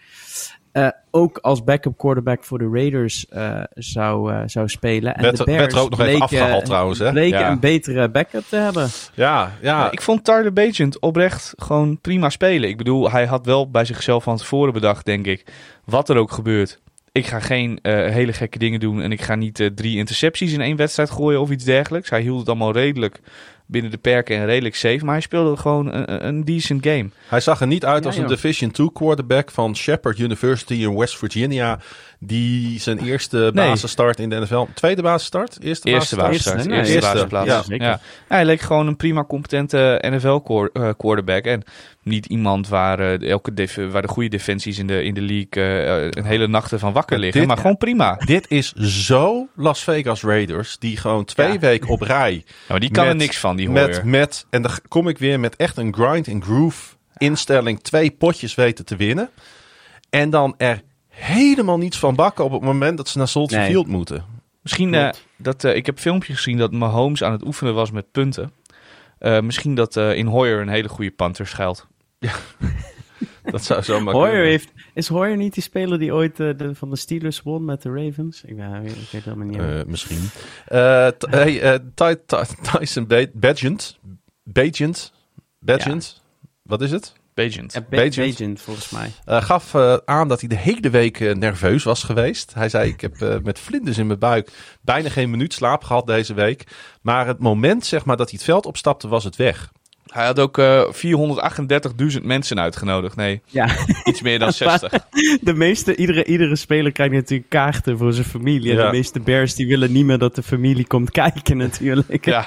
eh, ook als backup quarterback voor de Raiders eh, zou, eh, zou spelen. En de werd Bears ook nog even bleken- afgehaald trouwens, hè? bleken Ja. een betere backup te hebben. Ja, ja. Ik vond Tyler Bagent oprecht gewoon prima spelen. Ik bedoel, hij had wel bij zichzelf van tevoren bedacht, denk ik, wat er ook gebeurt. Ik ga geen eh, hele gekke dingen doen en ik ga niet drie intercepties in één wedstrijd gooien of iets dergelijks. Hij hield het allemaal redelijk binnen de perken en redelijk safe, maar hij speelde gewoon een, een decent game. Hij zag er niet uit Ja, als een. Division 2 quarterback van Shepherd University in West Virginia. Die zijn eerste basisstart in de NFL. Tweede basisstart? Eerste, Eerste basisstart? nee, Eerste eerste, basisplaats. ja. Hij leek gewoon een prima competente NFL-quarterback. En niet iemand waar, eh, elke def- waar de goede defensies in de, in de league eh, een hele nachten van wakker liggen. dit- maar gewoon prima. Dit is zo Las Vegas Raiders. Die gewoon twee Ja. weken op rij. Ja, maar die kan er niks van, die met, met, en dan kom ik weer met echt een grind and groove instelling. Twee potjes weten te winnen. En dan er helemaal niets van bakken op het moment dat ze naar Soldier Nee. Field moeten. Misschien eh, dat eh, ik heb filmpjes gezien dat Mahomes aan het oefenen was met punten. Eh, misschien dat eh, in Hoyer een hele goede panter schuilt. Dat zou zomaar Hoyer kunnen. heeft, is Hoyer niet die speler die ooit de, van de Steelers won met de Ravens? Ik, uh, ik weet helemaal niet. Eh, misschien. Eh, hey, eh, Ty- Ty- Tyson Ba- Bagent. Bagent. Bagent. Wat is het? Bagent. Bagent. Bagent, volgens mij. Eh, gaf eh, aan dat hij de hele week eh, nerveus was geweest. Hij zei: Ik heb eh, met vlinders in mijn buik bijna geen minuut slaap gehad deze week. Maar het moment zeg maar, dat hij het veld opstapte, was het weg. Hij had ook eh 438.000 mensen uitgenodigd. Nee, Ja, iets meer dan 60. de meeste, iedere, iedere speler krijgt natuurlijk kaarten voor zijn familie. En de meeste Bears die willen niet meer dat de familie komt kijken natuurlijk. Ja,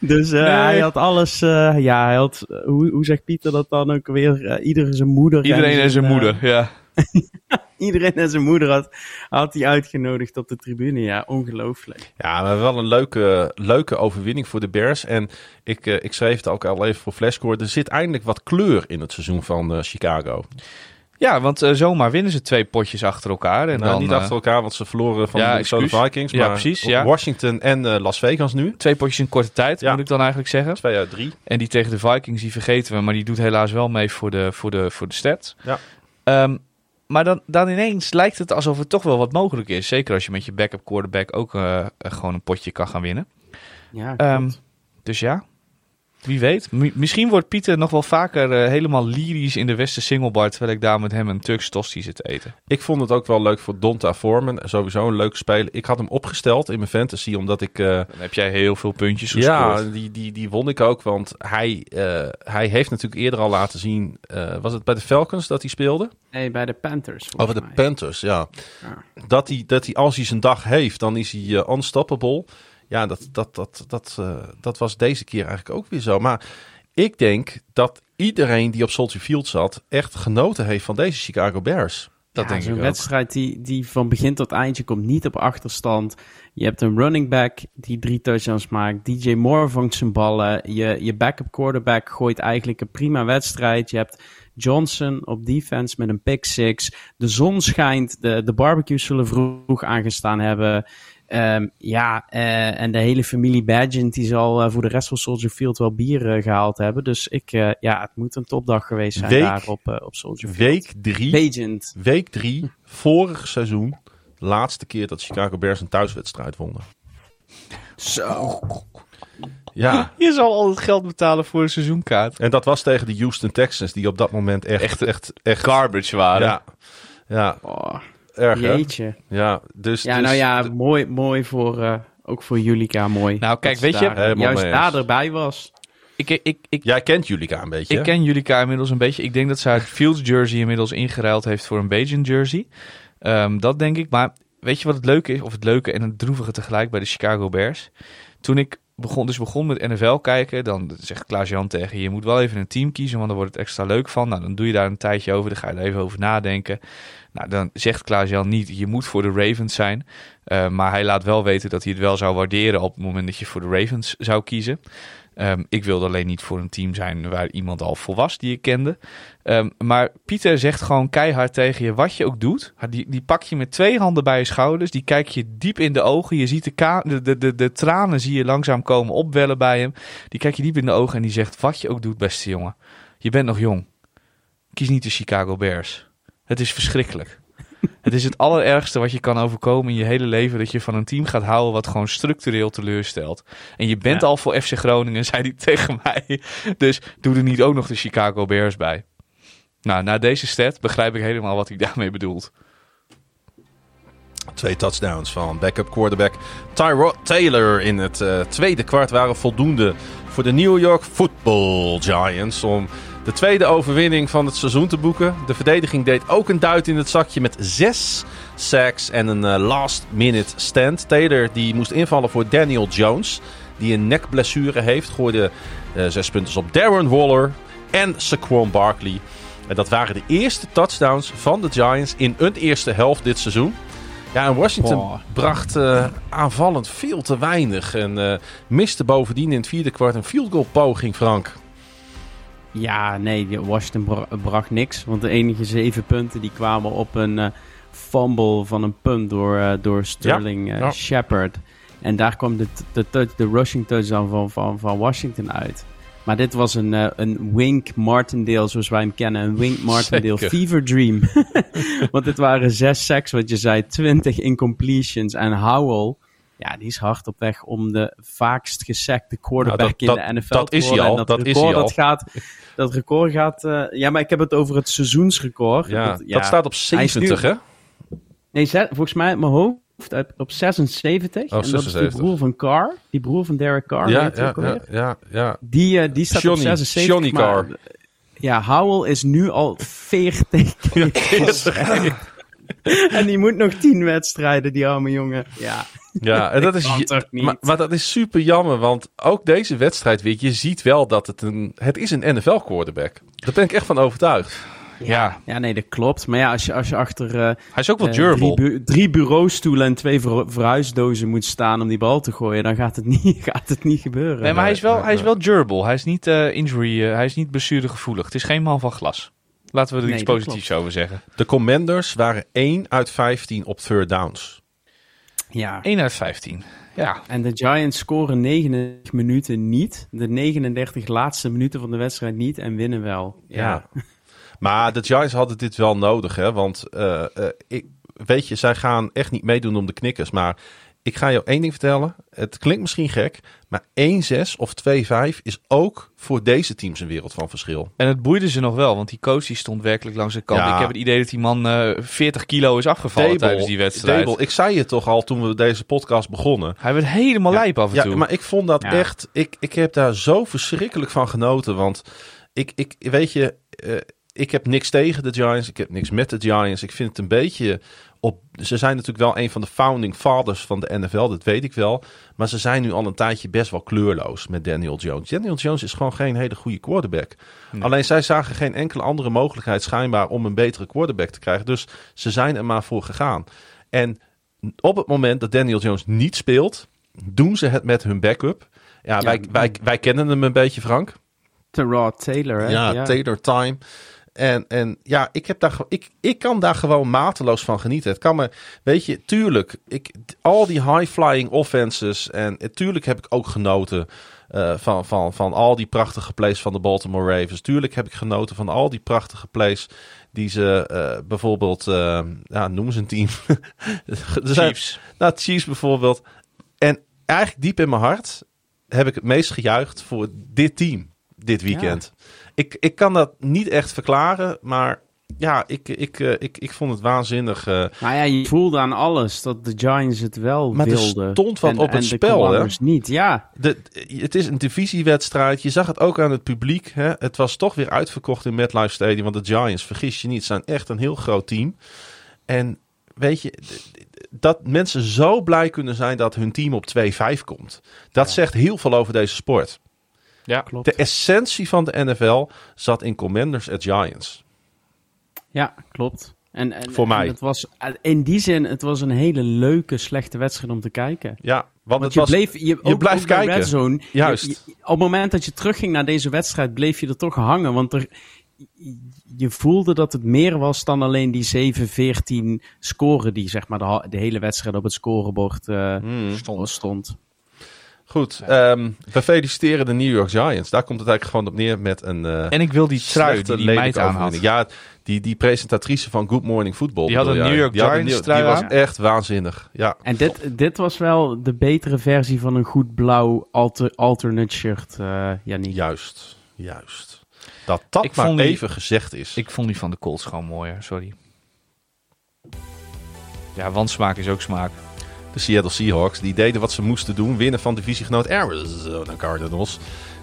Dus eh, Nee. hij had alles, eh, ja, hij had, hoe, hoe zegt Pieter dat dan ook weer? Iedereen zijn moeder. iedereen en zijn eh, moeder. Ja. Iedereen en zijn moeder had, had hij uitgenodigd op de tribune. Ja, ongelooflijk. Ja, maar wel een leuke, leuke overwinning voor de Bears. En ik, eh, ik schreef het ook al even voor Flashcore. Er zit eindelijk wat kleur in het seizoen van eh, Chicago. ja, want eh, zomaar winnen ze twee potjes achter elkaar. En nou, dan, niet achter elkaar, want ze verloren van ja, de Minnesota excuus. Vikings. Ja, Maar precies, ja. Washington en Las Vegas nu. Twee potjes in korte tijd, Ja. moet ik dan eigenlijk zeggen. Twee uit drie. En die tegen de Vikings, die vergeten we. Maar die doet helaas wel mee voor de, voor de, voor de stats. Ja. Ehm, maar dan, dan ineens lijkt het alsof er toch wel wat mogelijk is. Zeker als je met je backup quarterback ook eh, eh, gewoon een potje kan gaan winnen. Ja, klopt. dus ja, wie weet. Mi- misschien wordt Pieter nog wel vaker eh, helemaal lyrisch in de Westen Singlebar... terwijl ik daar met hem een Turks tosti zit te eten. Ik vond het ook wel leuk voor Donta Foreman. Sowieso een leuke speler. Ik had hem opgesteld in mijn fantasy, omdat ik... eh, Dan heb jij heel veel puntjes gescoord. ja, die, die, die won ik ook. Want hij, eh, hij heeft natuurlijk eerder al laten zien... eh, was het bij de Falcons dat hij speelde? Nee, bij de Panthers. Over de mij. Panthers, ja. Ja. Dat hij, dat hij als hij zijn dag heeft, dan is hij unstoppable. Ja, dat, dat, dat, dat, eh, dat was deze keer eigenlijk ook weer zo. Maar ik denk dat iedereen die op Soldier Field zat... echt genoten heeft van deze Chicago Bears. Dat Ja, denk zo'n ik ook. wedstrijd die, die van begin tot eind, je komt niet op achterstand. Je hebt een running back die drie touchdowns maakt. DJ Moore vangt zijn ballen. Je, je backup quarterback gooit eigenlijk een prima wedstrijd. Je hebt Johnson op defense met een pick six. De zon schijnt. De, de barbecues zullen vroeg aangestaan hebben. Ehm, ja, eh, en de hele familie Badgent die zal eh, voor de rest van Soldier Field wel bier eh, gehaald hebben. Dus ik, eh, ja, het moet een topdag geweest zijn Week- daar op, op Soldier Field. Week drie, Bagent. week drie, vorig seizoen... de laatste keer dat Chicago Bears een thuiswedstrijd wonnen. Zo. Ja, Je zal al het geld betalen voor een seizoenkaart. en dat was tegen de Houston Texans... die op dat moment echt, echt, echt, echt Garbage waren. ja, ja, Oh, erg hè? jeetje. Ja, dus, Ja, dus- nou ja, mooi, mooi voor, eh, ook voor Julika, mooi. Nou, kijk, weet je- daar juist daar erbij was. Ik, ik, ik, Jij kent Julika een beetje, Ik hè? ken Julika inmiddels een beetje. Ik denk dat ze haar Fields jersey inmiddels ingeruild heeft voor een Bajan jersey. Ehm, dat denk ik. Maar weet je wat het leuke is? Of het leuke en het droevige tegelijk bij de Chicago Bears. Toen ik begon, dus begon met NFL kijken, dan zegt Klaas-Jan tegen je, je moet wel even een team kiezen, want dan wordt het extra leuk van. Nou, dan doe je daar een tijdje over, dan ga je er even over nadenken. Nou, dan zegt Klaas-Jan niet, je moet voor de Ravens zijn. Eh, maar hij laat wel weten dat hij het wel zou waarderen op het moment dat je voor de Ravens zou kiezen. Ehm, ik wilde alleen niet voor een team zijn waar iemand al voor was die ik kende. Ehm, maar Pieter zegt gewoon keihard tegen je wat je ook doet. Die, die pak je met twee handen bij je schouders. Die kijk je diep in de ogen. Je ziet de, de, de, de, de tranen zie je langzaam komen opwellen bij hem. Die kijk je diep in de ogen en die zegt wat je ook doet beste jongen. Je bent nog jong. Kies niet de Chicago Bears. Het is verschrikkelijk. Het is het allerergste wat je kan overkomen in je hele leven. Dat je van een team gaat houden wat gewoon structureel teleurstelt. En je bent Ja. al voor FC Groningen, zei hij tegen mij. Dus doe er niet ook nog de Chicago Bears bij. Nou, na deze stat begrijp ik helemaal wat hij daarmee bedoelt. Twee touchdowns van backup quarterback Tyrod Taylor in het eh, tweede kwart waren voldoende voor de New York Football Giants om de tweede overwinning van het seizoen te boeken. De verdediging deed ook een duit in het zakje met zes sacks en een eh, last minute stand. Taylor die moest invallen voor Daniel Jones, die een nekblessure heeft, gooide eh, zes punten op Darren Waller en Saquon Barkley. En dat waren de eerste touchdowns van de Giants in een eerste helft dit seizoen. Ja, en Washington bracht eh, aanvallend veel te weinig. En eh, miste bovendien in het vierde kwart een field goal poging, Frank. Ja, nee, Washington bra- bracht niks. Want de enige zeven punten die kwamen op een, eh, fumble van een punt door, uh, door Sterling ja. ja. Shepard. En daar kwam de, de, de, de rushing touchdown van, van, van Washington uit. Maar dit was een, uh, een Wink Martindale, zoals wij hem kennen. Een Wink Martindale fever dream. Want dit waren zes sacks, wat je zei. 20 incompletions. En Howell, ja, die is hard op weg om de vaakst gesackte quarterback nou, dat, in de NFL dat te is worden. hij al, En dat record, is hij al. Dat, gaat, dat record gaat... Uh, ja, maar ik heb het over het seizoensrecord. Ja, dat, dat staat op 70, nu, hè? Nee, volgens mij mijn hoofd op 76. Oh, en dat is die broer van Carr. Die broer van Derek Carr. Ja, ja, ja, ja, ja, Die, uh, die staat Johnny, op 76. Johnny maar, Carr. Ja, Howell is nu al 40. en die moet nog 10 wedstrijden, die arme jongen. Ja, ja en dat is, maar, maar, dat is super jammer, want ook deze wedstrijd weer, je ziet wel dat het een, het is een NFL quarterback. Daar ben ik echt van overtuigd. Ja. ja, nee, dat klopt. Maar ja, als je, als je achter uh, Hij is ook wel uh, durable. drie, bu drie bureaustoelen en twee ver verhuisdozen moet staan om die bal te gooien, dan gaat het niet, gaat het niet gebeuren. Nee, maar hij is wel, hij is wel durable. Hij is niet uh, injury, hij is niet blessuregevoelig. Het is geen man van glas. Laten we er Nee, iets positiefs klopt. over zeggen. De Commanders waren 1 uit 15 op third downs. Ja. 1 uit 15. Ja. En de Giants scoren 99 minuten niet. De 39 laatste minuten van de wedstrijd niet en winnen wel. Ja. Maar de Giants hadden dit wel nodig, hè? Want uh, uh, ik, weet je, zij gaan echt niet meedoen om de knikkers. Maar ik ga je één ding vertellen. Het klinkt misschien gek, maar 1-6 of 2-5 is ook voor deze teams een wereld van verschil. En het boeide ze nog wel, want die coach die stond werkelijk langs de kant. Ja. Ik heb het idee dat die man uh, 40 kilo is afgevallen tijdens die wedstrijd. Dable, ik zei het toch al toen we deze podcast begonnen. Hij werd helemaal lijp af en ja, toe. maar ik vond dat Ja. echt... Ik, ik heb daar zo verschrikkelijk van genoten. Want ik, ik weet je... eh, ik heb niks tegen de Giants. Ik heb niks met de Giants. Ik vind het een beetje op. Ze zijn natuurlijk wel een van de founding fathers van de NFL. Dat weet ik wel. Maar ze zijn nu al een tijdje best wel kleurloos met Daniel Jones. Daniel Jones is gewoon geen hele goede quarterback. Alleen zij zagen geen enkele andere mogelijkheid schijnbaar om een betere quarterback te krijgen. Dus ze zijn er maar voor gegaan. En op het moment dat Daniel Jones niet speelt, doen ze het met hun backup. Ja, Ja. wij, wij, wij kennen hem een beetje, Frank. Terod Taylor, hè? Ja, Taylor Time. En, en ja, ik, heb daar, ik, ik kan daar gewoon mateloos van genieten. Het kan me, weet je, tuurlijk, ik, al die high-flying offenses. En eh, tuurlijk heb ik ook genoten eh, van, van, van al die prachtige plays van de Baltimore Ravens. Tuurlijk heb ik genoten van al die prachtige plays die ze eh, bijvoorbeeld, eh, ja, noem ze een team. Chiefs. nou, Chiefs bijvoorbeeld. En eigenlijk diep in mijn hart heb ik het meest gejuicht voor dit team dit weekend. Ik, ik kan dat niet echt verklaren, maar ja, ik, ik, eh, ik, ik vond het waanzinnig. eh. Maar ja, je voelde aan alles dat de Giants het wel Maar er wilden. stond wat en, op het spel, hè? Niet, ja. De, het is een divisiewedstrijd. Je zag het ook aan het publiek. Hè? Het was toch weer uitverkocht in MetLife Stadium. Want de Giants, vergis je niet, zijn echt een heel groot team. En weet je, dat mensen zo blij kunnen zijn dat hun team op 2-5 komt. Dat zegt heel veel over deze sport. Ja. Klopt. De essentie van de NFL zat in Commanders at Giants. Ja, klopt. En, en, Voor en mij. Het was, in die zin, het was een hele leuke, slechte wedstrijd om te kijken. Ja, want, Want het je, was, bleef, je, ook, blijft ook kijken. Red Zone, Juist. je- je- op het moment dat je terugging naar deze wedstrijd, bleef je er toch hangen. Want er, je voelde dat het meer was dan alleen die 7-14 score die zeg maar de hele wedstrijd op het scorebord eh, Hmm. stond. stond. Goed, ehm, we feliciteren de New York Giants. Daar komt het eigenlijk gewoon op neer met een eh En ik wil die trui die die meid aan had. Ja, die, die presentatrice van Good Morning Football. Die had een jij? New York Giants New- trui Die was aan. echt waanzinnig. Ja, En dit, dit was wel de betere versie van een goed blauw alter, alternate shirt, eh juist. Juist. Dat dat Ik maar vond die- even gezegd is. Ik vond die van de Colts gewoon mooier, sorry. Ja, want smaak is ook smaak. De Seattle Seahawks, die deden wat ze moesten doen. Winnen van divisiegenoot Arizona Cardinals.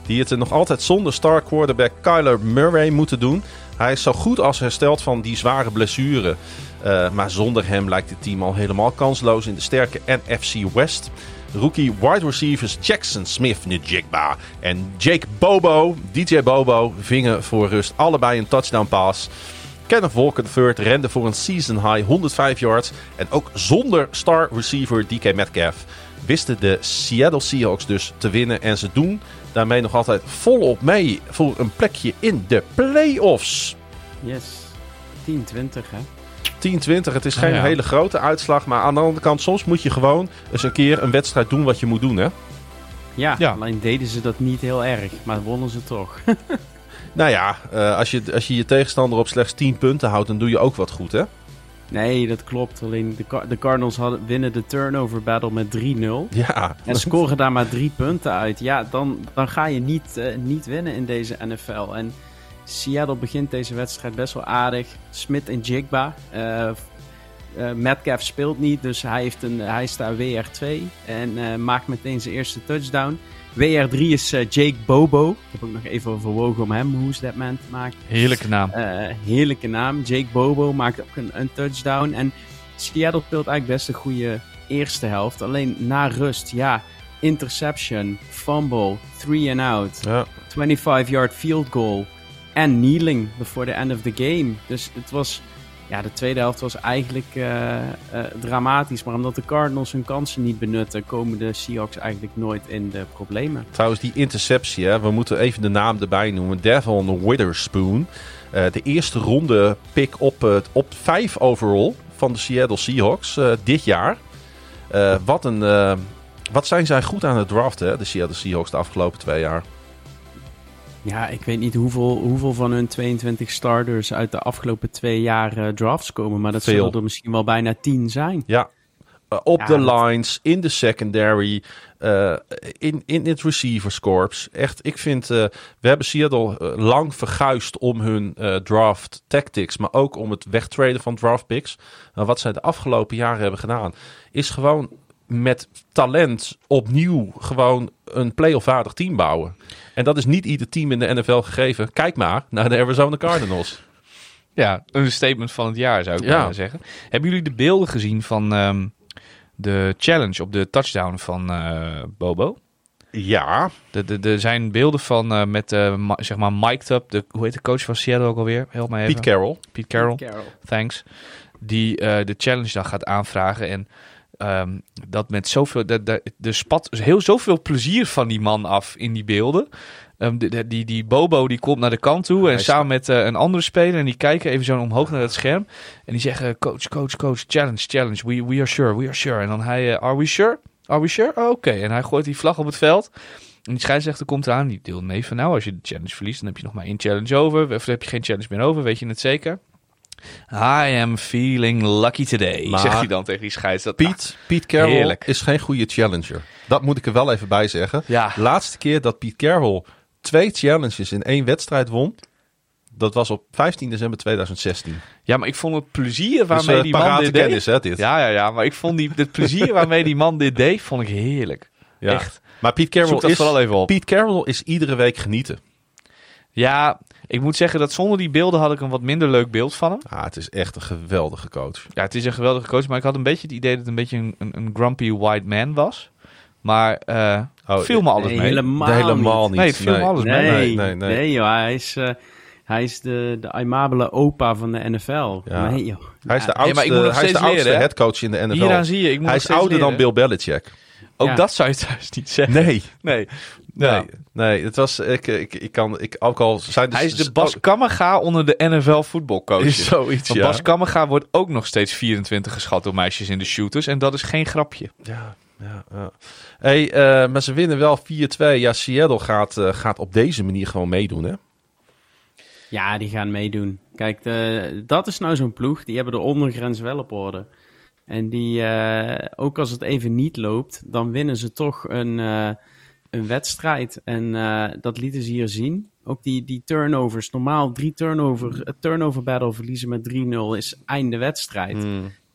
Die het nog altijd zonder star quarterback Kyler Murray moeten doen. Hij is zo goed als hersteld van die zware blessure. Eh, maar zonder hem lijkt het team al helemaal kansloos in de sterke NFC West. Rookie wide receivers Jackson Smith Njigba en Jake Bobo, DJ Bobo, vingen voor rust allebei een touchdown pass. Kenneth Walker III rende voor een season high 105 yards. En ook zonder star receiver DK Metcalf wisten de Seattle Seahawks dus te winnen. En ze doen daarmee nog altijd volop mee voor een plekje in de playoffs. Yes. 10-20, hè? 10-20. Het is geen Ja. hele grote uitslag. Maar aan de andere kant, soms moet je gewoon eens een keer een wedstrijd doen wat je moet doen, hè? Ja, Ja. alleen deden ze dat niet heel erg, maar wonnen ze toch. Nou ja, eh, als, je, als je je tegenstander op slechts 10 punten houdt, dan doe je ook wat goed, hè? nee, dat klopt. Alleen de, Car- de Cardinals hadden, winnen de turnover battle met 3-0. Ja. En scoren daar maar drie punten uit. Ja, dan, dan ga je niet, eh, niet winnen in deze NFL. En Seattle begint deze wedstrijd best wel aardig. Smith en Jigba. eh, Metcalf speelt niet, dus hij, heeft een, hij is daar WR2 en maakt meteen zijn eerste touchdown. WR3 is eh, Jake Bobo. Ik heb ook nog even overwogen om hem Who's That Man te maken. Heerlijke naam. Eh, heerlijke naam. Jake Bobo maakt ook een, een touchdown. En Seattle speelt eigenlijk best een goede eerste helft. Alleen na rust, ja, interception, fumble, three and out, ja. 25-yard field goal en kneeling before the end of the game. Dus het was, ja, de tweede helft was eigenlijk eh, eh, dramatisch. Maar omdat de Cardinals hun kansen niet benutten, komen de Seahawks eigenlijk nooit in de problemen. Trouwens, die interceptie, we moeten even de naam erbij noemen. Devon Witherspoon. Eh, de eerste ronde pick op, op 5 overall van de Seattle Seahawks dit jaar. Wat, een, wat zijn zij goed aan het draften, hè, de Seattle Seahawks, de afgelopen twee jaar. Ja, ik weet niet hoeveel, hoeveel van hun 22 starters uit de afgelopen twee jaar eh, drafts komen. Maar dat Veel. zullen er misschien wel bijna 10 zijn. Ja. Eh, op Ja, de dat- lines, in de secondary, eh, in, in het receivers corps. Echt, ik vind, we hebben Seattle lang verguisd om hun draft tactics, maar ook om het wegtraden van draft picks. Maar wat zij de afgelopen jaren hebben gedaan, is gewoon met talent opnieuw gewoon een playoff-waardig team bouwen. En dat is niet ieder team in de NFL gegeven. Kijk maar naar de Arizona Cardinals. Ja, een statement van het jaar zou ik Ja. zeggen. Hebben jullie de beelden gezien van ehm, de challenge op de touchdown van eh, Bobo? Ja, De- de- Er zijn beelden van eh, met, eh, zeg maar, Mike Up, de, hoe heet de coach van Seattle ook alweer? Help mij even. Pete Carroll. Pete Carroll. Carroll. thanks. Die eh, de challenge dan gaat aanvragen. En ehm, dat met zoveel. De, de, de spat heel zoveel plezier van die man af in die beelden. Ehm, de- die, die Bobo die komt naar de kant toe. En samen met eh, een andere speler. En die kijken even zo omhoog naar het scherm. En die zeggen: Coach, coach, coach, challenge, challenge. We, we are sure, we are sure. En dan hij: eh, Are we sure? Are we sure? Oh, Oké. En hij gooit die vlag op het veld. En die scheidsrechter komt eraan. Die deelt mee van: Nou, als je de challenge verliest, dan heb je nog maar één challenge over. Of heb je geen challenge meer over. Weet je het zeker? I am feeling lucky today, Maar- zegt hij dan tegen die scheids. Dat, Piet, Piet Carroll Heerlijk. is geen goede challenger. Dat moet ik er wel even bij zeggen. Ja. Laatste keer dat Piet Carroll twee challenges in één wedstrijd won, dat was op 15 december 2016. Ja, maar ik vond het plezier waarmee dus, eh, die man dit deed... kennis, hè, dit. Ja, ja, ja, maar ik vond die, het plezier waarmee die man dit deed, vond ik heerlijk. Ja. Echt. Maar Piet Carroll, is, even op. Piet Carroll is iedere week genieten. Ja, ik moet zeggen dat zonder die beelden had ik een wat minder leuk beeld van hem. Ah, het is echt een geweldige coach. Ja, het is een geweldige coach, maar ik had een beetje het idee dat het een beetje een, een, een grumpy white man was. Maar eh Oh, viel me alles Nee, mee. helemaal, helemaal niet. niet. Nee, viel me alles mee. Nee, Nee, nee, nee, joh, hij is, eh, hij is de, de aimabele opa van de NFL. Ja. Nee, joh. Hij is de oudste, hij is de oudste leren, headcoach in de NFL. Hieraan zie je, ik moet hij is ouder dan. Bill Belichick. Ook Ja. dat zou je thuis niet zeggen. Nee, Nee. Nee, nee. Het was, ik, ik, ik kan, ik, ook al zijn hij is de Bas Kammerga onder de NFL voetbalcoaches. Is zoiets, Want ja. Bas Kammerga wordt ook nog steeds 24 geschat door meisjes in de shooters. En dat is geen grapje. Ja, ja, ja. Hey, eh, maar ze winnen wel 4-2. Ja, Seattle gaat, eh, gaat op deze manier gewoon meedoen, hè? Ja, die gaan meedoen. Kijk, de, dat is nou zo'n ploeg. Die hebben de ondergrens wel op orde. En die, eh, ook als het even niet loopt, dan winnen ze toch een, eh, een wedstrijd. En eh, dat lieten ze hier zien. Ook die, die turnovers. Normaal drie turnover, een turnover battle verliezen met 3-0 is einde wedstrijd.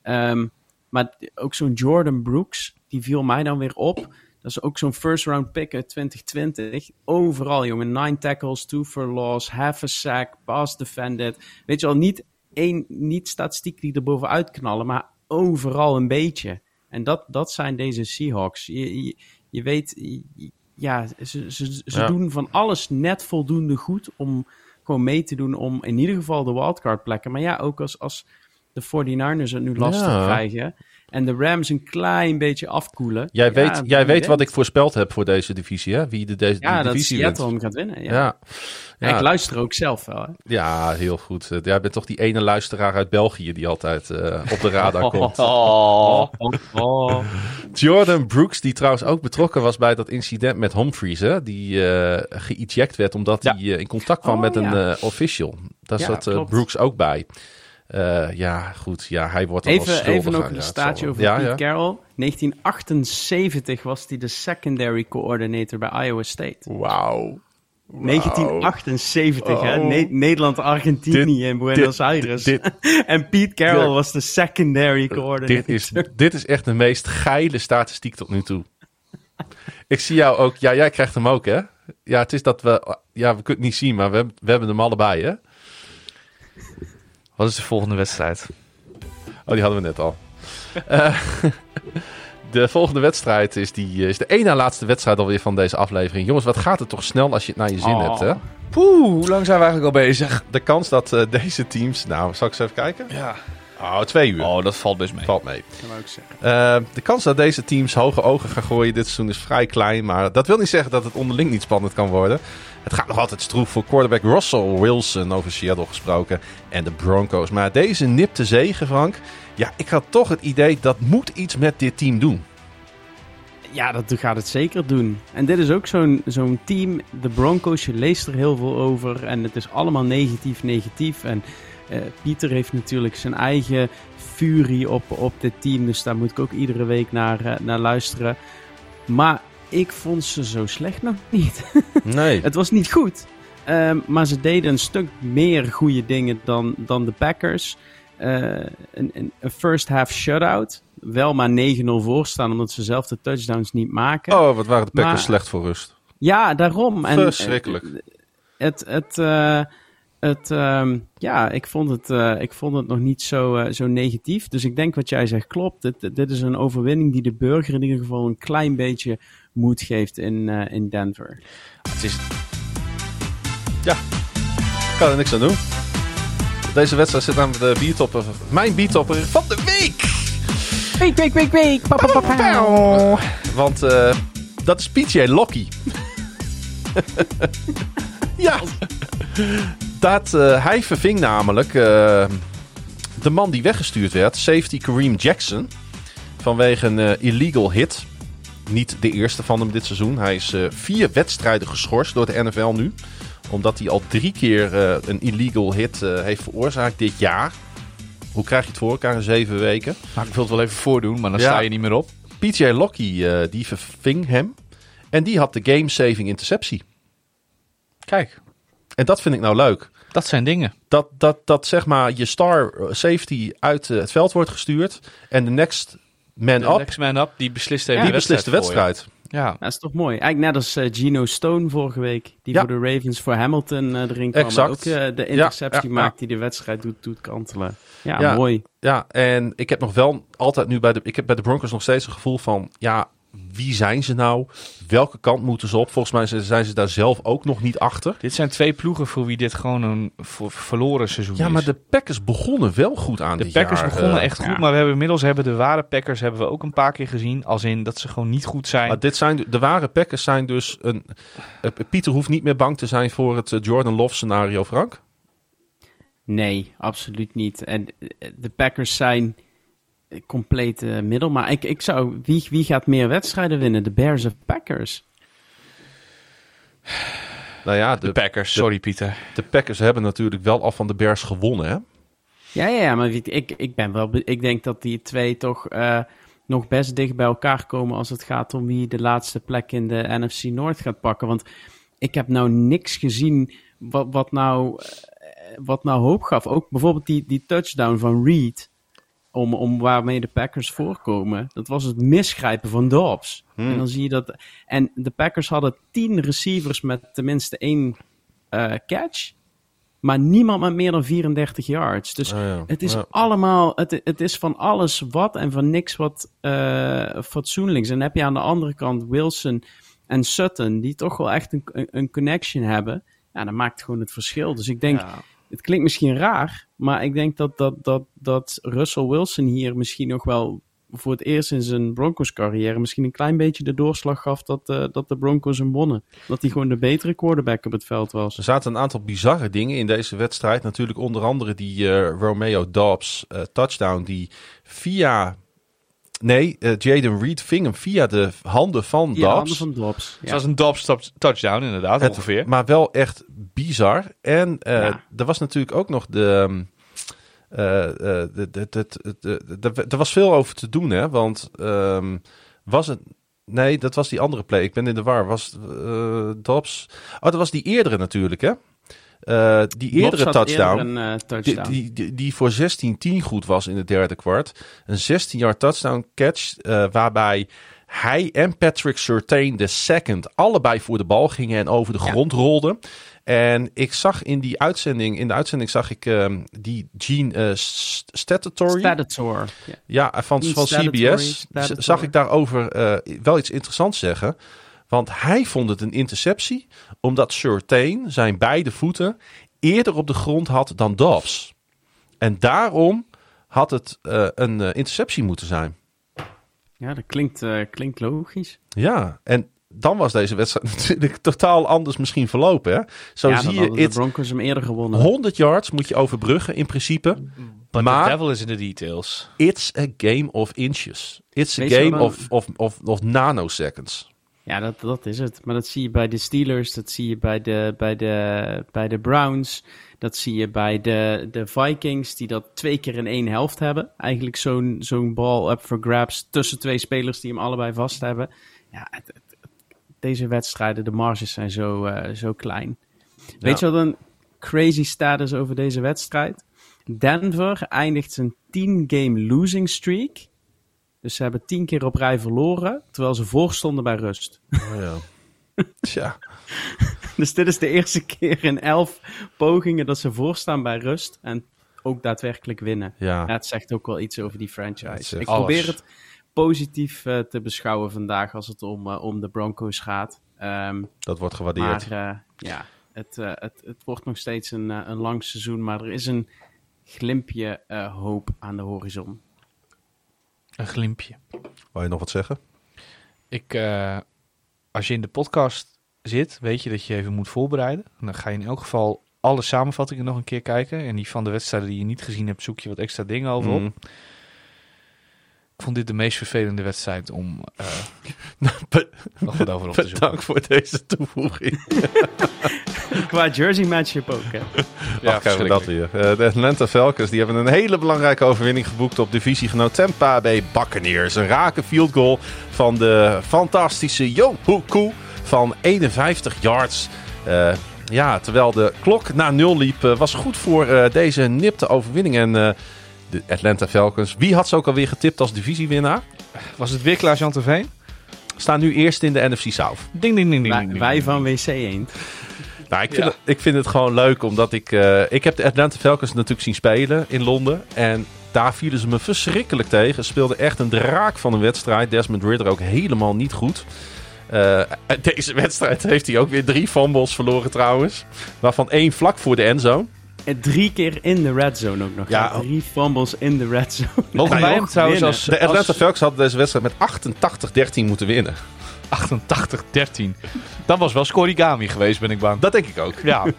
Ehm, maar ook zo'n Jordan Brooks, die viel mij dan weer op. Dat is ook zo'n first round pick uit 2020. Overal, jongen. Nine tackles, two for loss, half a sack, pass defended. Weet je wel, niet één, niet statistiek die er bovenuit knallen, maar overal een beetje. En dat, dat zijn deze Seahawks. Je, je, je weet, je- ja, ze, ze, ze Ja. doen van alles net voldoende goed om gewoon mee te doen om in ieder geval de wildcard plekken. Maar ja, ook als, als de 49ers het nu lastig Ja. krijgen. En de Rams een klein beetje afkoelen. Jij Ja, weet, jij weet wint? wat ik voorspeld heb voor deze divisie, hè? Wie de, deze Ja, dat divisie Seattle wint. hem gaat winnen. Ja. Ja. Ja, Ja. Ik luister ook zelf wel. Hè. ja, heel goed. Eh, Jij bent toch die ene luisteraar uit België die altijd eh, op de radar komt. Oh. Oh. Jordan Brooks, die trouwens ook betrokken was bij dat incident met Humphries, hè? Die eh geëject werd omdat Ja. hij in contact kwam Oh, met een ja. official. Daar Ja, zat. Brooks ook bij. Eh, ja, goed. Ja, hij wordt dan als Even, even nog een staartje wel. over ja, Pete ja. Carroll. 1978 was hij de secondary coordinator bij Iowa State. Wauw. 1978, hè? Ne- Nederland, Argentinië en Buenos dit- Aires. dit- en Pete Carroll was de secondary coordinator. Dit is, dit is echt de meest geile statistiek tot nu toe. Ik zie jou ook. Ja, jij krijgt hem ook, hè? Ja, het is dat we. Ja, we kunnen het niet zien, maar we, hebben- we hebben hem allebei, hè? Wat is de volgende wedstrijd? Oh, die hadden we net al. Eh, de volgende wedstrijd is, die, eh, is de één na laatste wedstrijd alweer van deze aflevering. Jongens, wat gaat het toch snel als je het naar je zin Oh. hebt, hè? Poeh, hoe lang zijn we eigenlijk al bezig? De kans dat eh, deze teams... Nou, zal ik eens even kijken? Ja. Oh, twee uur. Oh, dat valt best mee. Valt mee. Dat wou ik zeggen. Eh, de kans dat deze teams hoge ogen gaan gooien dit seizoen is vrij klein. Maar dat wil niet zeggen dat het onderling niet spannend kan worden. Het gaat nog altijd stroef voor quarterback Russell Wilson over Seattle gesproken. En de Broncos. Maar deze nipte zegen, Frank. Ja, ik had toch het idee dat moet iets met dit team doen. Ja, dat gaat het zeker doen. En dit is ook zo'n zo'n team, de Broncos, je leest er heel veel over. En het is allemaal negatief, negatief. En Pieter heeft natuurlijk zijn eigen furie op, op dit team. Dus daar moet ik ook iedere week naar, eh, naar luisteren. Maar ik vond ze zo slecht nog niet. Nee. Het was niet goed. Ehm, maar ze deden een stuk meer goede dingen dan, dan de Packers. Eh, een, een, een first half shutout. Wel maar 9-0 voorstaan, omdat ze zelf de touchdowns niet maken. Oh, wat waren de Packers Maar- slecht voor rust. Ja, daarom. En, Verschrikkelijk. eh, Het, het, eh, het, ehm, ja, ik vond het, eh, ik vond het nog niet zo, eh, zo negatief. Dus ik denk wat jij zegt klopt. Dit, dit is een overwinning die de burger in ieder geval een klein beetje moed geeft in, eh, in Denver. Het is, Ik kan er niks aan doen. Deze wedstrijd zit aan de biertopper. Mijn biertopper van de week. Week, week, week, week. Want eh, dat is PJ Locky. ja. Dat, eh, hij verving namelijk eh, de man die weggestuurd werd, safety Kareem Jackson. Vanwege een eh, illegal hit. Niet de eerste van hem dit seizoen. Hij is vier wedstrijden geschorst door de NFL nu. Omdat hij al drie keer een illegal hit heeft veroorzaakt dit jaar. Hoe krijg je het voor elkaar in zeven weken? nou, ik wil het wel even voordoen, maar dan Ja. sta je niet meer op. PJ Locky die verving hem. En die had de game-saving interceptie. Kijk, En dat vind ik nou leuk. dat zijn dingen. Dat, dat, dat zeg maar je star eh, safety uit eh, het veld wordt gestuurd. En de next man De up, next man up, die beslist even Ja, die de beslist de wedstrijd. Ja, Dat is toch mooi. Eigenlijk net als eh, Gino Stone vorige week. Die Ja. voor de Ravens voor Hamilton erin kwam. Exact. Ook de interceptie ja, maakt die de wedstrijd doet, doet kantelen. Ja, Ja. mooi. Ja, en ik heb nog wel altijd nu bij de, ik heb bij de Broncos nog steeds een gevoel van, ja, wie zijn ze nou? Welke kant moeten ze op? Volgens mij zijn- zijn ze daar zelf ook nog niet achter. dit zijn twee ploegen voor wie dit gewoon een verloren seizoen Ja, is. maar de Packers begonnen wel goed aan De dit Packers jaar, begonnen echt goed, ja. maar we hebben inmiddels hebben de ware Packers hebben we ook een paar keer gezien. Als in dat ze gewoon niet goed zijn. Maar dit zijn, de ware Packers zijn dus een... eh, Pieter hoeft niet meer bang te zijn voor het eh, Jordan Love scenario, Frank. Nee, absoluut niet. En eh, de Packers zijn compleet eh, middel. Maar ik, ik zou... Wie, wie gaat meer wedstrijden winnen? De Bears of Packers? Nou ja, de de, Packers, sorry Pieter. de Packers hebben natuurlijk wel al van de Bears gewonnen, hè? Ja, ja, ja. Maar wie- ik, ik ben wel... Ik denk dat die twee toch... eh, nog best dicht bij elkaar komen als het gaat om wie de laatste plek in de NFC North gaat pakken. Want ik heb nou niks gezien wat, wat, nou, eh, wat nou hoop gaf. Ook bijvoorbeeld die, die touchdown van Reed, om, om waarmee de Packers voorkomen. Dat was het misgrijpen van Dobbs. En dan zie je dat... En de Packers hadden tien receivers met tenminste één eh, catch. Maar niemand met meer dan 34 yards. Dus Ah, ja. het is Ja. allemaal, het, het is van alles wat en van niks wat eh fatsoenlijks. En dan heb je aan de andere kant Wilson en Sutton, die toch wel echt een, een, een connection hebben. Ja, dat maakt gewoon het verschil. Dus ik denk, het klinkt misschien raar, maar ik denk dat, dat, dat, dat Russell Wilson hier misschien nog wel voor het eerst in zijn Broncos carrière misschien een klein beetje de doorslag gaf dat, uh, dat de Broncos hem wonnen. Dat hij gewoon de betere quarterback op het veld was. Er zaten een aantal bizarre dingen in deze wedstrijd. Natuurlijk onder andere die uh, Romeo Dobbs uh, touchdown die via... Nee, Jaden Reed ving hem via de handen van ja, Dobbs. handen van Dobbs. Het was een Dobbs touchdown inderdaad, Het- ongeveer. Maar wel echt bizar. En eh, Ja. er was natuurlijk ook nog de... eh, eh, de, de, de, de, de- de- er was veel over te doen, hè? Want ehm, was het... Nee, dat was die andere play. Ik ben in de war. Was eh Dobbs... Oh, dat was die eerdere natuurlijk, hè? Eh, die eerdere touchdown. eerder een eh, Die, touchdown. die, die, die voor 16-10 goed was in het derde kwart. Een 16-yard touchdown catch. eh, waarbij hij en Patrick Surtain de second allebei voor de bal gingen en over de Ja. grond rolden. En ik zag in die uitzending, in de uitzending zag ik die Gene St- Statutory. Statator. Ja. Ja, van, Gene van Statutory, CBS Statutory. zag ik daarover wel iets interessants zeggen. Want hij vond het een interceptie, omdat Surtain zijn beide voeten eerder op de grond had dan Dobbs. En daarom had het eh, een eh, interceptie moeten zijn. Ja, dat klinkt, eh, klinkt logisch. Ja, en dan was deze wedstrijd natuurlijk totaal anders misschien verlopen. Hè? Zo ja, zie dan je, hadden de Broncos hem eerder gewonnen. 100 yards moet je overbruggen in principe. But maar- the devil is in the details. It's a game of inches. It's a game dan- of, of, of, of nanoseconds. Ja, dat, dat is het. Maar dat zie je bij de Steelers, dat zie je bij de, bij de, bij de Browns, dat zie je bij de, de Vikings, die dat twee keer in één helft hebben. Eigenlijk zo'n zo'n bal up for grabs tussen twee spelers die hem allebei vast hebben. Ja, het- het- het- deze wedstrijden, de marges zijn zo, eh, zo klein. Weet je wat een crazy stat is over deze wedstrijd? Denver eindigt zijn 10-game losing streak. Dus ze hebben 10 keer op rij verloren, terwijl ze voorstonden bij rust. Oh, ja. Tja. Dus dit is de eerste keer in elf pogingen dat ze voorstaan bij rust en ook daadwerkelijk winnen. Ja. Ja, het zegt ook wel iets over die franchise. Ik alles. probeer het positief eh, te beschouwen vandaag als het om, eh, om de Broncos gaat. Ehm, Dat wordt gewaardeerd. maar eh, ja, het, het, het wordt nog steeds een, een lang seizoen, maar er is een glimpje eh, hoop aan de horizon. Een glimpje. Wou je nog wat zeggen? Ik, eh, als je in de podcast zit, weet je dat je even moet voorbereiden. En dan ga je in elk geval alle samenvattingen nog een keer kijken. En die van de wedstrijden die je niet gezien hebt, zoek je wat extra dingen over op. Ik vond dit de meest vervelende wedstrijd om eh, Be- nog wat over op te zoeken. Bedankt voor deze toevoeging. Qua jersey matchup ook, hè? Ja, krijgen we dat weer. Eh, de Atlanta Falcons die hebben een hele belangrijke overwinning geboekt op divisiegenoot Tampa Bay Buccaneers. Een rake field goal van de fantastische Yo Hoku van 51 yards. Eh, ja, terwijl de klok naar nul liep, was goed voor eh, deze nipte overwinning. En eh, de Atlanta Falcons, wie had ze ook alweer getipt als divisiewinnaar? Was het weer Klaas-Jan Terveen? Staan nu eerst in de NFC South. Ding, ding, ding, ding. Wij, ding, wij ding. van WC Eend. Nou, ik vind, Ja. het, ik vind het gewoon leuk, omdat ik... eh, ik heb de Atlanta Falcons natuurlijk zien spelen in Londen. En daar vielen ze me verschrikkelijk tegen. Ze speelden echt een draak van een wedstrijd. Desmond Ridder ook helemaal niet goed. Eh, deze wedstrijd heeft hij ook weer drie fumbles verloren trouwens. Waarvan één vlak voor de endzone. En drie keer in de red zone ook nog. Ja. Ja, drie fumbles in de red zone. Mogen wij hem trouwens als, De Atlanta als Falcons hadden deze wedstrijd met 88-13 moeten winnen. 88-13. Dat was wel scorigami geweest, ben ik bang. Dat denk ik ook. Ja,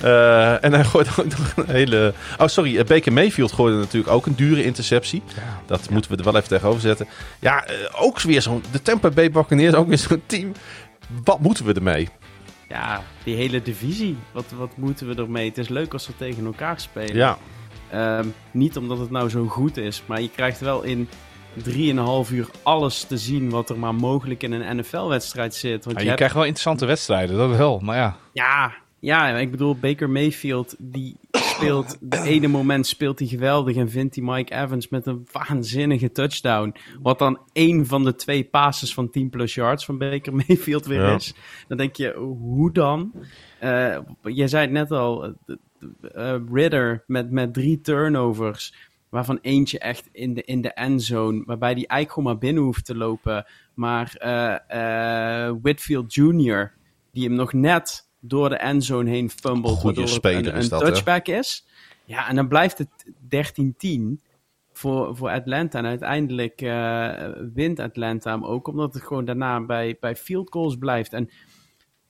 Eh, en hij gooide ook nog een hele... Oh, sorry. eh, Baker Mayfield gooide natuurlijk ook een dure interceptie. Dat moeten we er wel even tegenover zetten. Ja, eh, ook weer zo'n... De Tampa Bay Buccaneers, ook weer zo'n team. Wat moeten we ermee? Ja, die hele divisie. Wat, wat moeten we ermee? Het is leuk als we tegen elkaar spelen. Ja, Ehm, niet omdat het nou zo goed is, maar je krijgt wel in 3,5 uur alles te zien wat er maar mogelijk in een NFL-wedstrijd zit. Want Ja, je je hebt- krijgt wel interessante wedstrijden, dat wel. Maar ja, Ja, ja, ik bedoel, Baker Mayfield, die speelt, de ene moment speelt hij geweldig en vindt hij Mike Evans met een waanzinnige touchdown. Wat dan één van de twee passes van 10 plus yards van Baker Mayfield weer Ja. is. Dan denk je, hoe dan? Eh jij zei het net al, eh, Ridder met, met drie turnovers, waarvan eentje echt in de, in de endzone, waarbij die eigenlijk gewoon maar binnen hoeft te lopen. Maar Whitfield Jr., die hem nog net door de endzone heen fumbelt, Goeie waardoor het speler een, is hè? touchback is. Ja, en dan blijft het 13-10 voor, voor Atlanta. En uiteindelijk eh, wint Atlanta hem ook, omdat het gewoon daarna bij, bij field goals blijft. En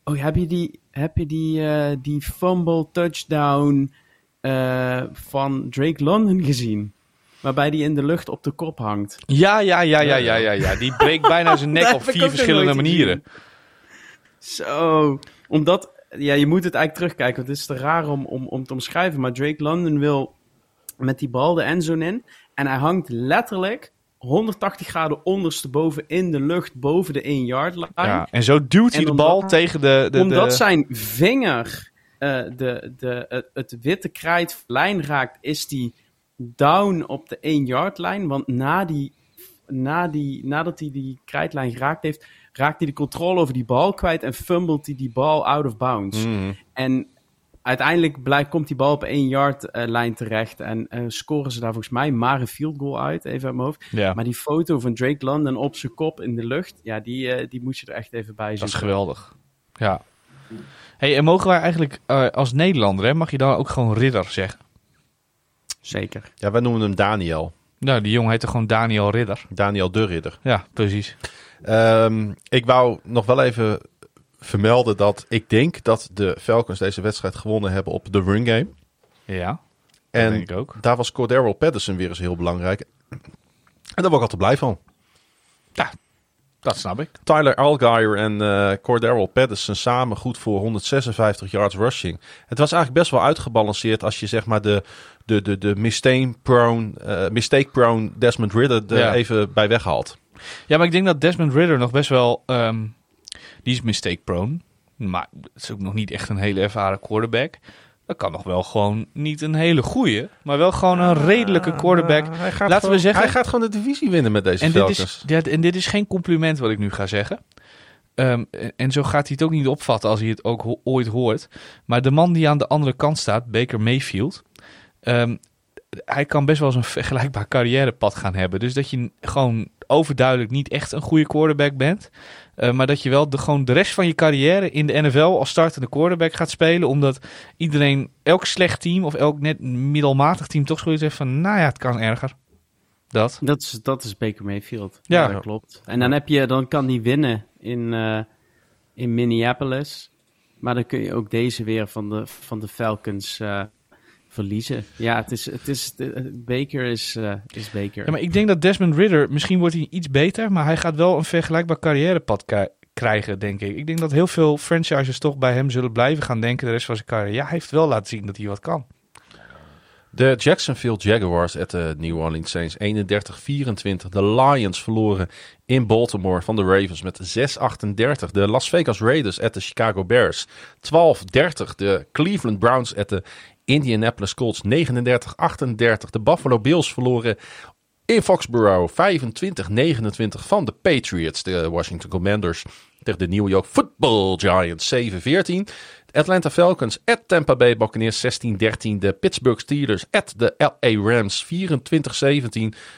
oh, heb je die, heb je die, eh, die fumble touchdown eh, van Drake London gezien? Waarbij die in de lucht op de kop hangt. Ja, ja, ja, ja, ja, ja, ja. Die breekt bijna zijn nek op vier verschillende manieren. Zo, omdat, ja, je moet het eigenlijk terugkijken, want het is te raar om, om, om te omschrijven. Maar Drake London wil met die bal de endzone in. En hij hangt letterlijk 180 graden ondersteboven in de lucht, boven de 1 yard line. Ja, en zo duwt hij de bal tegen de... de, omdat de- zijn vinger eh, de, de, het, het witte krijtlijn raakt, is die down op de 1 yard lijn. Want na die, na die, nadat hij die krijtlijn geraakt heeft, raakt hij de controle over die bal kwijt en fumbelt hij die bal out of bounds. Mhm. En uiteindelijk blijkt, komt die bal op 1 yard eh, lijn terecht en eh, scoren ze daar volgens mij maar een field goal uit, even uit mijn hoofd. Ja, Maar die foto van Drake London op zijn kop in de lucht, ja, die, eh, die moet je er echt even bij dat zoeken. is geweldig. Ja. Hey, en mogen wij eigenlijk als Nederlander, hè, mag je dan ook gewoon ridder zeggen? Zeker. Ja, wij noemen hem Daniel. Nou, die jongen heette gewoon Daniel Ridder. Daniel de Ridder. Ja, precies. Ehm, ik wou nog wel even vermelden dat ik denk dat de Falcons deze wedstrijd gewonnen hebben op de run game. Ja, En denk ik ook. daar was Cordero Patterson weer eens heel belangrijk. En daar word ik altijd blij van. Dat snap ik. Tyler Algier en eh Cordero Patterson samen goed voor 156 yards rushing. Het was eigenlijk best wel uitgebalanceerd als je zeg maar de, de, de, de mistake-prone eh, mistake-prone Desmond Ridder er Ja. even bij weghaalt. Ja, maar ik denk dat Desmond Ridder nog best wel... ehm, die is mistake prone. Maar het is ook nog niet echt een hele ervaren quarterback. Dat kan nog wel gewoon niet een hele goeie. Maar wel gewoon een redelijke quarterback. Ah, hij gaat Laten gewoon, we zeggen- Hij gaat gewoon de divisie winnen met deze En dit, Falcons. is, dit, en dit is geen compliment wat ik nu ga zeggen. Ehm, en, en zo gaat hij het ook niet opvatten als hij het ook ho- ooit hoort. Maar de man die aan de andere kant staat, Baker Mayfield... ehm, hij kan best wel eens een vergelijkbaar carrièrepad gaan hebben. Dus dat je gewoon overduidelijk niet echt een goede quarterback bent. eh, maar dat je wel de, gewoon de rest van je carrière in de NFL als startende quarterback gaat spelen. Omdat iedereen, elk slecht team of elk net middelmatig team toch zoiets heeft van... Nou ja, het kan erger. Dat. Dat is, dat is Baker Mayfield. Ja. dat klopt. En dan, heb je, dan kan die winnen in, eh, in Minneapolis. Maar dan kun je ook deze weer van de, van de Falcons eh, verliezen. Ja, het is, het is, de- Baker is, eh, is Baker. Ja, maar ik denk dat Desmond Ridder, misschien wordt hij iets beter, maar hij gaat wel een vergelijkbaar carrièrepad krijgen, denk ik. Ik denk dat heel veel franchises toch bij hem zullen blijven gaan denken de rest van zijn carrière. Ja, hij heeft wel laten zien dat hij wat kan. De Jacksonville Jaguars at de New Orleans Saints 31-24. De Lions verloren in Baltimore van de Ravens met 6-38. De Las Vegas Raiders at de Chicago Bears 12-30. De Cleveland Browns at de Indianapolis Colts 39-38. De Buffalo Bills verloren in Foxborough 25-29 van de Patriots. De Washington Commanders tegen de New York Football Giants 7-14. Atlanta Falcons at Tampa Bay Buccaneers 16-13. De Pittsburgh Steelers at de LA Rams 24-17.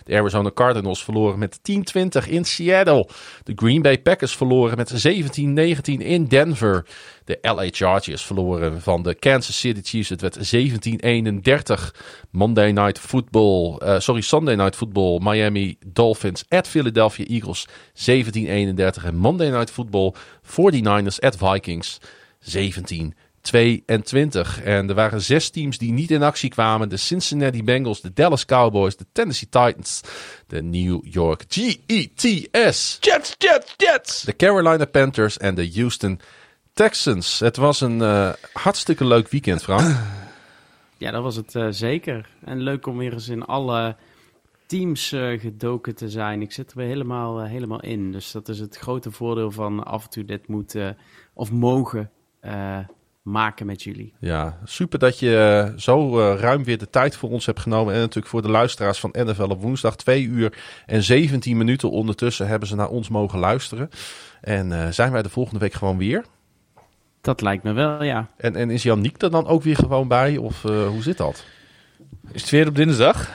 De Arizona Cardinals verloren met 10-20 in Seattle. De Green Bay Packers verloren met 17-19 in Denver. De LA Chargers verloren van de Kansas City Chiefs. Het werd 17-31. Monday Night Football, eh, sorry, Sunday Night Football. Miami Dolphins at Philadelphia Eagles 17-31. En Monday Night Football 49ers at Vikings 17 22. En er waren zes teams die niet in actie kwamen. De Cincinnati Bengals, de Dallas Cowboys, de Tennessee Titans, de New York GETS, Jets, Jets, Jets! de Carolina Panthers en de Houston Texans. Het was een eh, hartstikke leuk weekend, Frank. Ja, dat was het eh, zeker. En leuk om weer eens in alle teams eh, gedoken te zijn. Ik zit er weer helemaal, helemaal in. Dus dat is het grote voordeel van af en toe dit moeten of mogen eh, maken met jullie. Ja, super dat je eh, zo eh, ruim weer de tijd voor ons hebt genomen. En natuurlijk voor de luisteraars van NFL op woensdag. Twee uur en 17 minuten ondertussen hebben ze naar ons mogen luisteren. En eh, zijn wij de volgende week gewoon weer? Dat lijkt me wel, ja. En, en is Janiek er dan ook weer gewoon bij? Of eh, hoe zit dat? Is het weer op dinsdag?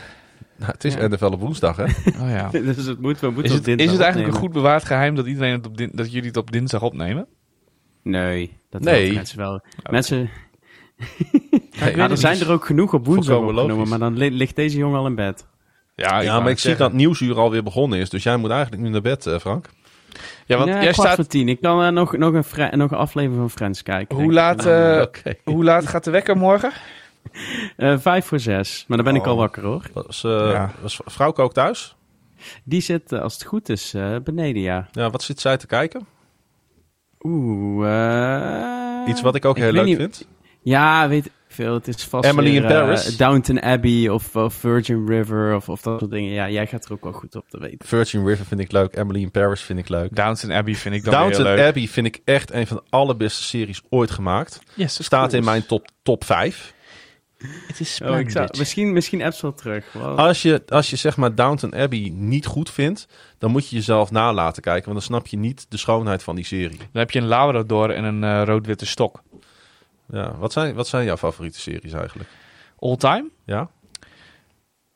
Nou, het is Ja. NFL op woensdag, hè? Oh ja. dus het moet, we moeten Is op het, dinsdag is het eigenlijk een goed bewaard geheim dat, iedereen het op din- dat jullie het op dinsdag opnemen? Nee, dat Nee. mensen wel. Mensen, maar er zijn er ook genoeg op woensdag opgenomen, maar dan li- ligt deze jongen al in bed. Ja, Ja, maar ik zie dat Nieuwsuur alweer begonnen is. Dus jij moet eigenlijk nu naar bed, eh, Frank. Ja, want Nee, jij kwart staat... voor tien. Ik kan eh, nog, nog, een Fre- nog een aflevering van Friends kijken. Hoe laat, eh, Oké. hoe laat gaat de wekker morgen? Eh, vijf voor zes. Maar dan ben ik al Oh. wakker hoor. Was, eh Ja. was vrouw ook thuis? Die zit, eh, als het goed is, eh, beneden ja. Ja, wat zit zij te kijken? Oeh. eh, Iets wat ik ook heel leuk niet- vind. Ja, weet ik veel. Het is vast Emily weer, in eh, Paris? Downton Abbey of, of Virgin River of, of dat soort dingen. Ja, jij gaat er ook wel goed op te weten. Virgin River vind ik leuk. Emily in Paris vind ik leuk. Downton Abbey vind ik dan Downton heel leuk. Abbey vind ik echt een van de allerbeste series ooit gemaakt. Yes, Staat in mijn top, top 5. Het is Oh, ik zou, misschien, misschien apps wel terug. Als je, als je zeg maar Downton Abbey niet goed vindt, dan moet je jezelf na laten kijken. Want dan snap je niet de schoonheid van die serie. Dan heb je een Labrador en een eh, rood-witte stok. Ja, wat, zijn, wat zijn jouw favoriete series eigenlijk? All time? Ja?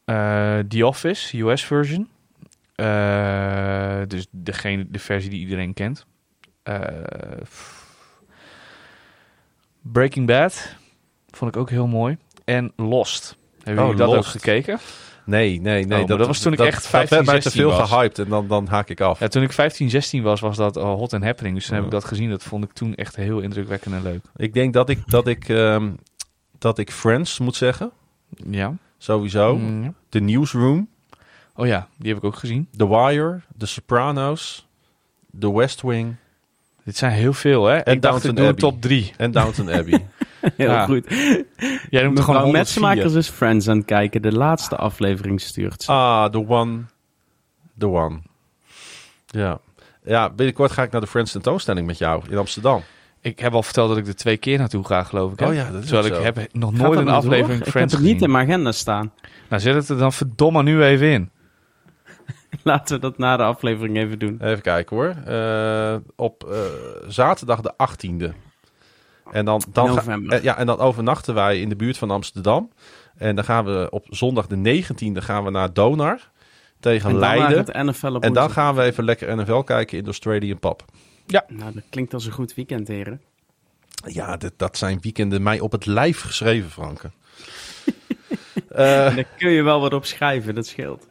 Eh, The Office, US version. Eh, dus degene, de versie die iedereen kent. Eh. Breaking Bad vond ik ook heel mooi. En Lost. Hebben Oh, jullie dat Lost. ook gekeken? Nee, nee, nee. Oh, dat was toen ik echt Dat werd 15, mij te 16 veel was. gehyped en dan, dan haak ik af. Ja, toen ik 15, 16 was, was dat eh, hot and happening. Dus toen heb Oh. ik dat gezien. Dat vond ik toen echt heel indrukwekkend en leuk. Ik denk dat ik, dat ik, ehm, dat ik Friends moet zeggen. Ja. Sowieso. Mm, ja. The Newsroom. Oh ja, die heb ik ook gezien. The Wire. The Sopranos. The West Wing. Dit zijn heel veel, hè? En ik dacht, ik Downton Abbey. top 3. En Downton Abbey. Heel ja. goed. Jij noemt gewoon Mevrouw 104. Metsenmakers is Friends aan het kijken. De laatste aflevering stuurt ze. ah, The One. The One. Ja. Ja, binnenkort ga ik naar de Friends tentoonstelling met jou in Amsterdam. Ik heb al verteld dat ik er twee keer naartoe ga, geloof ik. hè? Oh ja, dat is Terwijl ik zo. heb nog nooit een aflevering door? Ik heb Friends het niet gezien. in mijn agenda staan. Nou, zet het er dan verdomme nu even in. Laten we dat na de aflevering even doen. Even kijken hoor. Eh, op eh, zaterdag de 18e. En dan, dan, ga- eh, ja, en dan overnachten wij in de buurt van Amsterdam. En dan gaan we op zondag de 19e gaan we naar Donar tegen En Leiden. En dan gaan we even lekker NFL kijken in de Australian Pub. Nou, dat klinkt als een goed weekend, heren. Ja, dit, dat zijn weekenden mij op het lijf geschreven, Franke. Eh, En daar kun je wel wat op schrijven, dat scheelt.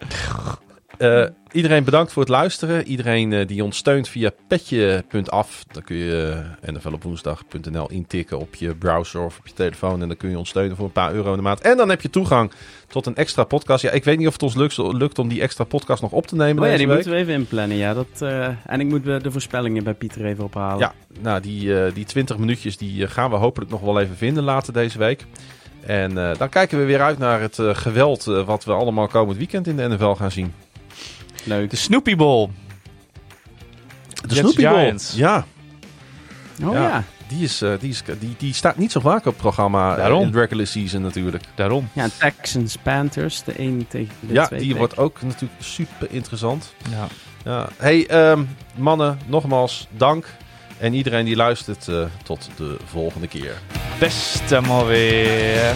Eh, iedereen bedankt voor het luisteren. Iedereen eh, die ons steunt via petje.af. Dan kun je uh, nflopwoensdag.nl intikken op je browser of op je telefoon. En dan kun je ons steunen voor een paar euro in de maand. En dan heb je toegang tot een extra podcast. Ja, ik weet niet of het ons lukt, lukt om die extra podcast nog op te nemen Oh ja, die week. moeten we even inplannen, ja. Dat, eh, en ik moet de voorspellingen bij Pieter even ophalen. Ja, nou die, eh, die 20 minuutjes die eh, gaan we hopelijk nog wel even vinden later deze week. En eh, dan kijken we weer uit naar het eh, geweld eh, wat we allemaal komend weekend in de NFL gaan zien. Leuk. De Snoopy Bowl. De Jets Snoopy Bowl. Ja, Oh Ja. ja. Die, is, eh, die, is, die, die staat niet zo vaak op het programma eh, Daarom. in de regular season natuurlijk. Daarom. Ja, Texans, Panthers, de 1 tegen de ja, 2. die wordt ook natuurlijk super interessant. Ja. Ja. Hey ehm, mannen, nogmaals dank. En iedereen die luistert, eh, tot de volgende keer. Beste maar weer.